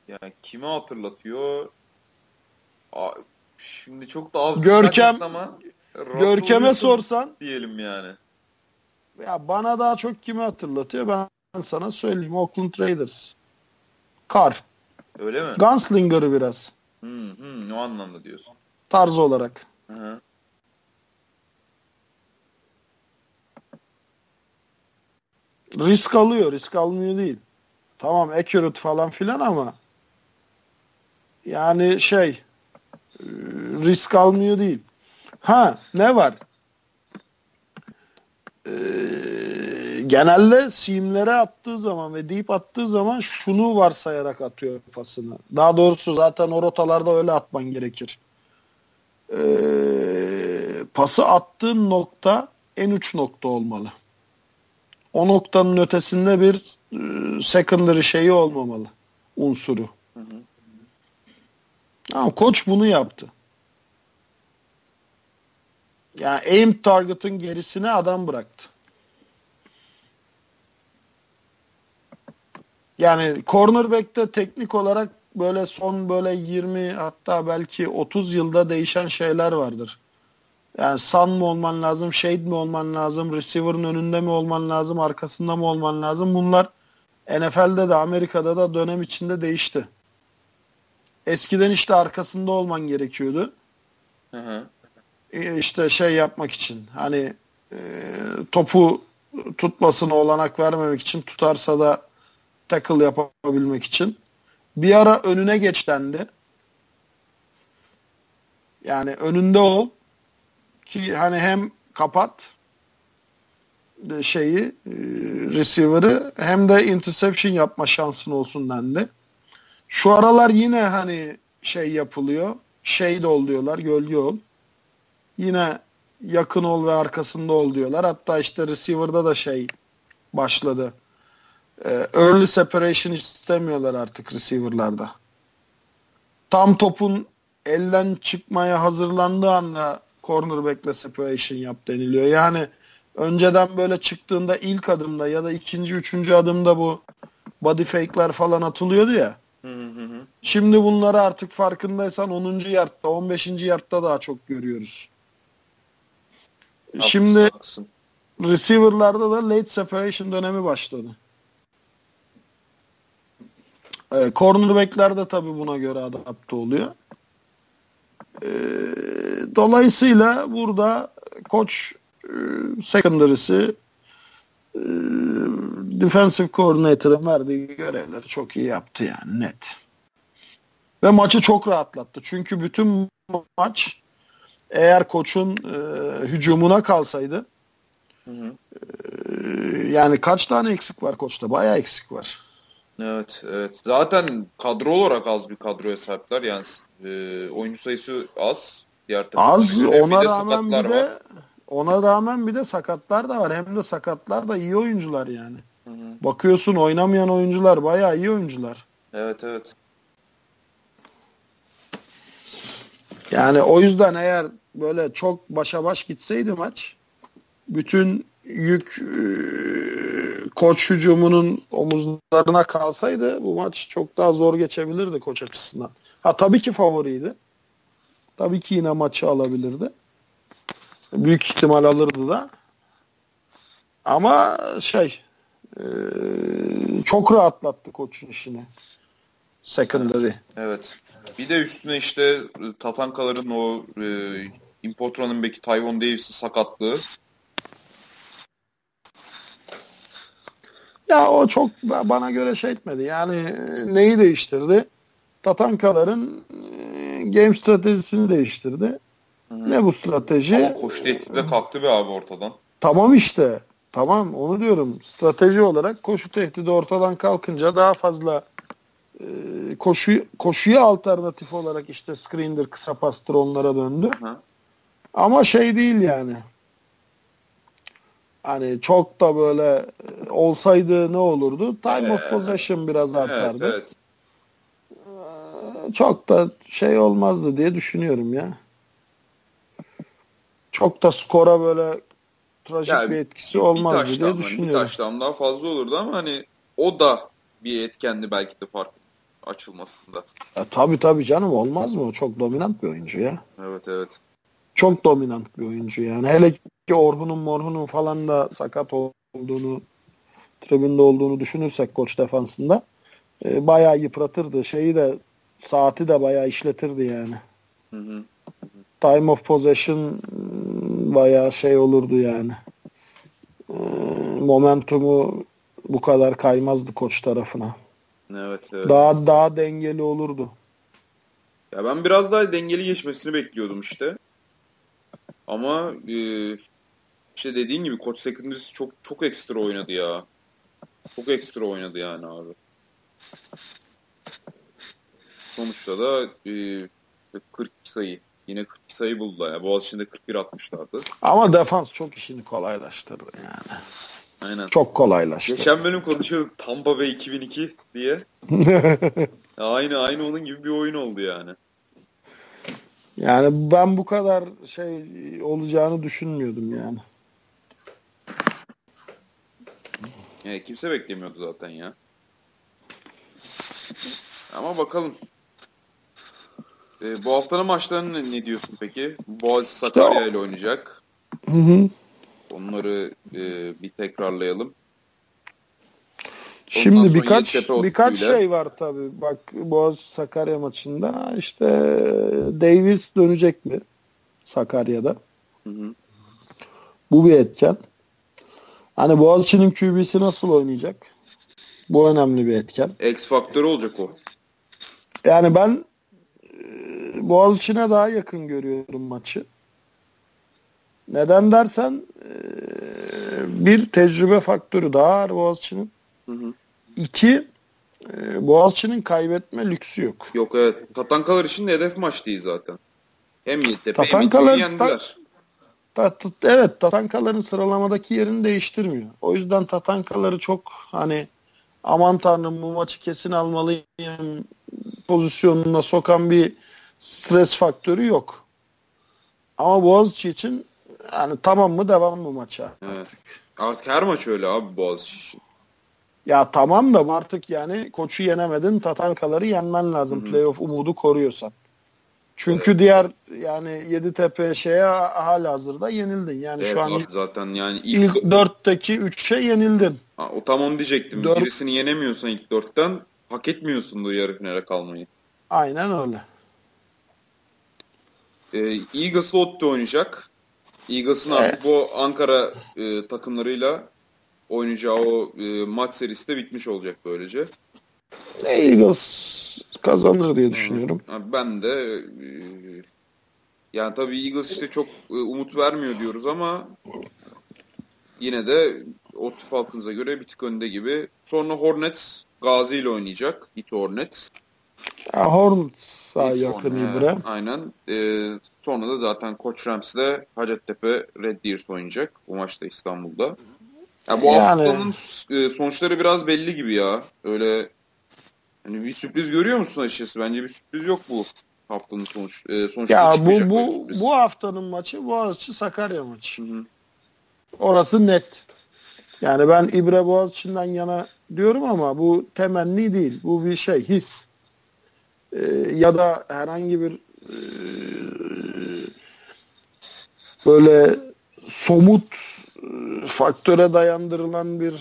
Speaker 1: Yani kimi hatırlatıyor? Aa, şimdi çok da
Speaker 2: Görkem-
Speaker 1: ama
Speaker 2: Görkem'e sorsan
Speaker 1: diyelim yani.
Speaker 2: ya bana daha çok kimi hatırlatıyor? Ben sana söyleyeyim. Oakland Raiders. Kar.
Speaker 1: Öyle mi?
Speaker 2: Gunslinger'ı biraz
Speaker 1: Hı hı o anlamda diyorsun.
Speaker 2: tarz olarak.
Speaker 1: Hı hı.
Speaker 2: Risk alıyor, risk almıyor değil. Tamam accurate falan filan ama yani şey e, risk almıyor değil. Ha ne var? Ee, genelde simlere attığı zaman ve deep attığı zaman şunu varsayarak atıyor pasını. Daha doğrusu zaten o rotalarda öyle atman gerekir. Ee, pası attığın nokta en uç nokta olmalı. O noktanın ötesinde bir e, secondary şeyi olmamalı. Unsuru.
Speaker 1: Hı hı.
Speaker 2: Ama koç bunu yaptı. Yani aim target'ın gerisine adam bıraktı. Yani cornerback'te teknik olarak böyle son böyle 20 hatta belki 30 yılda değişen şeyler vardır. Yani sun mı olman lazım, shade mi olman lazım, receiver'ın önünde mi olman lazım, arkasında mı olman lazım? Bunlar NFL'de de Amerika'da da dönem içinde değişti. Eskiden işte arkasında olman gerekiyordu.
Speaker 1: Hı hı.
Speaker 2: E, işte şey yapmak için hani e, topu tutmasına olanak vermemek için tutarsa da tackle yapabilmek için. Bir ara önüne geç dendi. Yani önünde ol ki hani hem kapat e, şeyi e, receiver'ı hem de interception yapma şansın olsun dendi. Şu aralar yine hani şey yapılıyor. Shade ol diyorlar. Gölge ol. Yine yakın ol ve arkasında ol diyorlar. Hatta işte receiver'da da şey başladı. Ee, early separation istemiyorlar artık receiver'larda. Tam topun elden çıkmaya hazırlandığı anda cornerback'le separation yap deniliyor. Yani önceden böyle çıktığında ilk adımda ya da ikinci, üçüncü adımda bu body fake'ler falan atılıyordu ya.
Speaker 1: Hı hı hı.
Speaker 2: Şimdi bunları artık farkındaysan 10. yardta, 15. yardta daha çok görüyoruz. Şimdi
Speaker 1: Haklısın, haklısın.
Speaker 2: receiver'larda da late separation dönemi başladı. Ee, cornerback'ler de tabii buna göre adapte oluyor. Ee, dolayısıyla burada koç e, secondary'si e, defensive coordinator'ın verdiği görevleri çok iyi yaptı yani net. Ve maçı çok rahatlattı. Çünkü bütün maç eğer koçun e, hücumuna kalsaydı
Speaker 1: Hı hı.
Speaker 2: e, yani kaç tane eksik var koçta? Bayağı eksik var.
Speaker 1: Evet, evet. Zaten kadro olarak az bir kadroya sahipler. Yani e, oyuncu sayısı az. Diğer
Speaker 2: Az
Speaker 1: göre. Bir
Speaker 2: ona
Speaker 1: de
Speaker 2: rağmen bir de
Speaker 1: var.
Speaker 2: ona rağmen bir de sakatlar da var. Hem de sakatlar da iyi oyuncular yani.
Speaker 1: Hı hı.
Speaker 2: Bakıyorsun oynamayan oyuncular bayağı iyi oyuncular.
Speaker 1: Evet evet.
Speaker 2: Yani o yüzden eğer böyle çok başa baş gitseydi maç bütün yük e, koç hücumunun omuzlarına kalsaydı bu maç çok daha zor geçebilirdi koç açısından. Ha tabii ki favoriydi. Tabii ki yine maçı alabilirdi. Büyük ihtimal alırdı da. Ama şey e, çok rahatlattı koçun işini. Secondary.
Speaker 1: Evet. Bir de üstüne işte Tatankaların o e, import running back'i Tyron Davis'in sakatlığı.
Speaker 2: Ya o çok bana göre şey etmedi. Yani neyi değiştirdi? Tatankaların e, game stratejisini değiştirdi. Hı. Ne bu strateji?
Speaker 1: Ama koşu tehdidi de kalktı be abi ortadan.
Speaker 2: Tamam işte. Tamam onu diyorum. Strateji olarak koşu tehdidi ortadan kalkınca daha fazla e, koşu koşuya alternatif olarak işte screen'dir, kısa pastır onlara döndü. Hı. Ama şey değil yani. Hani çok da böyle e, olsaydı ne olurdu? Time ee, of possession biraz artardı. Evet, evet. Çok da şey olmazdı diye düşünüyorum ya. Çok da skora böyle trajik yani, bir etkisi olmazdı bir diye düşünüyorum.
Speaker 1: Bir taştan daha fazla olurdu ama hani o da bir etkendi belki de fark açılmasında.
Speaker 2: Ya, tabii tabii canım olmaz mı? O çok dominant bir oyuncu ya.
Speaker 1: Evet evet.
Speaker 2: Çok dominant bir oyuncu yani. Hele ki Orhun'un Morhun'un falan da sakat olduğunu tribünde olduğunu düşünürsek koç defansında e, bayağı yıpratırdı. Şeyi de saati de bayağı işletirdi yani. Hı hı. Time of possession bayağı şey olurdu yani. E, momentumu bu kadar kaymazdı koç tarafına.
Speaker 1: Evet, evet.
Speaker 2: Daha daha dengeli olurdu.
Speaker 1: Ya ben biraz daha dengeli geçmesini bekliyordum işte. Ama e, işte dediğin gibi Koç Secondary'si çok çok ekstra oynadı ya. Çok ekstra oynadı yani abi. Sonuçta da e, 40 sayı. Yine 40 sayı buldular. Yani Boğaziçi'nde 41 atmışlardı.
Speaker 2: Ama defans çok işini kolaylaştırdı yani.
Speaker 1: Aynen.
Speaker 2: Çok kolaylaştı.
Speaker 1: Geçen bölüm konuşuyorduk Tampa Bay 2002 diye. *laughs* aynı aynı onun gibi bir oyun oldu yani.
Speaker 2: Yani ben bu kadar şey olacağını düşünmüyordum yani.
Speaker 1: Yani kimse beklemiyordu zaten ya. Ama bakalım. Ee, bu haftanın maçlarını ne diyorsun peki? Boğaziçi Sakarya ile oynayacak.
Speaker 2: Hı hı.
Speaker 1: Onları e, bir tekrarlayalım.
Speaker 2: Şimdi birkaç birkaç şey var tabii. Bak Boğaz Sakarya maçında işte Davis dönecek mi Sakarya'da? Hı hı. Bu bir etken. Hani Boğaziçi'nin QB'si nasıl oynayacak? Bu önemli bir etken.
Speaker 1: X faktörü olacak o.
Speaker 2: Yani ben e, Boğaziçi'ne daha yakın görüyorum maçı. Neden dersen e, bir tecrübe faktörü daha var Boğaziçi'nin. Hı hı. İki, e, Boğaziçi'nin kaybetme lüksü yok.
Speaker 1: Yok evet. Tatankalar için de hedef maç değil zaten. Hem Yeditepe hem yendiler.
Speaker 2: Ta, ta, evet Tatankaların sıralamadaki yerini değiştirmiyor. O yüzden Tatankaları çok hani aman tanrım bu maçı kesin almalıyım pozisyonuna sokan bir stres faktörü yok. Ama Boğaziçi için yani tamam mı devam mı maça?
Speaker 1: Evet. Artık her maç öyle abi Boğaziçi için.
Speaker 2: Ya tamam da artık yani koçu yenemedin Tatankaları yenmen lazım. Hı-hı. Playoff umudu koruyorsan. Çünkü evet. diğer yani Yeditepe şeye hala hazırda yenildin. Yani evet, şu an
Speaker 1: zaten yani
Speaker 2: ilk, ilk dörtteki üçe yenildin.
Speaker 1: Ha, o tam onu diyecektim. Dört... Birisini yenemiyorsan ilk dörtten hak etmiyorsundur yarı finale kalmayı.
Speaker 2: Aynen öyle.
Speaker 1: Ee, Eagles Otto oynayacak. Eagles'ın evet. artık bu Ankara e, takımlarıyla oynayacağı o e, maç serisi de bitmiş olacak böylece.
Speaker 2: Eagles kazanır diye düşünüyorum.
Speaker 1: Ben de e, yani tabii Eagles işte çok e, umut vermiyor diyoruz ama yine de Ot Falcons'a göre bir tık önde gibi. Sonra Hornets Gazi ile oynayacak. It Hornets.
Speaker 2: Ya Hornets daha yakın İbre.
Speaker 1: Aynen. Ee, sonra da zaten Koç Rams ile Hacettepe Red Deers oynayacak. Bu maçta İstanbul'da. Ya bu yani... haftanın e, sonuçları biraz belli gibi ya. Öyle Hani bir sürpriz görüyor musun açıkçası? Bence bir sürpriz yok bu haftanın sonuç e, sonuçta
Speaker 2: Ya bu bu bu haftanın maçı Boğaziçi Sakarya maçı.
Speaker 1: Hı hı.
Speaker 2: Orası net. Yani ben İbre Boğaziçi'nden yana diyorum ama bu temenni değil. Bu bir şey, his. Ee, ya da herhangi bir e, böyle somut e, faktöre dayandırılan bir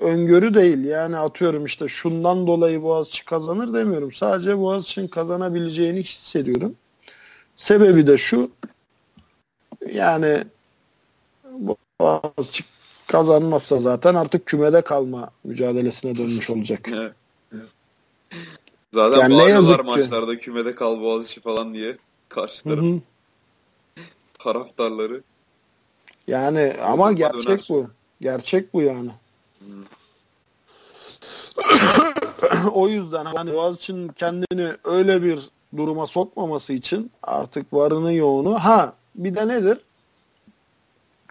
Speaker 2: öngörü değil. Yani atıyorum işte şundan dolayı Boğaziçi kazanır demiyorum. Sadece Boğaziçi'nin kazanabileceğini hissediyorum. Sebebi de şu. Yani Boğaziçi kazanmazsa zaten artık kümede kalma mücadelesine dönmüş olacak. *laughs*
Speaker 1: Evet. Zaten
Speaker 2: Yani
Speaker 1: bağırıyorlar maçlarda kümede kal Boğaziçi falan diye karşı taraf taraftarları.
Speaker 2: Yani ama
Speaker 1: Yoluma
Speaker 2: gerçek
Speaker 1: döner.
Speaker 2: bu. Gerçek bu yani. *clears throat* O yüzden hani Boğaziçi'nin kendini öyle bir duruma sokmaması için artık varını yoğunu ha bir de nedir?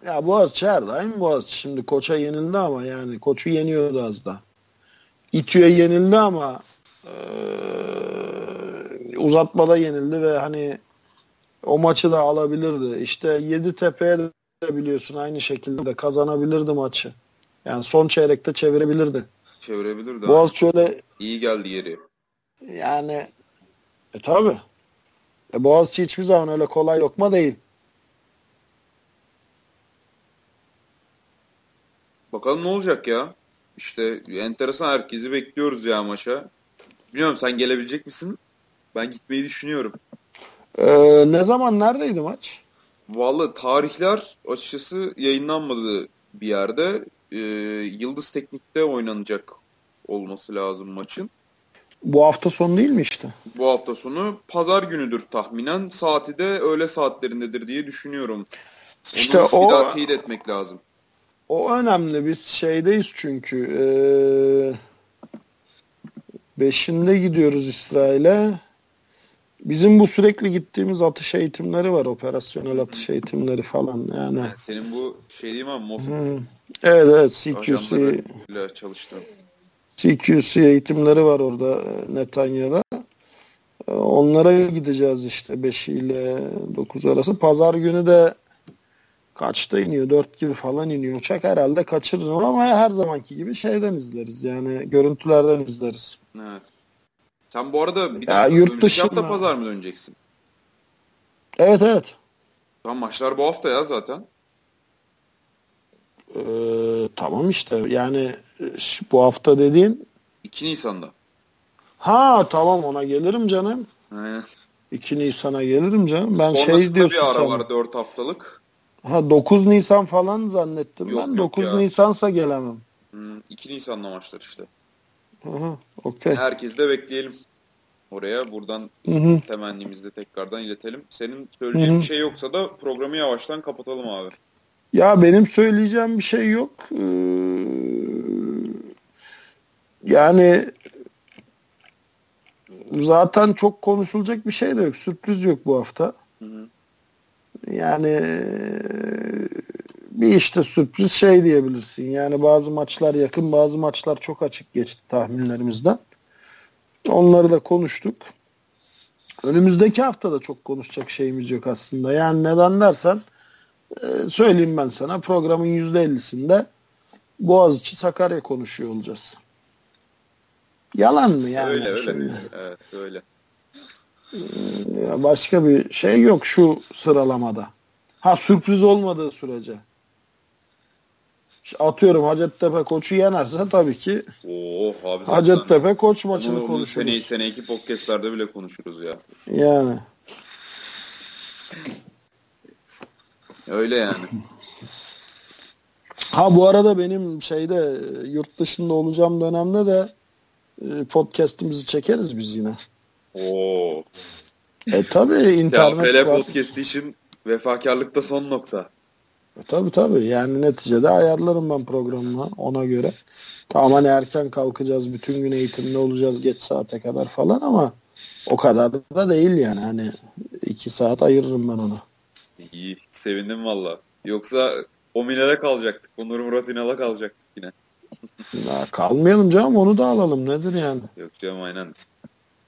Speaker 2: Ya Boğaziçi her daim Boğaziçi. Şimdi koça yenildi ama yani koçu yeniyordu az da. İTÜ'ye yenildi ama eee, uzatmada yenildi ve hani o maçı da alabilirdi. İşte Yeditepe'ye de biliyorsun aynı şekilde kazanabilirdi maçı. Yani son çeyrekte çevirebilirdi.
Speaker 1: Çevirebilir de.
Speaker 2: Boğaziçi öyle
Speaker 1: İyi geldi yeri.
Speaker 2: yani e tabi. E, Boğaziçi hiçbir zaman öyle kolay lokma değil.
Speaker 1: Bakalım ne olacak ya. İşte enteresan herkesi bekliyoruz ya maça. Bilmiyorum sen gelebilecek misin? Ben gitmeyi düşünüyorum.
Speaker 2: Ee, ne zaman neredeydi maç?
Speaker 1: Vallahi tarihler açıkçası yayınlanmadı bir yerde. Ee, Yıldız Teknik'te oynanacak olması lazım maçın.
Speaker 2: Bu hafta sonu değil mi işte?
Speaker 1: Bu hafta sonu pazar günüdür tahminen. Saati de öğle saatlerindedir diye düşünüyorum. Onu
Speaker 2: İşte
Speaker 1: bir
Speaker 2: o-
Speaker 1: daha teyit etmek lazım.
Speaker 2: O önemli. Biz şeydeyiz çünkü. Ee, beşinde gidiyoruz İsrail'e. Bizim bu sürekli gittiğimiz atış eğitimleri var. Operasyonel atış eğitimleri falan. Yani.
Speaker 1: Yani senin bu şey değil mi abi, Mossad
Speaker 2: Hı. Evet evet CQC,
Speaker 1: çalıştığın.
Speaker 2: CQC eğitimleri var orada e, Netanya'da. E, Onlara gideceğiz işte 5 ile 9 arası. Pazar günü de kaçta iniyor? 4 gibi falan iniyor uçak. Herhalde kaçırırız onu ama her zamanki gibi şeyden izleriz. Yani görüntülerden izleriz.
Speaker 1: Evet. Sen bu arada bir
Speaker 2: Ya,
Speaker 1: dakika
Speaker 2: yurt dışına-
Speaker 1: hafta pazar mı döneceksin?
Speaker 2: Evet evet.
Speaker 1: Tamam maçlar bu hafta ya zaten.
Speaker 2: Ee, tamam işte yani e, bu hafta dediğin
Speaker 1: 2 Nisan'da.
Speaker 2: ha tamam ona gelirim canım.
Speaker 1: Aynen.
Speaker 2: 2 Nisan'a gelirim canım. Ben şey
Speaker 1: Sonrasında
Speaker 2: diyorsun
Speaker 1: bir ara
Speaker 2: sen.
Speaker 1: var 4 haftalık.
Speaker 2: Ha 9 Nisan falan zannettim
Speaker 1: Yok,
Speaker 2: ben.
Speaker 1: yok
Speaker 2: 9
Speaker 1: ya.
Speaker 2: Nisan'sa gelemem.
Speaker 1: Hmm, 2 Nisan'da maçlar işte.
Speaker 2: Hı. Okey.
Speaker 1: Herkesi de bekleyelim oraya. Buradan
Speaker 2: Hı hı.
Speaker 1: temennimizi de tekrardan iletelim. Senin söyleyeceğin
Speaker 2: Hı hı.
Speaker 1: bir şey yoksa da programı yavaştan kapatalım abi.
Speaker 2: Ya benim söyleyeceğim bir şey yok. Ee, yani zaten çok konuşulacak bir şey de yok. Sürpriz yok bu hafta.
Speaker 1: Hı hı.
Speaker 2: Yani bir işte sürpriz şey diyebilirsin. Yani bazı maçlar yakın, bazı maçlar çok açık geçti tahminlerimizden. Onları da konuştuk. Önümüzdeki hafta da çok konuşacak şeyimiz yok aslında. Yani neden dersen e, söyleyeyim ben sana programın %50'sinde Boğaziçi Sakarya konuşuyor olacağız. Yalan mı yani?
Speaker 1: öyle öyle.
Speaker 2: Şimdi?
Speaker 1: Evet öyle.
Speaker 2: Başka bir şey yok şu sıralamada. Ha sürpriz olmadığı sürece. İşte Atıyorum Hacettepe koçu yenerse tabii ki
Speaker 1: Oo abi zaten.
Speaker 2: Hacettepe koç maçını
Speaker 1: onu
Speaker 2: konuşuruz.
Speaker 1: seneyi, seneki podcastlerde bile konuşuruz ya.
Speaker 2: Yani.
Speaker 1: Öyle yani.
Speaker 2: Ha bu arada benim şeyde e, yurt dışında olacağım dönemde de e, podcast'imizi çekeriz biz yine.
Speaker 1: Oo.
Speaker 2: E tabii
Speaker 1: Ya
Speaker 2: internet
Speaker 1: Fele
Speaker 2: var.
Speaker 1: podcast için vefakarlıkta son nokta.
Speaker 2: Tabii tabii yani neticede ayarlarım ben programımı ona göre. Tamam hani erken kalkacağız bütün gün eğitimde olacağız geç saate kadar falan ama o kadar da değil yani hani iki saat ayırırım ben ona.
Speaker 1: İyi. Sevindim valla. Yoksa o Minel'e kalacaktık. Onur Murat İnal'a kalacaktık yine.
Speaker 2: Ya kalmayalım canım onu da alalım nedir yani.
Speaker 1: Yok canım aynen.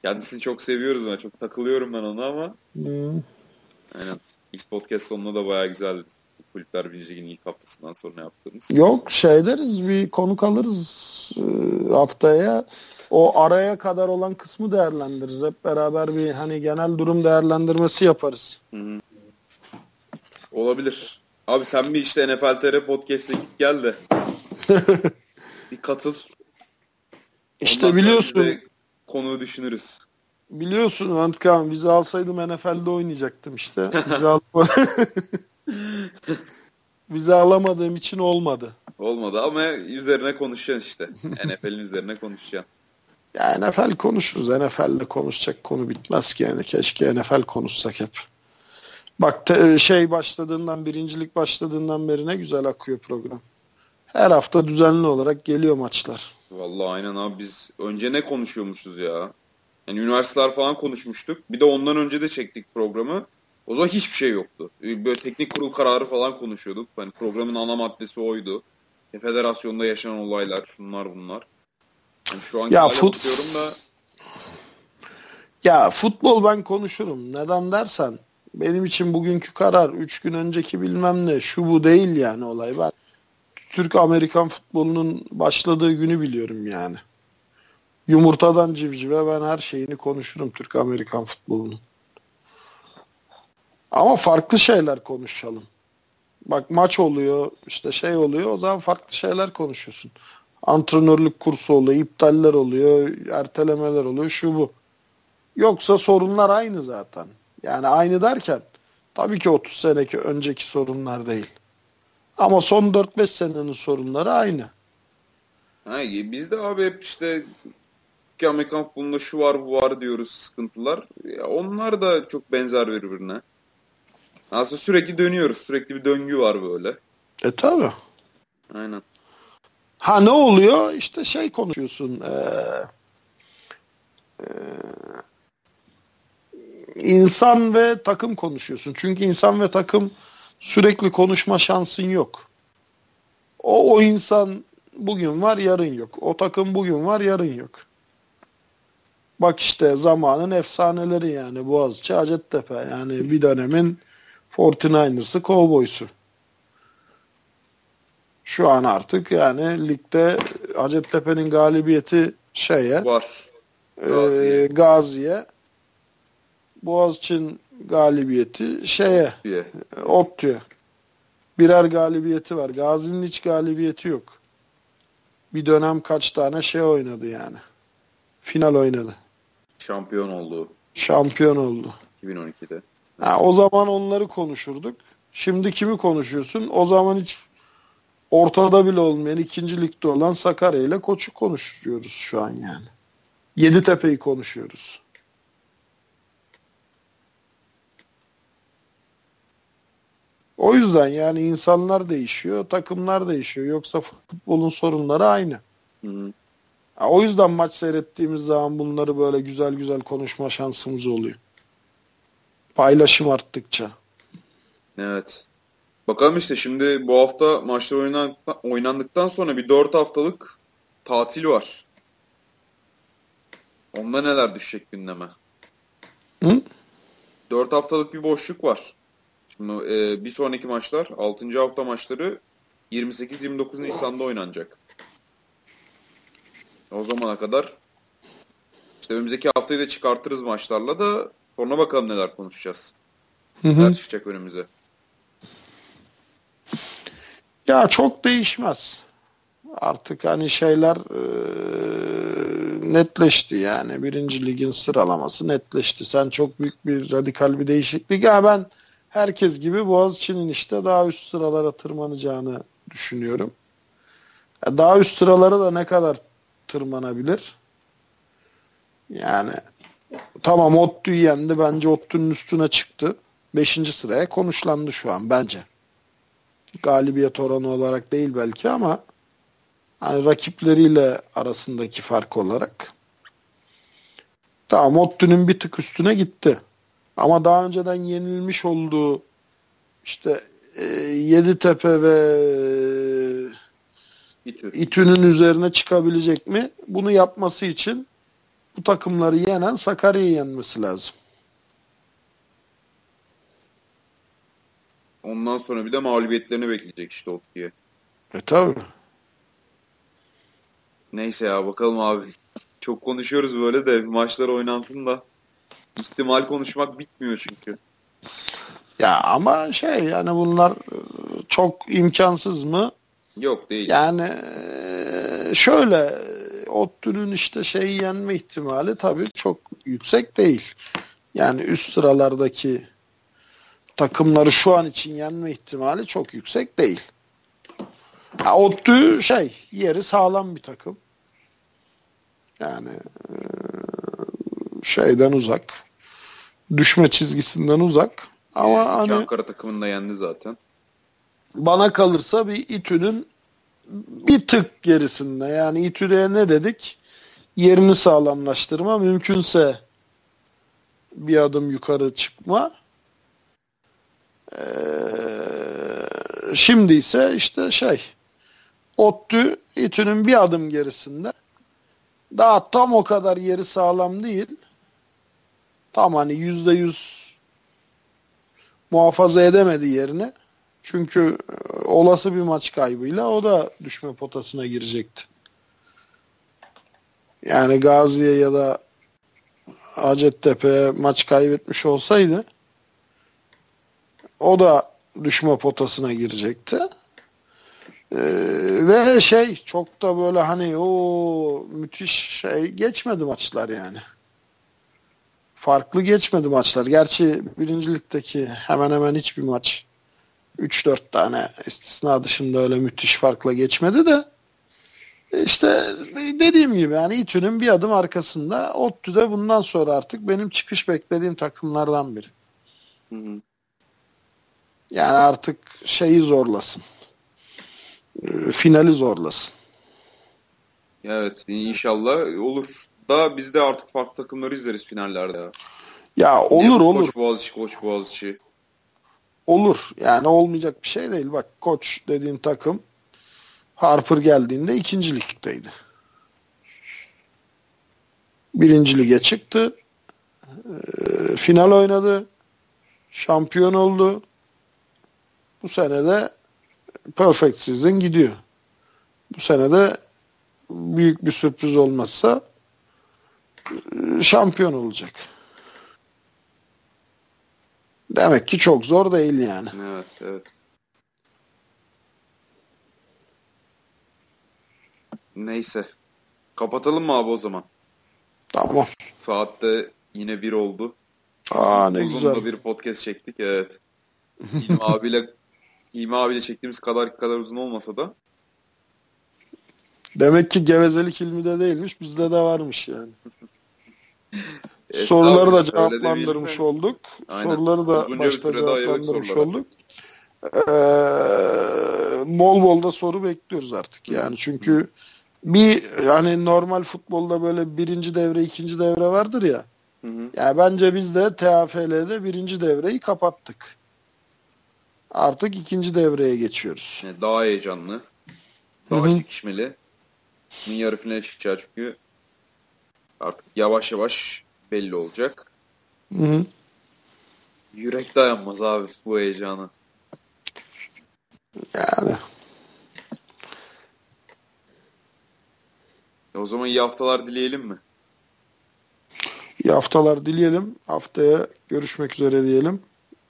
Speaker 1: Kendisini çok seviyoruz ben. Çok takılıyorum ben ona ama. Hmm. Aynen. İlk podcast sonunda da bayağı güzeldi. Kulüpler Birinci ilk haftasından sonra yaptığımız.
Speaker 2: Yok şey deriz bir konuk alırız e, haftaya. O araya kadar olan kısmı değerlendiririz. Hep beraber bir hani genel durum değerlendirmesi yaparız. Hı hı.
Speaker 1: Olabilir. Abi sen bir işte NFL TR Podcast'e git gel de. *laughs* bir katıl.
Speaker 2: İşte Ondan biliyorsun.
Speaker 1: Konuyu düşünürüz.
Speaker 2: Biliyorsun Antkan bizi alsaydım NFL'de oynayacaktım işte. Bizi, al *laughs* bizi alamadığım için olmadı.
Speaker 1: Olmadı ama üzerine konuşacaksın işte. NFL'in üzerine konuşacaksın.
Speaker 2: Ya NFL konuşuruz. NFL'de konuşacak konu bitmez ki yani. Keşke NFL konuşsak hep. Bak te, şey başladığından, birincilik başladığından beri ne güzel akıyor program. Her hafta düzenli olarak geliyor maçlar.
Speaker 1: Vallahi aynen abi biz önce ne konuşuyormuşuz ya? Yani üniversiteler falan konuşmuştuk. Bir de ondan önce de çektik programı. O zaman hiçbir şey yoktu. Böyle teknik kurul kararı falan konuşuyorduk. Hani programın ana maddesi oydu. E, federasyonda yaşanan olaylar, şunlar bunlar. Yani şu an ya fut... da
Speaker 2: ya futbol ben konuşurum. Neden dersen benim için bugünkü karar 3 gün önceki bilmem ne şu bu değil yani olay. Ben Türk-Amerikan futbolunun başladığı günü biliyorum yani. Yumurtadan civcive ben her şeyini konuşurum Türk-Amerikan futbolunun. Ama farklı şeyler konuşalım. Bak maç oluyor, işte şey oluyor, o zaman farklı şeyler konuşuyorsun. Antrenörlük kursu oluyor, iptaller oluyor, ertelemeler oluyor, şu bu. Yoksa sorunlar aynı zaten. Yani aynı derken tabii ki 30 seneki önceki sorunlar değil. Ama son 4-5 senenin sorunları aynı.
Speaker 1: Ha, biz de abi hep işte ki Amerikan futbolunda şu var bu var diyoruz sıkıntılar. Ya onlar da çok benzer birbirine. Aslında sürekli dönüyoruz. Sürekli bir döngü var böyle.
Speaker 2: E tabi.
Speaker 1: Aynen.
Speaker 2: Ha ne oluyor? İşte şey konuşuyorsun. Ee, e, insan ve takım konuşuyorsun. Çünkü insan ve takım sürekli konuşma şansın yok. O, o insan bugün var yarın yok. O takım bugün var yarın yok. Bak işte zamanın efsaneleri yani Boğaziçi, Hacettepe. Yani bir dönemin 49ers'ı, Cowboys'u. Şu an artık yani ligde Hacettepe'nin galibiyeti şeye
Speaker 1: var.
Speaker 2: Gazi'ye. E, Gazi'ye. Boğaziçi'nin galibiyeti şeye yeah. Birer galibiyeti var. Gazi'nin hiç galibiyeti yok. Bir dönem kaç tane şey oynadı yani. Final oynadı.
Speaker 1: Şampiyon oldu.
Speaker 2: Şampiyon oldu.
Speaker 1: 2012'de.
Speaker 2: Ha, o zaman onları konuşurduk. Şimdi kimi konuşuyorsun? O zaman hiç ortada bile olmayan ikinci ligde olan Sakarya ile Koç'u konuşuyoruz şu an yani. Yeditepe'yi konuşuyoruz. O yüzden yani insanlar değişiyor, takımlar değişiyor. Yoksa futbolun sorunları aynı. Hı. O yüzden maç seyrettiğimiz zaman bunları böyle güzel güzel konuşma şansımız oluyor. Paylaşım arttıkça.
Speaker 1: Evet. Bakalım işte şimdi bu hafta maçlar oynandıktan, oynandıktan sonra bir 4 haftalık tatil var. Onda neler düşecek gündeme? Hı? 4 haftalık bir boşluk var. Şimdi e, bir sonraki maçlar 6. hafta maçları 28-29 Nisan'da oynanacak. O zamana kadar işte önümüzdeki haftayı da çıkartırız maçlarla da sonra bakalım neler konuşacağız. Hı hı. Neler çıkacak önümüze.
Speaker 2: Ya çok değişmez. Artık hani şeyler e, netleşti yani. Birinci ligin sıralaması netleşti. Sen çok büyük bir radikal bir değişiklik. Ya ben herkes gibi Boğaziçi'nin işte daha üst sıralara tırmanacağını düşünüyorum. Daha üst sıralara da ne kadar tırmanabilir? Yani tamam Ottu'yu yendi. Bence Ottu'nun üstüne çıktı. Beşinci sıraya konuşlandı şu an bence. Galibiyet oranı olarak değil belki ama hani rakipleriyle arasındaki fark olarak. Tamam Ottu'nun bir tık üstüne gitti. Ama daha önceden yenilmiş olduğu işte e, Yeditepe ve
Speaker 1: İTÜ.
Speaker 2: İTÜ'nün üzerine çıkabilecek mi? Bunu yapması için bu takımları yenen Sakarya'yı yenmesi lazım.
Speaker 1: Ondan sonra bir de mağlubiyetlerini bekleyecek işte ODTÜ'ye.
Speaker 2: E tabi.
Speaker 1: Neyse ya bakalım abi. *laughs* Çok konuşuyoruz böyle de maçlar oynansın da. İhtimal konuşmak bitmiyor çünkü.
Speaker 2: Ya ama şey yani bunlar e, çok imkansız mı?
Speaker 1: Yok değil.
Speaker 2: Yani e, şöyle ODTÜ'nün işte şeyi yenme ihtimali tabii çok yüksek değil. Yani üst sıralardaki takımları şu an için yenme ihtimali çok yüksek değil. Ya ODTÜ şey yeri sağlam bir takım. Yani e, şeyden uzak. Düşme çizgisinden uzak. Ama
Speaker 1: iki
Speaker 2: hani
Speaker 1: Ankara takımını da yendi zaten.
Speaker 2: bana kalırsa bir İTÜ'nün bir tık gerisinde. Yani İTÜ'ye ne dedik? Yerini sağlamlaştırma. Mümkünse bir adım yukarı çıkma. Ee, şimdi ise işte şey ODTÜ İTÜ'nün bir adım gerisinde. Daha tam o kadar yeri sağlam değil. Tam hani yüzde yüz muhafaza edemedi yerini. Çünkü e, olası bir maç kaybıyla o da düşme potasına girecekti. Yani Gazi'ye ya da Hacettepe'ye maç kaybetmiş olsaydı o da düşme potasına girecekti. Ee, ve şey çok da böyle hani o müthiş şey geçmedi maçlar yani. Farklı geçmedi maçlar. Gerçi birincilikteki hemen hemen hiçbir maç 3-4 tane istisna dışında öyle müthiş farkla geçmedi de işte dediğim gibi yani İTÜ'nün bir adım arkasında ODTÜ de bundan sonra artık benim çıkış beklediğim takımlardan biri.
Speaker 1: Hı hı.
Speaker 2: Yani artık şeyi zorlasın. Ee, Finali zorlasın.
Speaker 1: Evet inşallah olur. Da biz de artık farklı takımları izleriz finallerde ya.
Speaker 2: Olur
Speaker 1: bu
Speaker 2: olur.
Speaker 1: Koç Boğaziçi, Koç Boğaziçi.
Speaker 2: Olur. Yani olmayacak bir şey değil. Bak koç dediğin takım Harper geldiğinde ikinci ligdeydi. Birinci lige çıktı. Ee, final oynadı. Şampiyon oldu. Bu sene de perfect season gidiyor. Bu sene de büyük bir sürpriz olmazsa e, şampiyon olacak. Demek ki çok zor değil yani.
Speaker 1: Evet evet. Neyse. Kapatalım mı abi o zaman?
Speaker 2: Tamam.
Speaker 1: Saatte yine bir oldu.
Speaker 2: Aa ne
Speaker 1: Uzun
Speaker 2: güzel.
Speaker 1: bir podcast çektik evet. İlmi *laughs* abiyle İlmi abiyle çektiğimiz kadar kadar uzun olmasa da
Speaker 2: Demek ki gevezelik ilmi de değilmiş. Bizde de varmış yani. *laughs* Soruları da cevaplandırmış olduk.
Speaker 1: Aynen.
Speaker 2: Soruları da
Speaker 1: Uzunca
Speaker 2: başta cevaplandırmış olduk. Ee, bol bol da soru bekliyoruz artık. Yani çünkü bir yani normal futbolda böyle birinci devre, ikinci devre vardır ya.
Speaker 1: Hı hı.
Speaker 2: Yani bence biz de TFL'de birinci devreyi kapattık. Artık ikinci devreye geçiyoruz.
Speaker 1: Yani daha heyecanlı. Daha
Speaker 2: Hı hı.
Speaker 1: çekişmeli. Bunun yarı finale çıkacağı çünkü artık yavaş yavaş belli olacak.
Speaker 2: Hı hı.
Speaker 1: Yürek dayanmaz abi bu heyecana.
Speaker 2: Yani
Speaker 1: E o zaman iyi haftalar dileyelim mi?
Speaker 2: iyi haftalar dileyelim. Haftaya görüşmek üzere diyelim.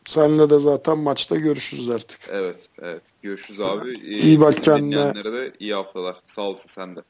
Speaker 2: Seninle de zaten maçta görüşürüz artık.
Speaker 1: Evet, evet. Görüşürüz abi.
Speaker 2: İyi bak
Speaker 1: Ee,
Speaker 2: kendine.
Speaker 1: Dinleyenlere de iyi haftalar. Sağ olasın sen de.